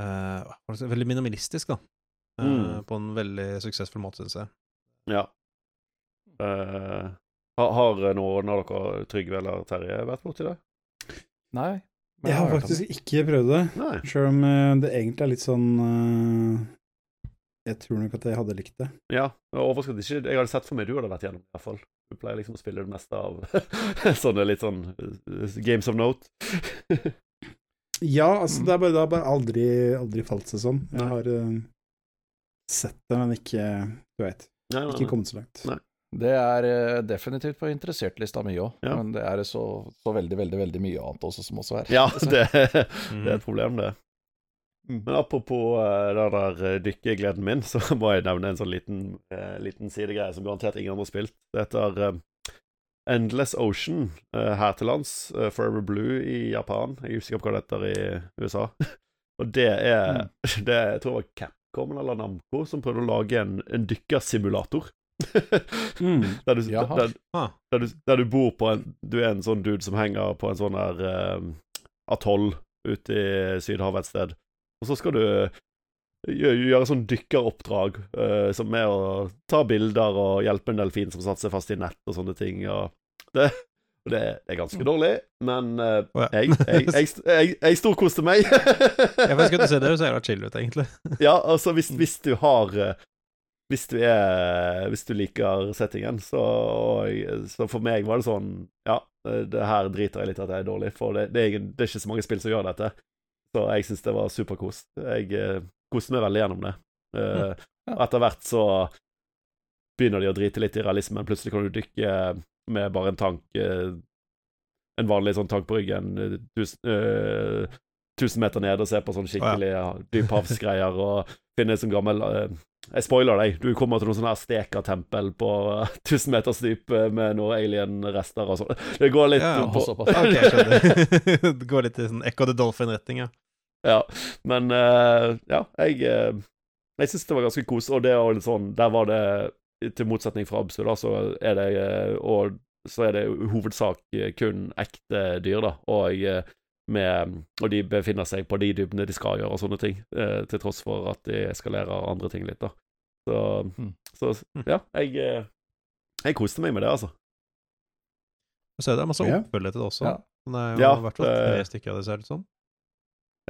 si, Veldig minimalistisk, da. Mm. Uh, På en veldig suksessfull måte, syns jeg. Ja. Uh, har, har noen av dere, Trygve eller Terje, vært borti det? Nei. men Jeg har faktisk det. ikke prøvd det, Nei. sjøl om eh, det egentlig er litt sånn uh, Jeg tror nok at jeg hadde likt det. Ja, er overrasket ikke. Jeg hadde sett for meg du hadde vært gjennom i hvert fall. Du pleier liksom å spille det meste av [laughs] sånne litt sånn eh, games of note. [laughs] Ja, altså, det, har bare, bare aldri, aldri falt seg sånn. Jeg har uh, sett det, men ikke Du veit. Nei, nei, Ikke kommet så langt. Nei. Det er eh, definitivt på interessertlista mi òg, Ja. men det er så, så veldig, veldig veldig mye annet også som også er. Ja, [laughs] det, det er et problem, det. Mm. Men apropos uh, den der eh, dykkegleden min, [laughs] så må jeg nevne en sånn liten, uh, liten sidegreie som garantert ingen andre har spilt. Det heter uh, Endless Ocean her til lands. Forever Blue i Japan. Jeg er usikker på hva det heter i USA. [laughs] Og det er, det er Jeg tror det var Capcom eller Namco som prøvde å lage en, en dykkersimulator. Mm. [laughs] der, du, der, Ah. der, du, der du bor på en Du er en sånn dude som henger på en sånn der uh, atoll ute i Sydhavet et sted. Og så skal du gjøre, gjøre sånn dykkeroppdrag, uh, som er å ta bilder og hjelpe en delfin som satte seg fast i nett og sånne ting. Og det, og det, det er ganske dårlig, men uh, oh, ja. jeg, jeg, jeg, [laughs] jeg, jeg storkoste meg. Jeg vet ikke om du ser det høres jævla chill ut, egentlig. [laughs] Ja, altså hvis, hvis du har eh, Hvis du er Hvis du liker settingen, så, og, så for meg var det sånn Ja, eh, det her driter jeg litt at jeg er dårlig, for det, det, er, det er ikke så mange spill som gjør dette. Så jeg syns det var superkos. Jeg uh, koste meg veldig gjennom det. Uh, Ja. Etter hvert så begynner de å drite litt i realismen. Plutselig kan du dykke med bare en tank eh, En vanlig sånn tank på ryggen eh, tusen, eh, 1000 meter ned og se på sånn skikkelig ja, dyphavsgreier og finne en sånn gammel eh, Jeg spoiler deg. Du kommer til noe sånn her Steka-tempel på eh, 1000 meters dyp eh, med noen alien-rester og sånn. Det går litt Ja, på såpass. Ok, skjønner. [laughs] det går litt i sånn Echo the Dolphin-retning, ja. Ja, men uh, ja, jeg uh, Jeg syns det var ganske kos, og det var litt sånn Der var det, til motsetning fra Absu, da, så er det eh, Og så er det i hovedsak eh, kun ekte dyr, da, og eh, med Og de befinner seg på de dybdene de skal gjøre, og sånne ting, eh, til tross for at de eskalerer andre ting litt, da. Så, Mm. så ja, jeg Jeg koste meg med det, altså. Så er det masse Ja. oppfølgere til det også. Ja. Det er jo Ja, i hvert fall tre stykker av det, ser det ut som.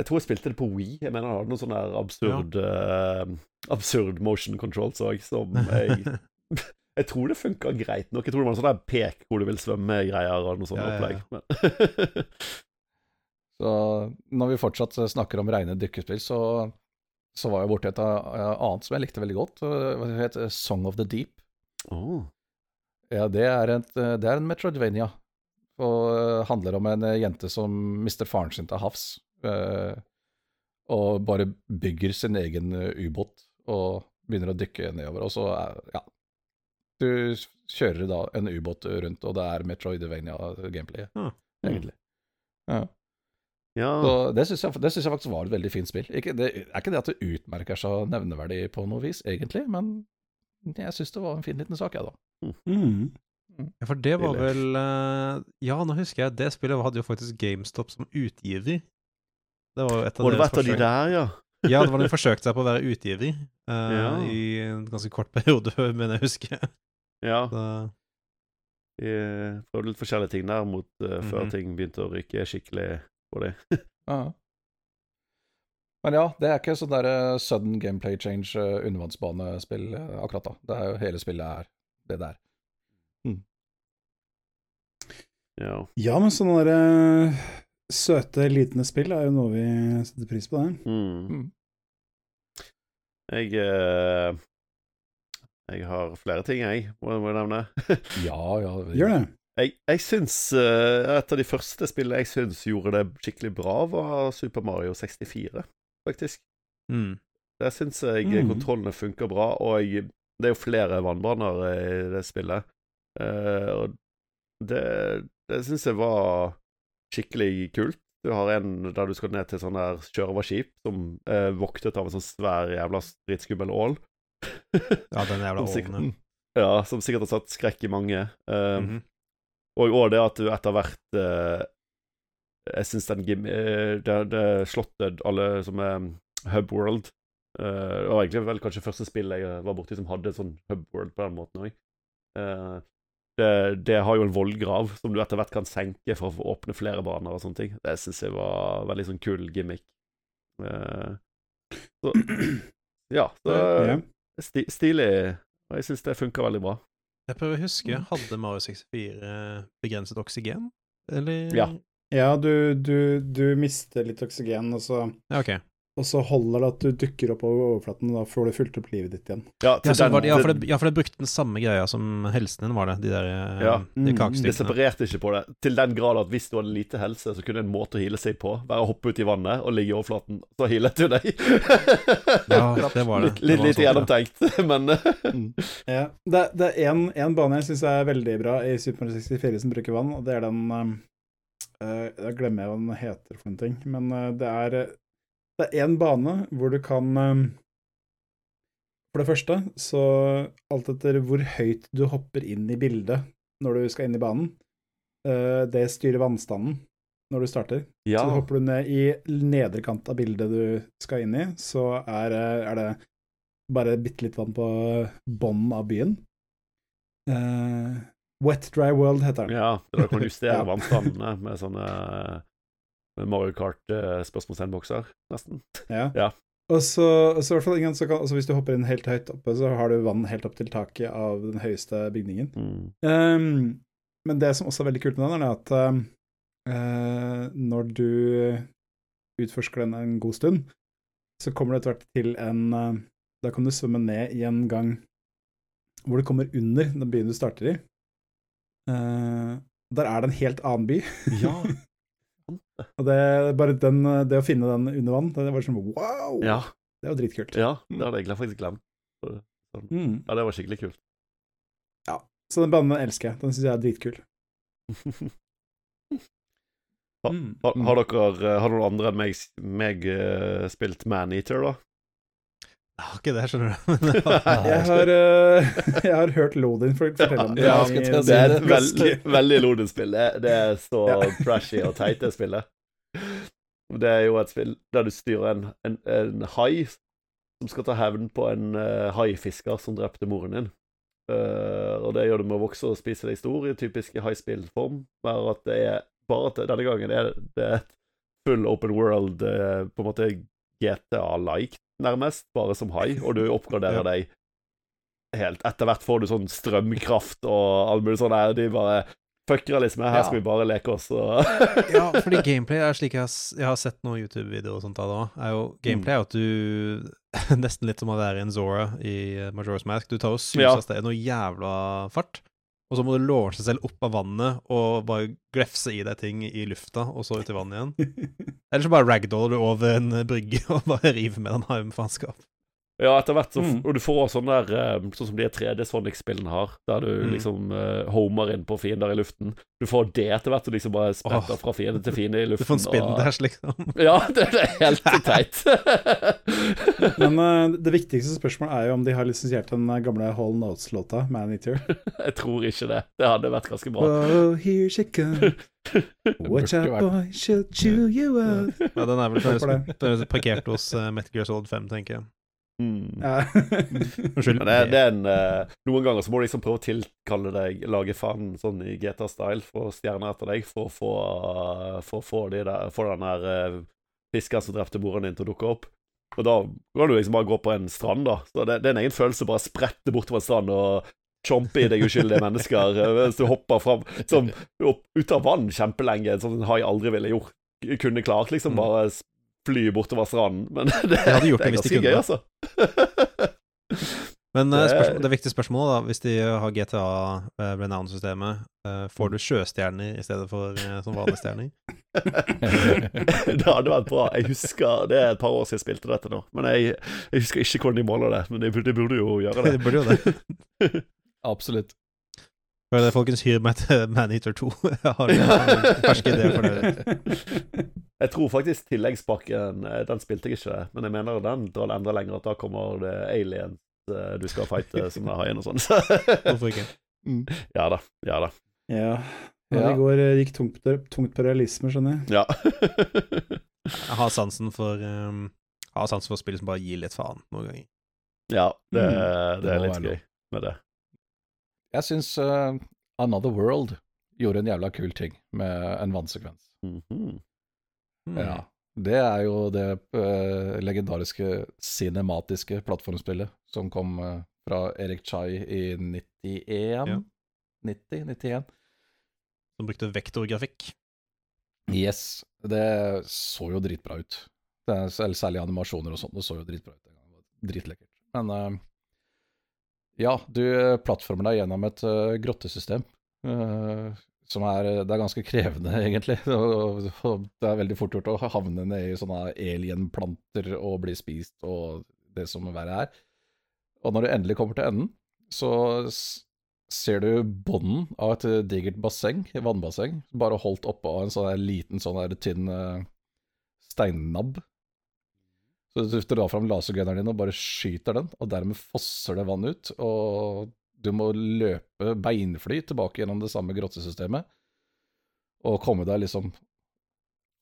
Jeg tror jeg spilte det på Wii. Jeg mener han hadde noe sånn der absurd eh, Absurd motion controls òg, som [laughs] jeg [laughs] Jeg tror det funka greit nok. Jeg tror det var en sånn pek hvor du vil svømme-greier og noe sånt Ja, ja, ja. opplegg. Men [laughs] Så når vi fortsatt snakker om rene dykkespill, så, så var jeg borti et annet som jeg likte veldig godt. Det het Song of the Deep. Oh. Ja, det er, en, det er en Metroidvania. Og eh, handler om en eh, jente som mister faren sin til havs. Eh, og bare bygger sin egen eh, ubåt og begynner å dykke nedover. Og så, er- ja Du kjører da en ubåt rundt, og det er Metroidvania-gameplay, Ah. egentlig. Ja. Ja. Så det syns jeg, synes jeg faktisk var et veldig fint spill. Ikke, det er ikke det at det utmerker seg nevneverdig på noe vis, egentlig, men jeg syns det var en fin liten sak, jeg, da. Mm. Ja, for det var vel eh, Ja, nå husker jeg, det spillet hadde jo faktisk GameStop som utgiver. Det var jo et av det deres var et av de der, ja. Ja, det var de forsøkte seg på å være utgiver uh, Ja. i en ganske kort periode, [laughs] mener jeg husker. Ja. Så, De prøvde litt forskjellige ting der mot eh, før Mhm. ting begynte å ryke skikkelig på dem. [laughs] Ja. Men ja, det er ikke sånn der eh, sudden gameplay change uh, undervannsbanespill eh, akkurat da. Det er jo hele spillet er det der. Ja. Ja, men sånn der, eh, søte, liten spill er jo noe vi setter pris på, det. Mm. Mm. Jeg eh, Jeg har flere ting, jeg, må jeg nevne. [laughs] Ja, ja. Gjør det. Jeg, jeg syns uh, Et av de første spillene jeg syns gjorde det skikkelig bra, var Super Mario 64, faktisk. mm. Der syns jeg Mm. kontrollene funker bra, og jeg, det er jo flere vannbaner i det spillet. Uh, og det, det syns jeg var skikkelig kult. Du har en der du skal ned til sånn der sjørøverskip som er voktet av en sånn svær jævla dritskummel ål. Ja, den jævla ålen, Ja, som sikkert har satt skrekk i mange. Uh, mm -hmm. Og òg det at du etter hvert uh, Jeg syns den gim... Uh, det, det slottet, alle som er Hub World uh, Det var egentlig vel kanskje første spill jeg var borti som hadde sånn Hub World på den måten òg. Det, det har jo en vollgrav som du etter hvert kan senke for å få åpne flere baner og sånne ting. Det syns jeg var veldig sånn kul gimmick. Uh, så [clears throat] Ja. Så, sti, stilig. Og jeg syns det funka veldig bra. Jeg prøver å huske, hadde Mario 64 begrenset oksygen? Eller Ja. Ja, du, du, du mister litt oksygen, og så Ja, ok. Og så holder det at du dukker opp over overflaten, og da får du fulgt opp livet ditt igjen. Ja, til Ja, den- det, ja, for det, ja, for det brukte den samme greia som helsen din, var det? De der eh, Ja. de kakestykkene. Det separerte ikke på det. Til den grad at hvis du hadde lite helse, så kunne en måte å hile seg på være å hoppe ut i vannet og ligge i overflaten. Så hilet du deg. Ja, det var det. Litt, litt lite sånn, gjennomtenkt, [laughs] men eh, Ja, det, det er en, en bane jeg syns er veldig bra i Super Mario 64 som bruker vann, og det er den um, eh, Jeg glemmer hva den heter for en ting, men uh, det er Det er en bane hvor du kan um, For det første, så alt etter hvor høyt du hopper inn i bildet når du skal inn i banen, eh, det styrer vannstanden når du starter. ja. Så hopper du ned i nedre kant av bildet du skal inn i, så er, eh, er det bare bitte litt vann på bånden av byen. Uh, Wet Dry World heter den. Ja, da kan du justere [laughs] Ja. vannstandene med sånne Mario Kart-spørsmålsendbokser, nesten. Ja. [laughs] Ja. Og så, så i hvert fall ingen, som kan, altså hvis du hopper inn helt høyt oppe, så har du vann helt opp til taket av den høyeste bygningen. Mm. Um, men det som også er veldig kult med den, er at eh, når du utforsker den en god stund, så kommer du etter hvert til en uh, Da kan du svømme ned i en gang hvor du kommer under den byen du starter i. Uh, der er det en helt annen by. Ja. [laughs] Og det, bare den, det å finne den under vann, det var sånn wow! ja. Det er jo dritkult. Ja, det hadde jeg faktisk glemt. Mm. Ja, det var skikkelig kult. Ja, Så den banen elsker jeg. Den syns jeg er dritkul. [laughs] Ha- Mm. Har, har dere Har noen andre enn meg, meg eh, spilt Maneater, da? Jeg har ikke det, skjønner du. [laughs] Jeg har, uh, [laughs] jeg har hørt Lodin fortelle om det. Ja, Det er et veldig, veldig Lodin-spill. Det, det er så Ja. [laughs] trashy og teit, det spillet. Det er jo et spill der du styrer en, en, en hai som skal ta hevn på en uh, haifisker som drepte moren din. Uh, og det gjør du med å vokse og spise deg stor i typisk haispillform. Bare at det er bare at det, denne gangen er det er et full open world, uh, på en måte GTA-like, nærmest, bare som hai, og du oppgraderer [laughs] Ja. deg helt Etter hvert får du sånn strømkraft og alt mulig sånn her. De bare fucker liksom. Her Ja. skal vi bare leke oss og Ja, [laughs] fordi gameplay er slik jeg har, jeg har sett noen YouTube-videoer og sånt av det òg. Jo gameplay er at du [laughs] Nesten litt som å være en Zora i eh, Majora's Mask. Du tar og suser Ja. av sted noe jævla fart, og så må du launche seg selv opp av vannet og bare glefse i deg ting i lufta, og så ut i vannet igjen. [laughs] Eller så bare ragdoller du over en brygge og bare river med den med faenskap. Ja, etter hvert så Mm. Og du får sånn der eh, Sånn som de 3D Sonic-spillene har, der du Mm. liksom uh, homer inn på fiender i luften. Du får det etter hvert, og liksom bare spretter oh. fra fiende til fiende i luften. Du får en spin og- liksom. [laughs] Ja, det, det er helt [laughs] teit. [laughs] Men uh, det viktigste spørsmålet er jo om de har lisensiert den gamle Hall Notes-låta, Man Eater. Jeg tror ikke det. Det hadde vært ganske bra. Oh, here she comes. Watch out, boy, she'll chew you out. Ja, den er vel er parkert hos uh, Metgear Gear Solid 5, tenker jeg. Mm. Ja. [laughs] Unnskyld. Men det, det er en eh, Noen ganger så må du liksom prøve å tilkalle deg Lage fan sånn i GTA-style for stjerner etter deg, for å få, eh, for å få, de der, få den der uh, fiskeren som drepte moren din, til å dukke opp. Og da kan du liksom bare gå på en strand, da. Så det, det er en egen følelse å bare sprette bortover en strand og chompe i deg uskyldige [laughs] mennesker Hvis mens du hopper fram som, opp, ut av vann kjempelenge, sånn som en hai aldri ville gjort. Kunne klart, liksom. Mm. Bare fly bortover stranden. Men [laughs] det, De hadde gjort det det er ganske gøy, altså. [laughs] Men eh, Det- spørsmål, det viktige spørsmålet, da, hvis de har GTA uh, Renown-systemet, eh, får du sjøstjerner i stedet for som vanlige stjerner? [laughs] det hadde vært bra. Jeg husker Det er et par år siden jeg spilte dette nå. Men jeg, jeg husker ikke hvordan de måler det. Men de, burde- de burde jo gjøre det. De burde jo det. Absolutt. Hør det, folkens, hyr meg til Maneater 2. Jeg har en ferske ideer for det. Jeg tror faktisk tilleggspakken eh, Den spilte jeg ikke, men jeg mener den drar enda lenger. At da kommer det aliens eh, du skal fighte [laughs] som er haien og sånn. Hvorfor ikke? [laughs] ja da. Ja da. ja. ja. Det går, eh, gikk tungt på, tungt på realisme, skjønner jeg. Ja. [laughs] Jeg har sansen for um, Jeg har sansen for spill som bare gir litt faen noen ganger. ja det, Mm. det Det er litt gøy med det. Jeg syns uh, Another World gjorde en jævla kul ting med en vannsekvens. Mm Hmm. Ja. Det er jo det uh, legendariske cinematiske plattformspillet som kom uh, fra Erik Chai i 91? Ja. 90? 91? Som brukte vektorgrafikk. Yes. Det så jo dritbra ut. Det er særlig animasjoner og sånn. Det så jo dritbra ut Dritlekkert. Men uh, ja, du plattformer deg gjennom et uh, grottesystem. eh, som er, det er ganske krevende, [laughs] egentlig. Og det er veldig fort gjort å havne ned i sånne alienplanter og bli spist og det som verre er. Og når du endelig kommer til enden, så ser du bunnen av et eh, digert basseng, vannbasseng, bare holdt oppe av en sånn liten, sånn der tynn eh, steinnabb. Så du drar fram lasergunneren din og bare skyter den, og dermed fosser det vann ut. Og du må løpe beinfly tilbake gjennom det samme grottesystemet, og komme deg liksom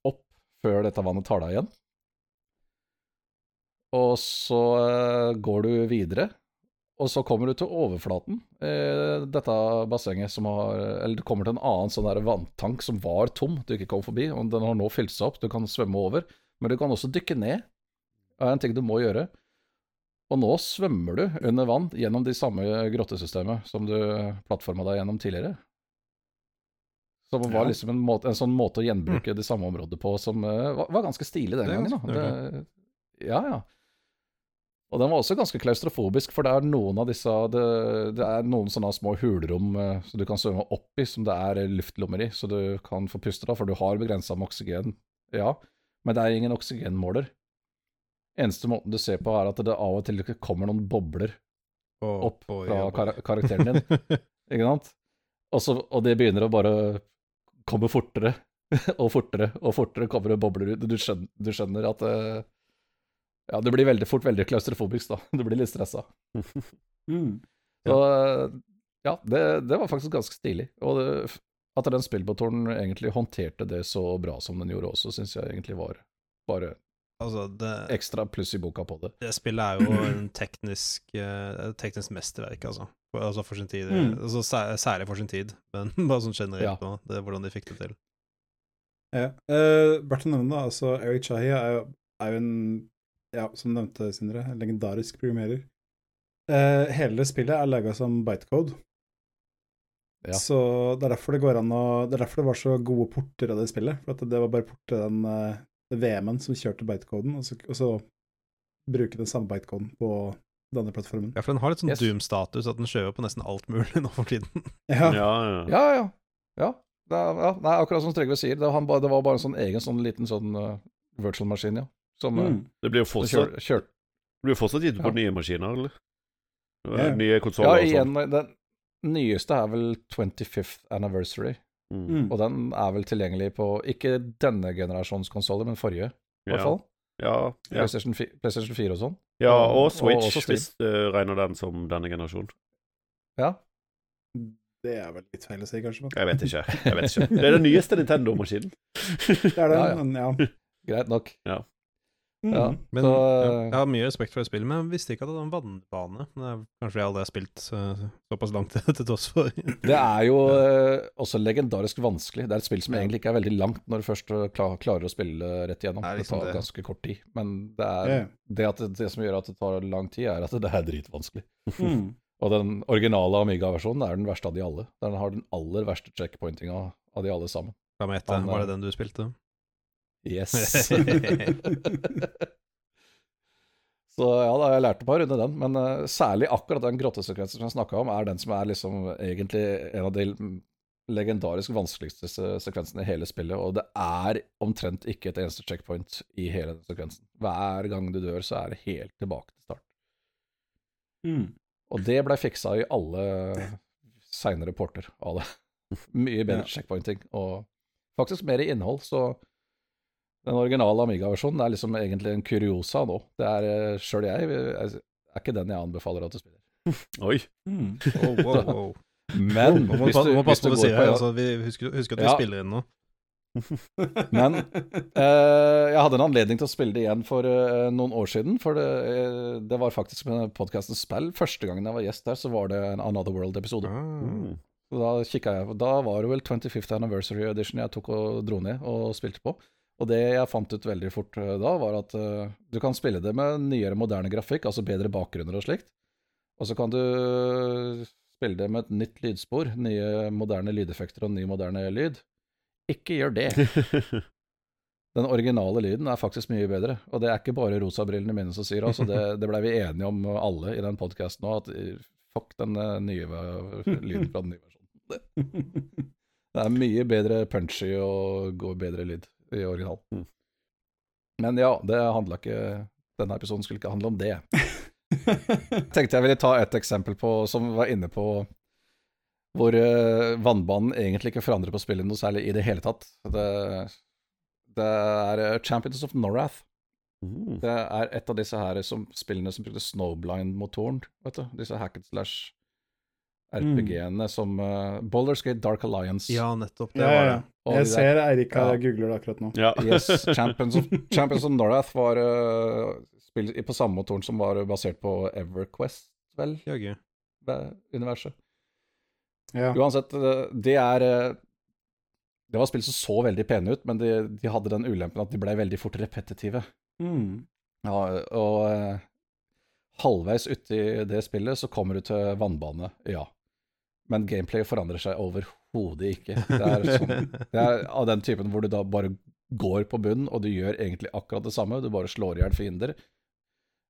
opp før dette vannet tar deg igjen. Og så eh, går du videre, og så kommer du til overflaten. Eh, dette bassenget som har Eller du kommer til en annen sånn der vanntank som var tom, du ikke kom forbi. Og den har nå fylt seg opp, du kan svømme over. Men du kan også dykke ned. Det er en ting du må gjøre. Og nå svømmer du under vann gjennom de samme grottesystemet som du plattforma deg gjennom tidligere. Som var Ja. liksom en, måte, en sånn måte å gjenbruke det samme området på som uh, var, var ganske stilig den gangen. Da. Det, ja, ja. Og den var også ganske klaustrofobisk, for det er noen av disse Det, det er noen sånne små hulrom uh, som du kan svømme opp i, som det er luftlommer i, så du kan få puste, da, for du har begrensa med oksygen. Ja, men det er ingen oksygenmåler. Eneste måten du ser på, er at det av og til kommer noen bobler oh, opp boy, fra kar karakteren din. [laughs] Ikke sant? Og, så, og det begynner å bare komme fortere [laughs] og fortere og fortere kommer det bobler ut. Du skjønner, du skjønner at det Ja, du blir veldig fort veldig klaustrofobisk, da. Du blir litt stressa. [laughs] Mm. Så eh, ja, det, det var faktisk ganske stilig. Og det, at den spillmotoren egentlig håndterte det så bra som den gjorde også, syns jeg egentlig var bare Altså, det, ekstra pluss i boka på det. det spillet er jo en teknisk, uh, teknisk mesterverk, altså. For, altså for sin tid. Mm. Altså, særlig for sin tid, [laughs] men bare sånn generelt Ja. nå, det er hvordan de fikk det til. Ja. Uh, Verdt å nevne, da, altså Eric Chahi er er jo en, ja, som nevnte, Sindre, en legendarisk programmerer. Uh, hele spillet er laga som bitecode, Ja. så det er derfor det går an å Det er derfor det var så gode porter av det spillet. For at det var bare porter den uh, VM-en som kjørte bytecoden, og, så- og så bruke den samme bytecoden på denne plattformen. Ja, for den har litt sånn Yes. Doom-status, at den kjører på nesten alt mulig nå for tiden. Ja. Ja, ja. Ja, ja. ja. Det er, ja. Nei, akkurat som Trygve sier, det, han ba, det var bare en sånn egen sånn liten sånn uh, virtual maskin, ja. Som uh, Mm. Det blir jo fortsatt, kjør, det blir fortsatt gitt på Ja. nye maskiner, eller? Ja. Nye Ja, konsoller og sånn. igjen, den nyeste er vel 25th anniversary, Mm. Mm. og den er vel tilgjengelig på ikke denne generasjons konsoller, men forrige, i hvert fall. Ja, ja. PlayStation, 4, PlayStation 4 og sånn. ja, Og- Switch, og hvis du regner den som denne generasjonen. Ja. Det er vel litt feil å si, kanskje, men Jeg vet ikke. jeg vet ikke. Det er den nyeste Nintendo-maskinen. det er det. Ja, ja. Men ja. Greit nok. Mm. Ja. Men Så, ja, uh, jeg har mye respekt for det spillet, men jeg visste ikke at det var en vannbane. Men det er kanskje jeg aldri har spilt eh, såpass langt [laughs] til tross for. Det er jo uh, også legendarisk vanskelig. Det er et spill som egentlig ikke er veldig langt når du først eh, klar, klarer å spille rett igjennom. Det liksom Det, tar det. ganske kort tid. Men det, er, yeah. det, at det, det som gjør at det tar lang tid, er at [laughs] det er dritvanskelig. Mm. [laughs] Og den originale Amiga-versjonen er den verste av de alle. Den har den aller verste checkpointinga av de alle sammen. Hva med etter? Han, var eh, det den du spilte? Yes. [laughs] Så ja, da har jeg lært et par runde den, men uh, særlig akkurat den grottesekvensen som jeg snakka om, er den som er liksom egentlig en av de legendarisk vanskeligste se- sekvensene i hele spillet, og det er omtrent ikke et eneste checkpoint i hele den sekvensen. Hver gang du dør, så er det helt tilbake til start. Mm. Og det blei fiksa i alle seinere porter av det. Mye bedre Ja. checkpointing, og faktisk mer i innhold, så den originale Amiga-versjonen er liksom egentlig en kuriosa nå. Det er sjøl jeg er er ikke den jeg anbefaler at du spiller. [laughs] Oi. Mm. Oh, [laughs] wow, wow. Men Må, må, hvis du, må hvis passe du på hva du sier. her, Altså, vi husker, husker at vi Ja. spiller inn nå. [laughs] Men eh, jeg hadde en anledning til å spille det igjen for eh, noen år siden. For det, eh, det var faktisk med podkasten Spill. Første gangen jeg var gjest der, så var det en Another World-episode. Ah. Mm. Så Da kikket jeg, da var det vel 25th Anniversary Edition jeg tok og dro ned og spilte på. Og det jeg fant ut veldig fort eh, da, var at uh, du kan spille det med nyere, moderne grafikk, altså bedre bakgrunner og slikt. Og så kan du spille det med et nytt lydspor, nye, moderne lydeffekter og ny, moderne lyd. Ikke gjør det. [laughs] Den originale lyden er faktisk mye bedre, og det er ikke bare rosabrillene mine som sier altså det. Det blei vi enige om alle i den podkasten nå, at eh, fuck den nye lyden fra den nye versjonen. Det, [laughs] det er mye bedre punchy og går bedre lyd i original. Mm. Men ja, det handla ikke Denne episoden skulle ikke handle om det. [laughs] Tenkte jeg ville ta et eksempel på, som var inne på hvor uh, vannbanen egentlig ikke forandrer på spillet noe særlig i det hele tatt. Det, det er eh, Champions of Norath. Mm. Det er et av disse her som, spillene som brukte Snowblind-motoren. vet du, Disse hack and slash RPG-ene som uh, Boulders Gate Dark Alliance. Ja, nettopp. Det Ja, var ja, det. Ja. Og Jeg ser Eirik Ja. googler det akkurat nå. Ja. [laughs] Yes, Champions of, Champions of Norath var uh, spill på samme motoren som var basert på Everquest, vel, Jaggu. det universet. Ja. Uansett, eh, det er eh, Det var spill som så veldig pene ut, men de, de hadde den ulempen at de ble veldig fort repetitive. Mm. Ja, og uh, halvveis uti det spillet så kommer du til vannbane, ja. Men gameplay forandrer seg overhodet ikke. Det er, sånn, det er av den typen hvor du da bare går på bunnen, og du gjør egentlig akkurat det samme. Du bare slår i hjel fiender,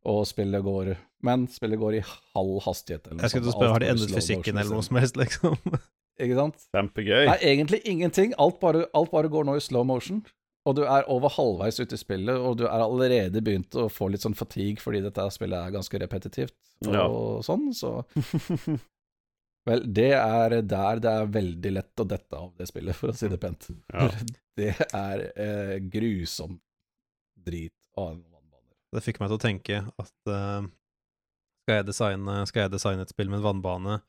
og spillet går Men spillet går i halv hastighet. Eller noe Jeg skulle spørre, har de endret fysikken eller noe som helst, liksom? [laughs] Ikke sant? Kjempegøy. Nei, egentlig ingenting. Alt bare, alt bare går nå i slow motion. Og du er over halvveis ute i spillet, og du er allerede begynt å få litt sånn fatigue fordi dette spillet er ganske repetitivt og Ja. sånn, så [laughs] Vel, det er der det er veldig lett å dette av det spillet, for å si det pent. Ja. [laughs] Det er eh, grusom drit av en vannbane. Det fikk meg til å tenke at eh, skal, jeg designe, skal jeg designe et spill med en vannbane,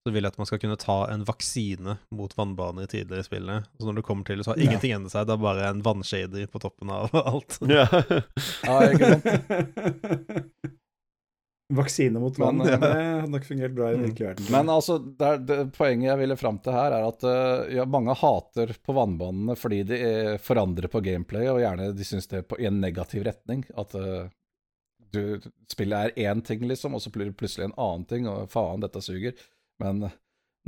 så vil jeg at man skal kunne ta en vaksine mot vannbane i tidligere spillene. Så når du kommer til det, så har Ja. ingenting endret seg, det er bare en vannshader på toppen av [laughs] alt. Ja. Ja, ikke sant? [laughs] Vaksine mot vann, Men, det hadde nok fungert bra i den virkelige verden. Men altså, det er, det, poenget jeg ville fram til her, er at eh, ja, mange hater på vannbanene fordi de eh, forandrer på gameplay, og gjerne de syns det er på, i en negativ retning. At uh, du, spillet er én ting, liksom, og så blir det plutselig en annen ting, og faen, dette suger. Men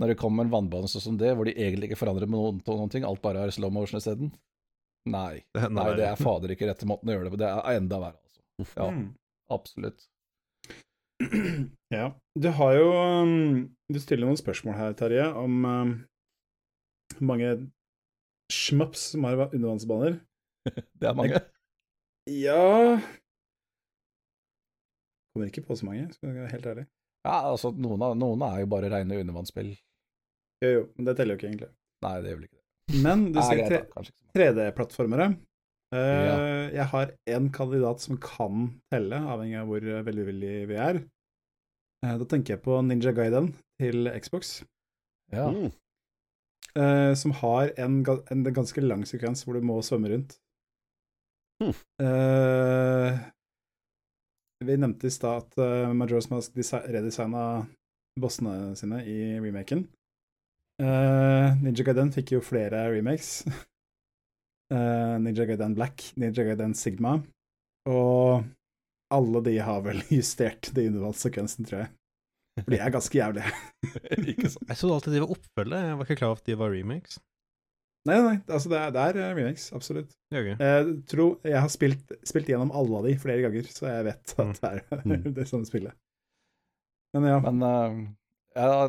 når det kommer en vannbane sånn som det, hvor de egentlig ikke forandrer med noen, på noen ting, alt bare er slow motion isteden Nei. [laughs] Er Nei, det er fader ikke rette måten å gjøre det på. Det er enda verre, altså. Ja, Mm. absolutt. [clears throat] Ja. Du har jo um, Du stiller noen spørsmål her, Terje, om um, mange schmups som har undervannsbaner. [laughs] Det er mange. Ja Kommer ikke på så mange, skal jeg være helt ærlig. Ja, altså, noen, av, noen er jo bare rene undervannsspill. Jo, jo, men det teller jo ikke egentlig. Nei, det gjør vel ikke det. Men du mange. 3D-plattformere. Eh, Ja. Jeg har én kandidat som kan telle, avhengig av hvor eh, veldig villig vi er. Uh, da tenker jeg på Ninja Gaiden til Xbox, Ja. Mm. Uh, som har en, en ganske lang sekvens hvor du må svømme rundt. Mm. Eh, vi nevnte i stad at uh, Majora's Mask redesigna bossene sine i remaken. Eh, Ninja Gaiden fikk jo flere remakes. [laughs] Eh, Ninja Gaiden Black, Ninja Gaiden Sigma, og alle de har vel [laughs] justert de undervannssekvensene, tror jeg. For de er ganske jævlige. [laughs] ikke sant. Jeg trodde alltid de var oppfølge, jeg var ikke klar over at de var remakes. Nei, nei, altså det er, det er eh, remakes, absolutt. Okay. Jeg tror jeg har spilt, spilt gjennom alle av de flere ganger, så jeg vet at det er [laughs] Mm. det samme spillet. Men ja. Men uh... ja,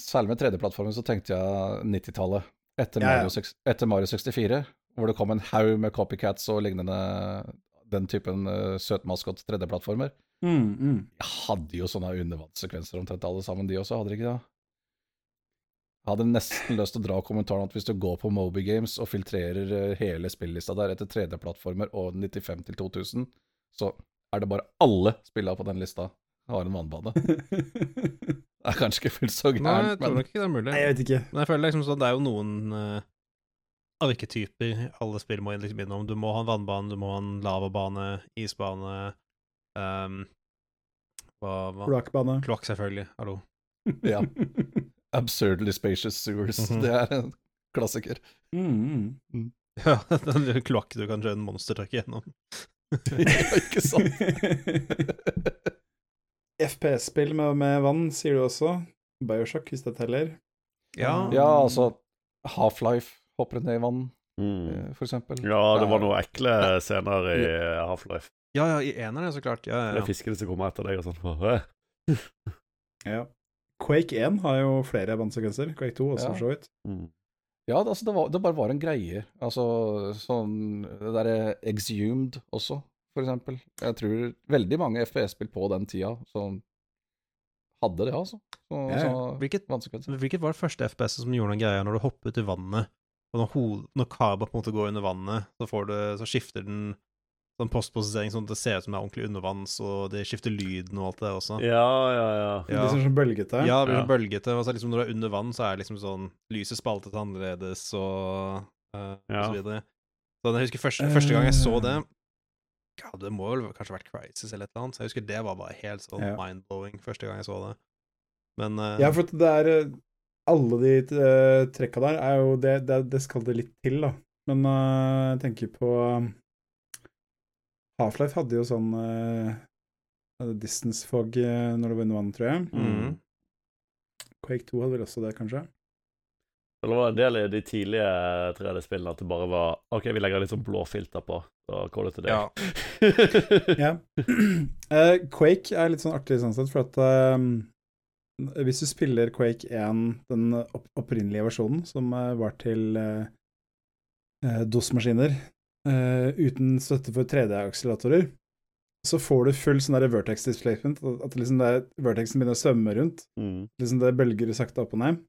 særlig med 3D-plattformen så tenkte jeg 90-tallet. Etter, Ja, ja. Etter Mario 64, hvor det kom en haug med copycats og lignende den typen uh, søtmaskot 3D-plattformer. Mm, mm. Jeg hadde jo sånne undervannssekvenser omtrent alle sammen, de også, hadde de ikke det? Jeg hadde nesten lyst til å dra kommentaren at hvis du går på Moby Games og filtrerer eh, hele spillista der etter 3D-plattformer og 95 til 2000, så er det bare alle spillene på den lista har en vannbane. [laughs] Det er kanskje ikke fullt så Nei, jeg tror men nok ikke det er mulig. Nei, jeg vet ikke. Men jeg føler liksom sånn, det er jo noen uh, arketyper alle spill må liksom innom. Du må ha en vannbane, du må ha en lavabane, isbane um, hva, hva? Kloakkbane. Kloakk, selvfølgelig. Hallo. [laughs] ja. Absurdly spacious sewers. Mhm. Det er en klassiker. Mm, mm. [laughs] Ja, den kloakk du kan kjøre en monstertruck gjennom. [laughs] ja, ikke sant? FPS-spill med, med vann, sier du også. Bioshock, hvis det teller. Ja, Ja, altså Half-Life hopper ned i vann. Mm. f.eks. for eksempel. Ja, det var er- noen ekle [laughs] scener i eh, Half-Life. Ja, ja, i eneren, så klart. Ja, ja, Det er fiskene som kommer etter deg og sånn. [laughs] Ja. Quake 1 har jo flere vannsekvenser. Quake 2 også, for så vidt. Mm. Ja, det, altså, det, var, det bare var en greie. Altså sånn Det derre Exhumed også, for eksempel. Jeg tror veldig mange FPS-spill på den tida som hadde det, altså. Så, Ja, ja. så Hvilket, hvilket var det første FPS som gjorde noen greier når du hoppet i vannet, og når, når Kaba på en måte går under vannet, så, får du, så skifter den sånn postposisering sånn at det ser ut som det er ordentlig undervanns, og det skifter lyden og alt det også. Ja, ja, ja. Ja. Det blir sånn bølgete. Ja, det blir Ja. bølgete. Og så liksom når du er under vann, så er det liksom sånn Lyset spaltet annerledes og, uh, Ja. og så videre. Så jeg husker første, første gang jeg så det Ja, det må vel kanskje ha vært Crisis eller et eller annet. Så jeg husker det var bare helt sånn Ja. mind-blowing første gang jeg så det. Men uh, Ja, for det er eh, Alle de uh, trekka der er jo det, det, det skal det litt til, da. Men uh, jeg tenker på um, Half-Life hadde jo sånn uh, distance fog eh, når det var under vann, tror jeg. Mm. Quake 2 hadde vel også det, kanskje. Det var en del i de tidlige 3D-spillene at det bare var OK, vi legger litt sånn blå filter på, så call det til det. Ja. [laughs] Ja. Uh, [clears throat] Quake er litt sånn artig sånn sett, for at um, hvis du spiller Quake 1, den opp opprinnelige versjonen, som eh, var til uh, DOS-maskiner, eh, uten støtte for 3D-akseleratorer, så får du full sånn der vertex displacement, at at liksom det er, vertexen begynner å svømme rundt. Mm. Liksom det bølger sakte opp og ned.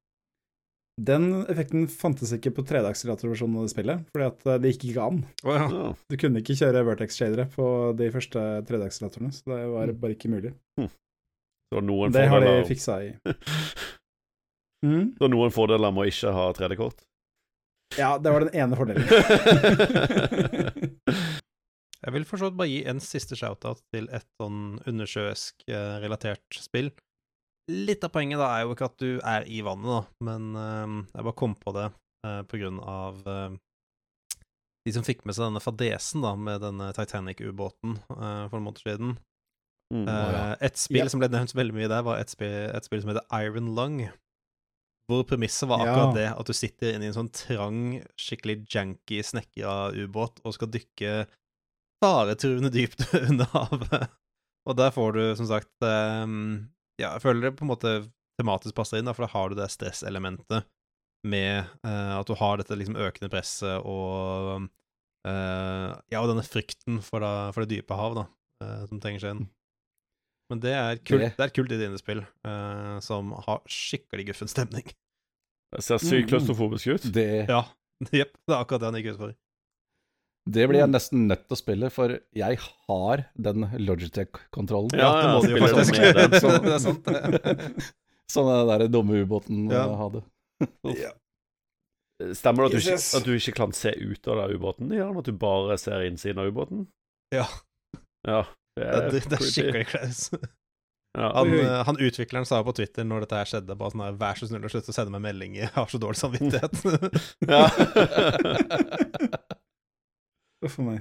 Den effekten fantes ikke på 3D-akseleratorversjonen av det spillet, fordi at eh, det gikk ikke an. Oh, ja. Du kunne ikke kjøre vertex-shadere på de første 3D-akseleratorene, så det var Mm. bare ikke mulig. Så noen Det har de fiksa i. [laughs] Mm. Så noen fordeler med å ikke ha 3D-kort? Ja, det var den ene fordelen. [laughs] Jeg vil for bare gi en siste shout-out til et sånn undersjøisk eh, relatert spill. Litt av poenget da er jo ikke at du er i vannet, da, men eh, jeg bare kom på det eh, på grunn av eh, de som fikk med seg denne fadesen da, med denne Titanic-ubåten eh, for noen måneder siden. Mm. Eh, et spill Ja. som ble nevnt veldig mye der, var et spill, et spill som heter Iron Lung. Hvor premisset var Ja. akkurat det, at du sitter inne i en sånn trang, skikkelig janky, snekra ubåt og skal dykke faretruende dypt [laughs] under havet. Og der får du, som sagt um, Ja, jeg føler det på en måte tematisk passer inn, da, for da har du det stresselementet med uh, at du har dette liksom økende presset og uh, Ja, og denne frykten for, da, for det dype hav, da, uh, som trenger seg inn. Men det er kult, Det- det er kult i dine spill, uh, som har skikkelig guffen stemning. Det ser sykt klaustrofobisk ut. Det, Ja, [laughs] jepp. Det er akkurat det han gikk ut for. det blir jeg nesten nødt til å spille, for jeg har den Logitech-kontrollen. Ja, det må du faktisk. den. [laughs] Så- det er sant, det. [laughs] Sånn den der dumme ubåten Ja. hadde. ja. Stemmer det at du, Yes, ikke, at du ikke kan se ut av den ubåten? Ja, at du bare ser innsiden av ubåten? Ja. Ja, det er, det, det er skikkelig klaus. Ja. Han, eh, han utvikleren sa på Twitter når dette her skjedde, bare sånn her Vær så snill å slutte å sende meg meldinger, jeg har så dårlig samvittighet. [laughs] Ja. [laughs] Uff a meg.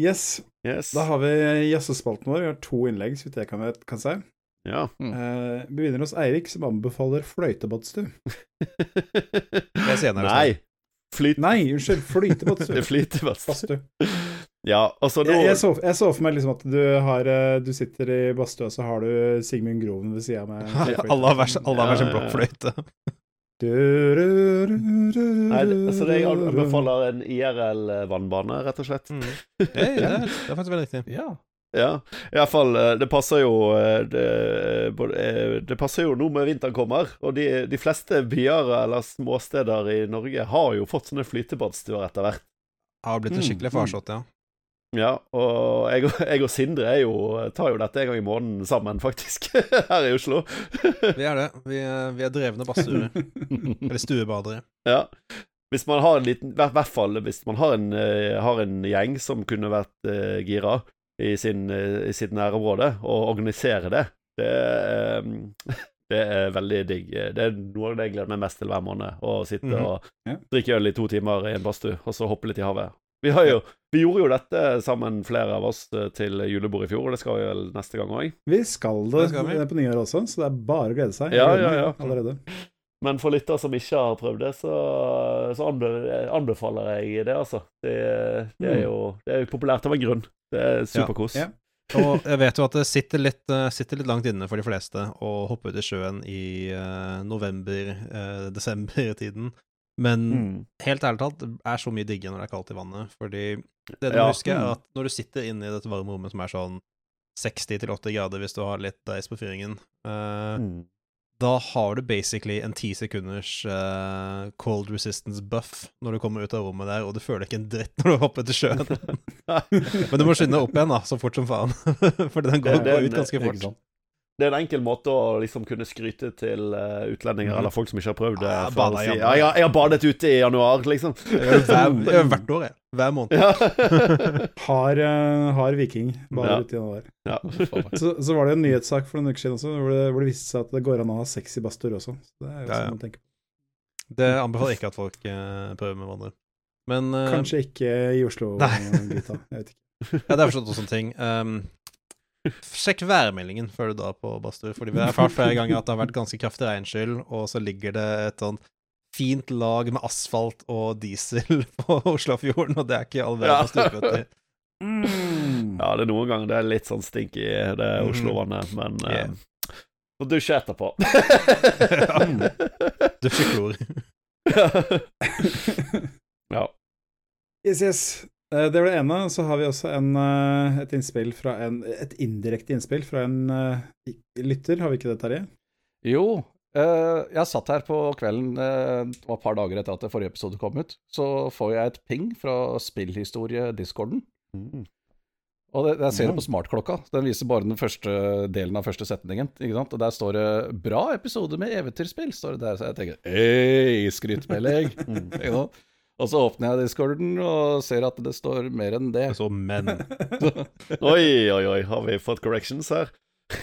Yes, yes. da har vi jazzespalten vår. Vi har to innlegg, så vidt jeg kan, kan si. Ja. Eh, vi begynner hos Eirik, som anbefaler fløytebadstue. Nei. Flyt... Nei, unnskyld, flytebadstue. [laughs] Ja, altså nå Jeg, jeg, så, jeg så for meg liksom at du, har, eh, du sitter i badstua, så har du Sigmund Groven ved sida av meg. [laughs] Alle har hver sin- blokkfløyte. Nei, det- altså det, Jeg anbefaler en IRL-vannbane, rett og slett. Mm. [laughs] Det, det, det er faktisk veldig riktig. Ja. Ja, iallfall Det passer jo eh, det, eh, det passer jo nå med vinteren kommer, og de, de fleste byer eller småsteder i Norge har jo fått sånne flytebadstuer etter hvert. Har blitt en Mm, skikkelig mm. farsott, ja. Ja, og jeg, jeg og Sindre er jo, tar jo dette en gang i måneden sammen, faktisk, [laughs] her i Oslo. Vi er det. Vi er, vi er drevne badstuere. Eller stuebadere. Ja. Hvis man har en liten I hvert fall hvis man har en, eh, har en gjeng som kunne vært uh, gira i, sin, uh, i sitt nærområde, og organisere det, det, eh, [laughs] det er veldig digg. Det er noe av det jeg gleder meg mest til hver måned. Å sitte Mhm. og drikke øl i to timer i en badstue, og så hoppe litt i havet. Vi, har jo, vi gjorde jo dette sammen, flere av oss, eh, til julebord i fjor, og det skal vi vel neste gang òg. Vi skal det, Det skal vi. på nyåret også, så det er bare å glede seg. Ja, ja, ja. Allerede. Men for lyttere som ikke har prøvd det, så, så anbefaler jeg det, altså. Det, det er jo det er jo populært av en grunn. Det er superkos. Ja. [laughs] Og jeg vet jo at det sitter litt, eh, sitter litt langt inne for de fleste å hoppe ut i sjøen i uh, november-desember-tiden. Men Mm. helt ærlig talt, det er så mye diggere når det er kaldt i vannet. Fordi det du Ja. husker, er Mm. at når du sitter inne i dette varme rommet som er sånn 60-80 grader hvis du har litt deis på fyringen, uh, Mm. da har du basically en ti sekunders uh, cold resistance buff når du kommer ut av rommet der, og du føler ikke en dritt når du hopper til sjøen. [laughs] Men du må skynde deg opp igjen, da, så fort som faen. [laughs] Fordi den går, Det- det- går ut ganske fort. Det er en enkel måte å liksom kunne skryte til eh, utlendinger mm. eller folk som ikke har prøvd det. Ja, for bada si, ja, jeg, jeg har badet ute i januar, liksom. Hver, jeg hvert år, jeg. Hver måned. Ja. [laughs] Har, eh, har viking badet Ja. ute i januar. ja. Så, så var det en nyhetssak for noen uker siden også, hvor det, hvor det viste seg at det går an å ha sex i badstuer også. Så det er jo Ja, ja. sånn man tenker på. Det anbefaler jeg ikke at folk eh, prøver med hverandre. Men eh, Kanskje ikke i Oslo, Nei. gutta. Jeg vet ikke. ja, det er forstått også en ting. Um, sjekk værmeldingen før du drar på badstue, fordi vi har erfart flere ganger at det har vært ganske kraftig regnskyll, og så ligger det et sånn fint lag med asfalt og diesel [laughs] på Oslofjorden, og det er ikke all Ja. verdens stupebøtter. ja, det er noen ganger det er litt sånn stink i det Mhm. Oslo-vannet, men uh, Yeah. Så dusje etterpå. [laughs] Dusjeklor. [laughs] ja. Yes, yes. Eh, Det var det ene. Så har vi også en, eh, et innspill fra en Et indirekte innspill fra en eh, lytter, har vi ikke det, Terje? Jo, eh, jeg satt her på kvelden, det var et par dager etter at forrige episode kom ut, så får jeg et ping fra spillhistorie-discorden. Mm. Og det, jeg ser det på smartklokka. Den viser bare den første delen av første setningen. ikke sant? Og der står det 'Bra episode med eventyrspill', står det der. Så jeg tenker 'ei, skrytmelding. [laughs] Mm. Og så åpner jeg discorden og ser at det står mer enn det. Så men. [laughs] Oi, oi, oi, har vi fått corrections her?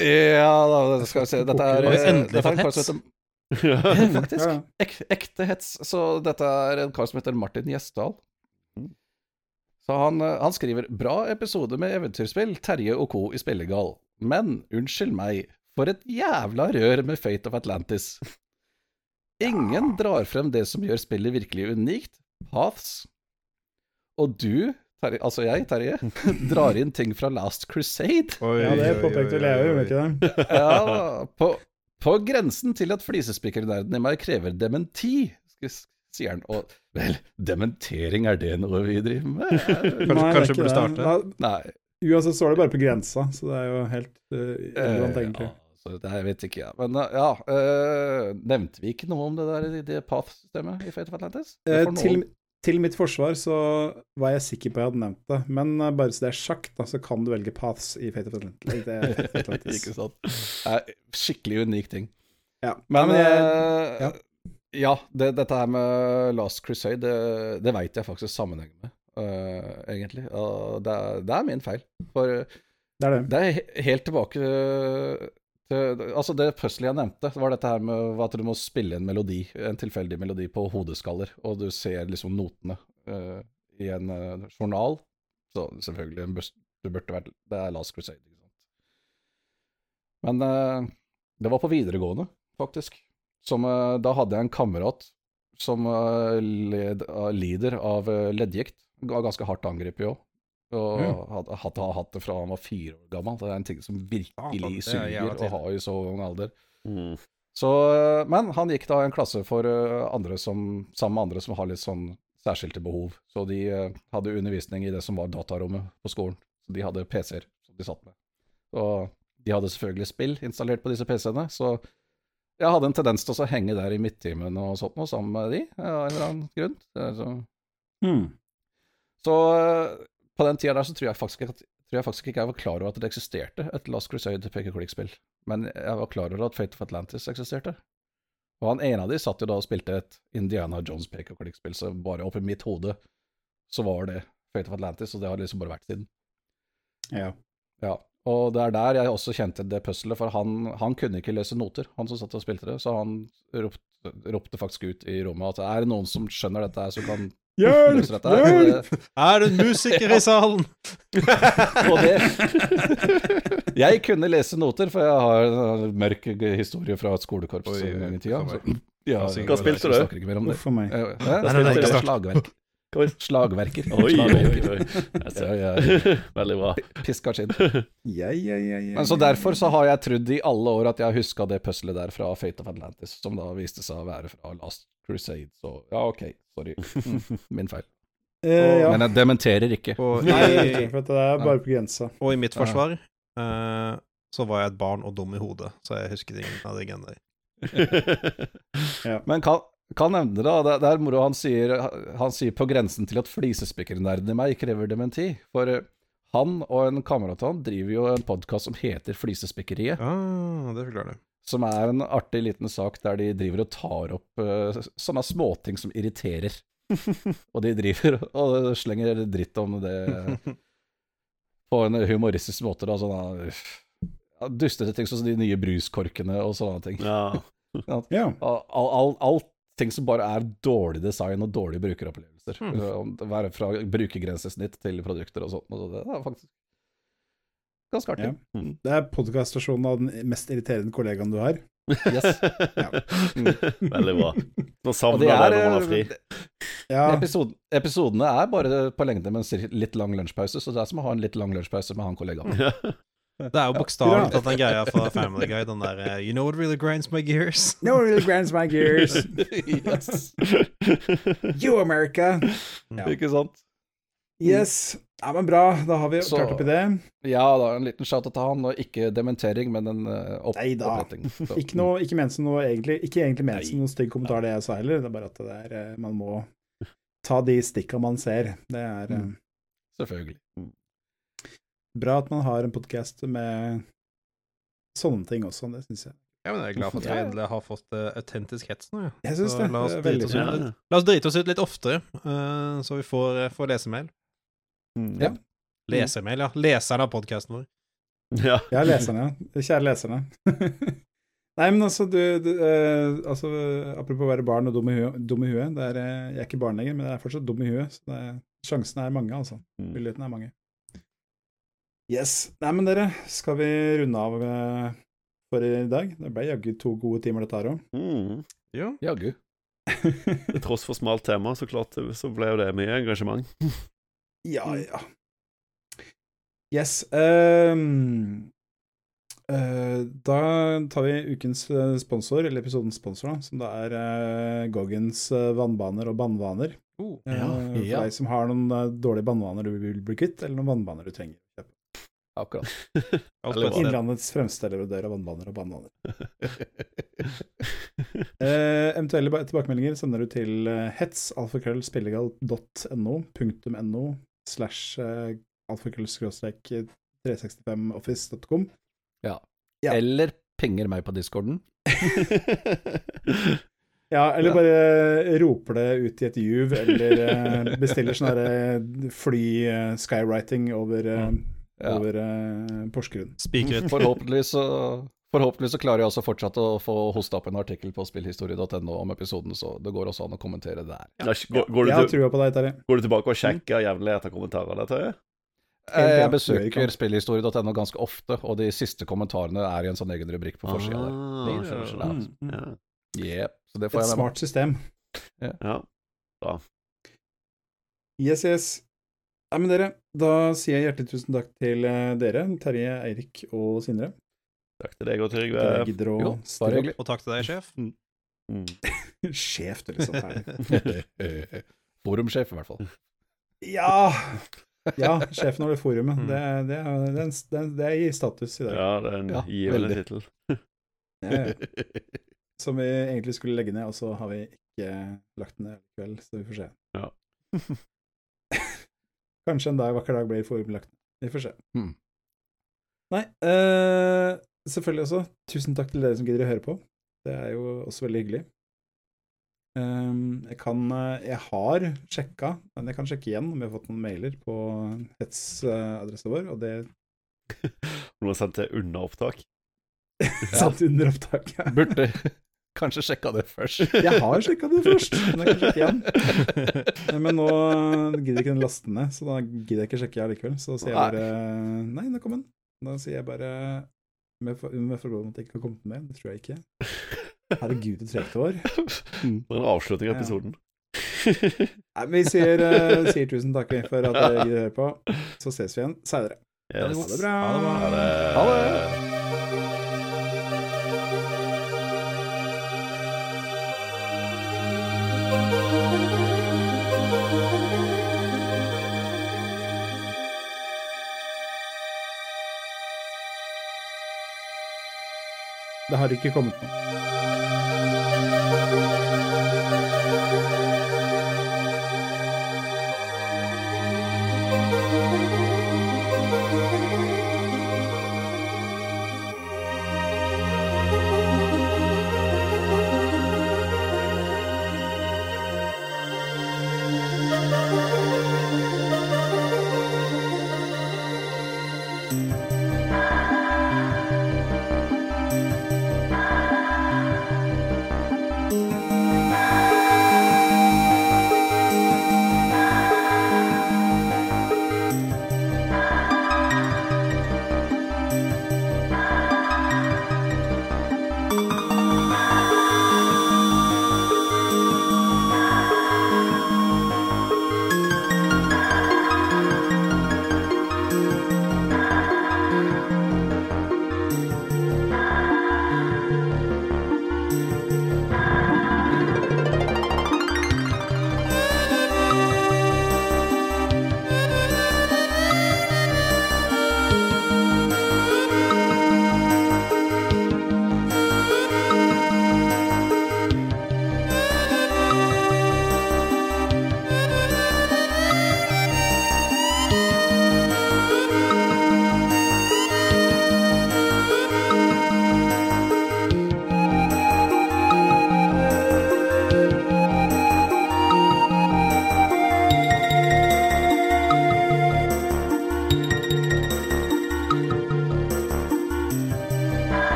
Ja da, skal vi se. Dette er, Har vi eh, endelig dette er en hets? heter [laughs] ja. Faktisk. Ek, ekte hets. Så dette er en kar som heter Martin Gjesdal. Så han, eh, han skriver 'Bra episode med eventyrspill, Terje og co. i Spillegal'. Men unnskyld meg, for et jævla rør med Fate of Atlantis. Ingen drar frem det som gjør spillet virkelig unikt, Paths. Og du, Terje, altså jeg, Terje, [laughs] drar inn ting fra Last Crusade. Oi, Ja, det påpekte Leo, gjorde ikke det? [laughs] Ja, på, på grensen til at flisespikkernerdene i meg krever dementi, sier han. Og vel, dementering, er det noe vi driver med? [laughs] Kanskje- Nei, kanskje burde starte? Nei. uansett er det bare på grensa, så det er jo helt uh, egentlig. Ja, det jeg vet ikke, ja. Men eh, ja, øh, nevnte vi ikke noe om det der i det Path-systemet i Fate of Atlantis? Eh, til, til mitt forsvar så var jeg sikker på at jeg hadde nevnt det, men eh, bare så det er sagt, da, så kan du velge paths i Fate of Atlantis. Det er Fate of [laughs] Atlantis. ikke sant. Det er skikkelig unik ting. Ja. Men, men jeg- eh, ja. ja, det, dette her med Last Crusade, det, det veit jeg faktisk sammenheng med, uh, egentlig. Og det, det er min feil. For Det er det. det er he- helt tilbake til Altså, det puzzlet jeg nevnte, var dette her med at du må spille en melodi, en tilfeldig melodi, på hodeskaller, og du ser liksom notene uh, i en uh, journal. Så selvfølgelig, du burde vært Det er Last Crusade, ikke sant. Men uh, det var på videregående, faktisk. Som, da hadde jeg en kamerat som led, lider av leddgikt. Ga ganske hardt angrepet òg. Og Ja. hadde, hadde hatt det fra han var fire år gammel. Det er en ting som virkelig er suger å ha i så ung alder. Mm. Så, men han gikk da i en klasse for eh, andre som, sammen med andre som har litt sånn særskilte behov. Så de eh, hadde undervisning i det som var datarommet på skolen. Så de hadde PC-er som de satt med. Og de hadde selvfølgelig spill installert på disse PC-ene, så jeg hadde en tendens til å henge der i midttimen og sånt noe sammen med de, av en eller annen grunn. Så, mm. så eh, på den tida der så tror jeg, faktisk, ikke at- tror jeg faktisk ikke jeg var klar over at det eksisterte et Last Crusade pek-og-klikk-spill. Men jeg var klar over at Fate of Atlantis eksisterte. Og han ene av de satt jo da og spilte et Indiana Jones pek-og-klikk-spill, så bare oppi mitt hode så var det Fate of Atlantis, og det har liksom bare vært siden. Ja. Ja, og det er der jeg også kjente det puzzlet, for han, han kunne ikke lese noter, han som satt og spilte det, så han ropte, ropte faktisk ut i rommet at er det noen som skjønner dette her, som kan Hjelp! Hjelp! Er det en musiker i salen? [laughs] Og det Jeg kunne lese noter, for jeg har en mørk historie fra et skolekorps Oi, en gang i tida. Så, Ja, Hva spilte du? snakker ikke mer om det. Uff a meg. Slagverk. Det? Slagverker. Oi, oi, Slagverker. oi. oi. Ja, ja. [laughs] Veldig bra. Piska skinn. Ja, ja, ja, ja. Men så derfor så har jeg trodd i alle år at jeg huska det puzzlet der fra Fate of Atlantis, som da viste seg å være fra Last Crusade, så ja, ok, sorry. [laughs] Min feil. Eh, ja. Men jeg dementerer ikke. Og [laughs] Nei, ikke, for det er bare på grensa. og i mitt forsvar eh, så var jeg et barn og dum i hodet, så jeg husket ingen av de genene. ja. Men kan, kan nevne da, det, det er moro han sier, han sier på grensen til at flisespikkernerdene i meg krever dementi. For eh, han og en kamerat av han driver jo en podkast som heter Flisespikkeriet. Ah, det forklarer det. Som er en artig liten sak der de driver og tar opp uh, sånne småting som irriterer. [laughs] og de driver og slenger dritt om det på en humoristisk måte. da, sånne ja, Dustete ting som de nye bruskorkene og sånne ting. Ja. [laughs] Ja. All, all, all, alt ting som bare er dårlig design og dårlige brukeropplevelser. Mm. Det Være fra brukergrensesnitt til produkter og sånt. Og det er faktisk ganske artig. Ja. Det er podkaststasjonen av den mest irriterende kollegaen du har. Yes. [laughs] Veldig bra. Nå savner jeg deg når man har fri. Ja, episod, episodene er bare på lengde med en litt lang lunsjpause, så det er som å ha en litt lang lunsjpause med han kollegaen. Det er jo bokstavelig talt den greia fra Family Guy, den der eh, You know what really grinds my gears? [laughs] No really grinds my gears. yes. You America. Ja. Ikke sant? Yes. Ja, men bra. Da har vi Så- klart opp i det. Ja da, en liten shout til han, og ikke dementering, men en uh, opp oppretting. Så, Ikke noe, ikke ment som noe egentlig Ikke egentlig ment noen som stygg kommentar, det jeg sa heller. Det er bare at det er eh, Man må ta de stikka man ser. Det er Mm. Selvfølgelig. Bra at man har en podkast med sånne ting også. Det syns jeg. Ja, men jeg er glad for at vi endelig har fått uh, autentisk hets nå, ja. Jeg synes Så det. La oss, Det er drite oss ut litt. la oss drite oss ut litt oftere, uh, så vi får, uh, får lesemail. Mm. Ja. Lesemail, ja. Leseren av podkasten vår. Ja. Ja, leserne. Kjære leserne. [laughs] Nei, men altså, du, du uh, altså, Apropos å være barn og dum i huet. Dum i huet det er, jeg er ikke barn lenger, men jeg er fortsatt dum i huet. Så det er, sjansene er mange, altså. Mm. Mulighetene er mange. Yes. Nei, men dere, skal vi runde av eh, for i dag? Det ble jaggu to gode timer, dette her òg. Mm. Ja. Jaggu. [laughs] Til tross for smalt tema, så klart så ble jo det mye engasjement. [laughs] ja, ja. Yes. Um, uh, da tar vi ukens eh, sponsor, eller episodens sponsor, da, som da er uh, Goggins eh, vannbaner og bannvaner. Uh, Eh, Ja, for deg som har noen dårlige bannvaner du vil bli kvitt, eller noen vannbaner du trenger. Akkurat. [laughs] Innlandets fremste leverandør av vannbaner og bandvaner. [laughs] Eh, eventuelle tilbakemeldinger sender du til uh, hetsalfakrøllspillegal.no, punktum no, slash uh, alfakrøll-skråstrek 365office.com. Ja. Eller penger meg på discorden. [laughs] Ja, eller Ja. bare roper det ut i et juv, eller eh, bestiller sånn fly-skywriting over, eh, Ja. over eh, Porsgrunn. Spikret. [laughs] Forhåpentligvis så, forhåpentligvis så klarer jeg også fortsatt å få hosta opp en artikkel på spillhistorie.no om episoden, så det går også an å kommentere der. Ja, går, går, du til, på deg, går du tilbake og sjekker jevnlig etter kommentarer? Ja? Eh, Jeg besøker spillhistorie.no ganske ofte, og de siste kommentarene er i en sånn egen rubrikk på forsida der. Ah, skjønner. Mm, mm. Ja. Yep, så det får Et jeg smart system. ja. Yes, yes. Nei, men dere, da sier jeg hjertelig tusen takk til eh, dere, Terje, Eirik og Sindre. Takk til deg og Trygve. Jo, bare hyggelig. Og takk til deg, sjef. Mm. opp. [laughs] Sjef, du, liksom. Her. [laughs] Forumsjef, i hvert fall. Ja! Ja, sjefen over forumet. Mm. Det, det, er- det, er en- det, er- det i status i dag. Ja, det er en Ja, givende tittel. [laughs] Ja, ja. Som vi egentlig skulle legge ned, og så har vi ikke lagt den ned i kveld, så vi får se. Ja. Kanskje en dag, vakker dag blir formlagt. Vi får se. Mm. Nei, uh, selvfølgelig også. Tusen takk til dere som gidder å høre på. Det er jo også veldig hyggelig. Um, jeg kan eh, Jeg har sjekka, men jeg kan sjekke igjen om vi har fått noen mailer på hetsadressen vår, og det [laughs] Noen har sendt det under opptak. [laughs] satt under opptak. Burde kanskje sjekka det først. [laughs] Jeg har sjekka det først, men jeg kan sjekke igjen. [laughs] Men nå gidder ikke den laste ned, så da gidder jeg ikke sjekke allikevel. Så sier jeg bare Nei, nå kom den. Da sier jeg bare med, for- med forbehold om at jeg ikke har kommet med. Det tror jeg ikke. Herregud, det tregt det var. En avslutning av Ja. episoden. Nei, vi sier, uh, [laughs] sier tusen takk for at dere gidder høre på. Så ses vi igjen seinere. Yes. Ha det bra. Ha det bra. Ha det. Ha det. Har ikke kommet noe.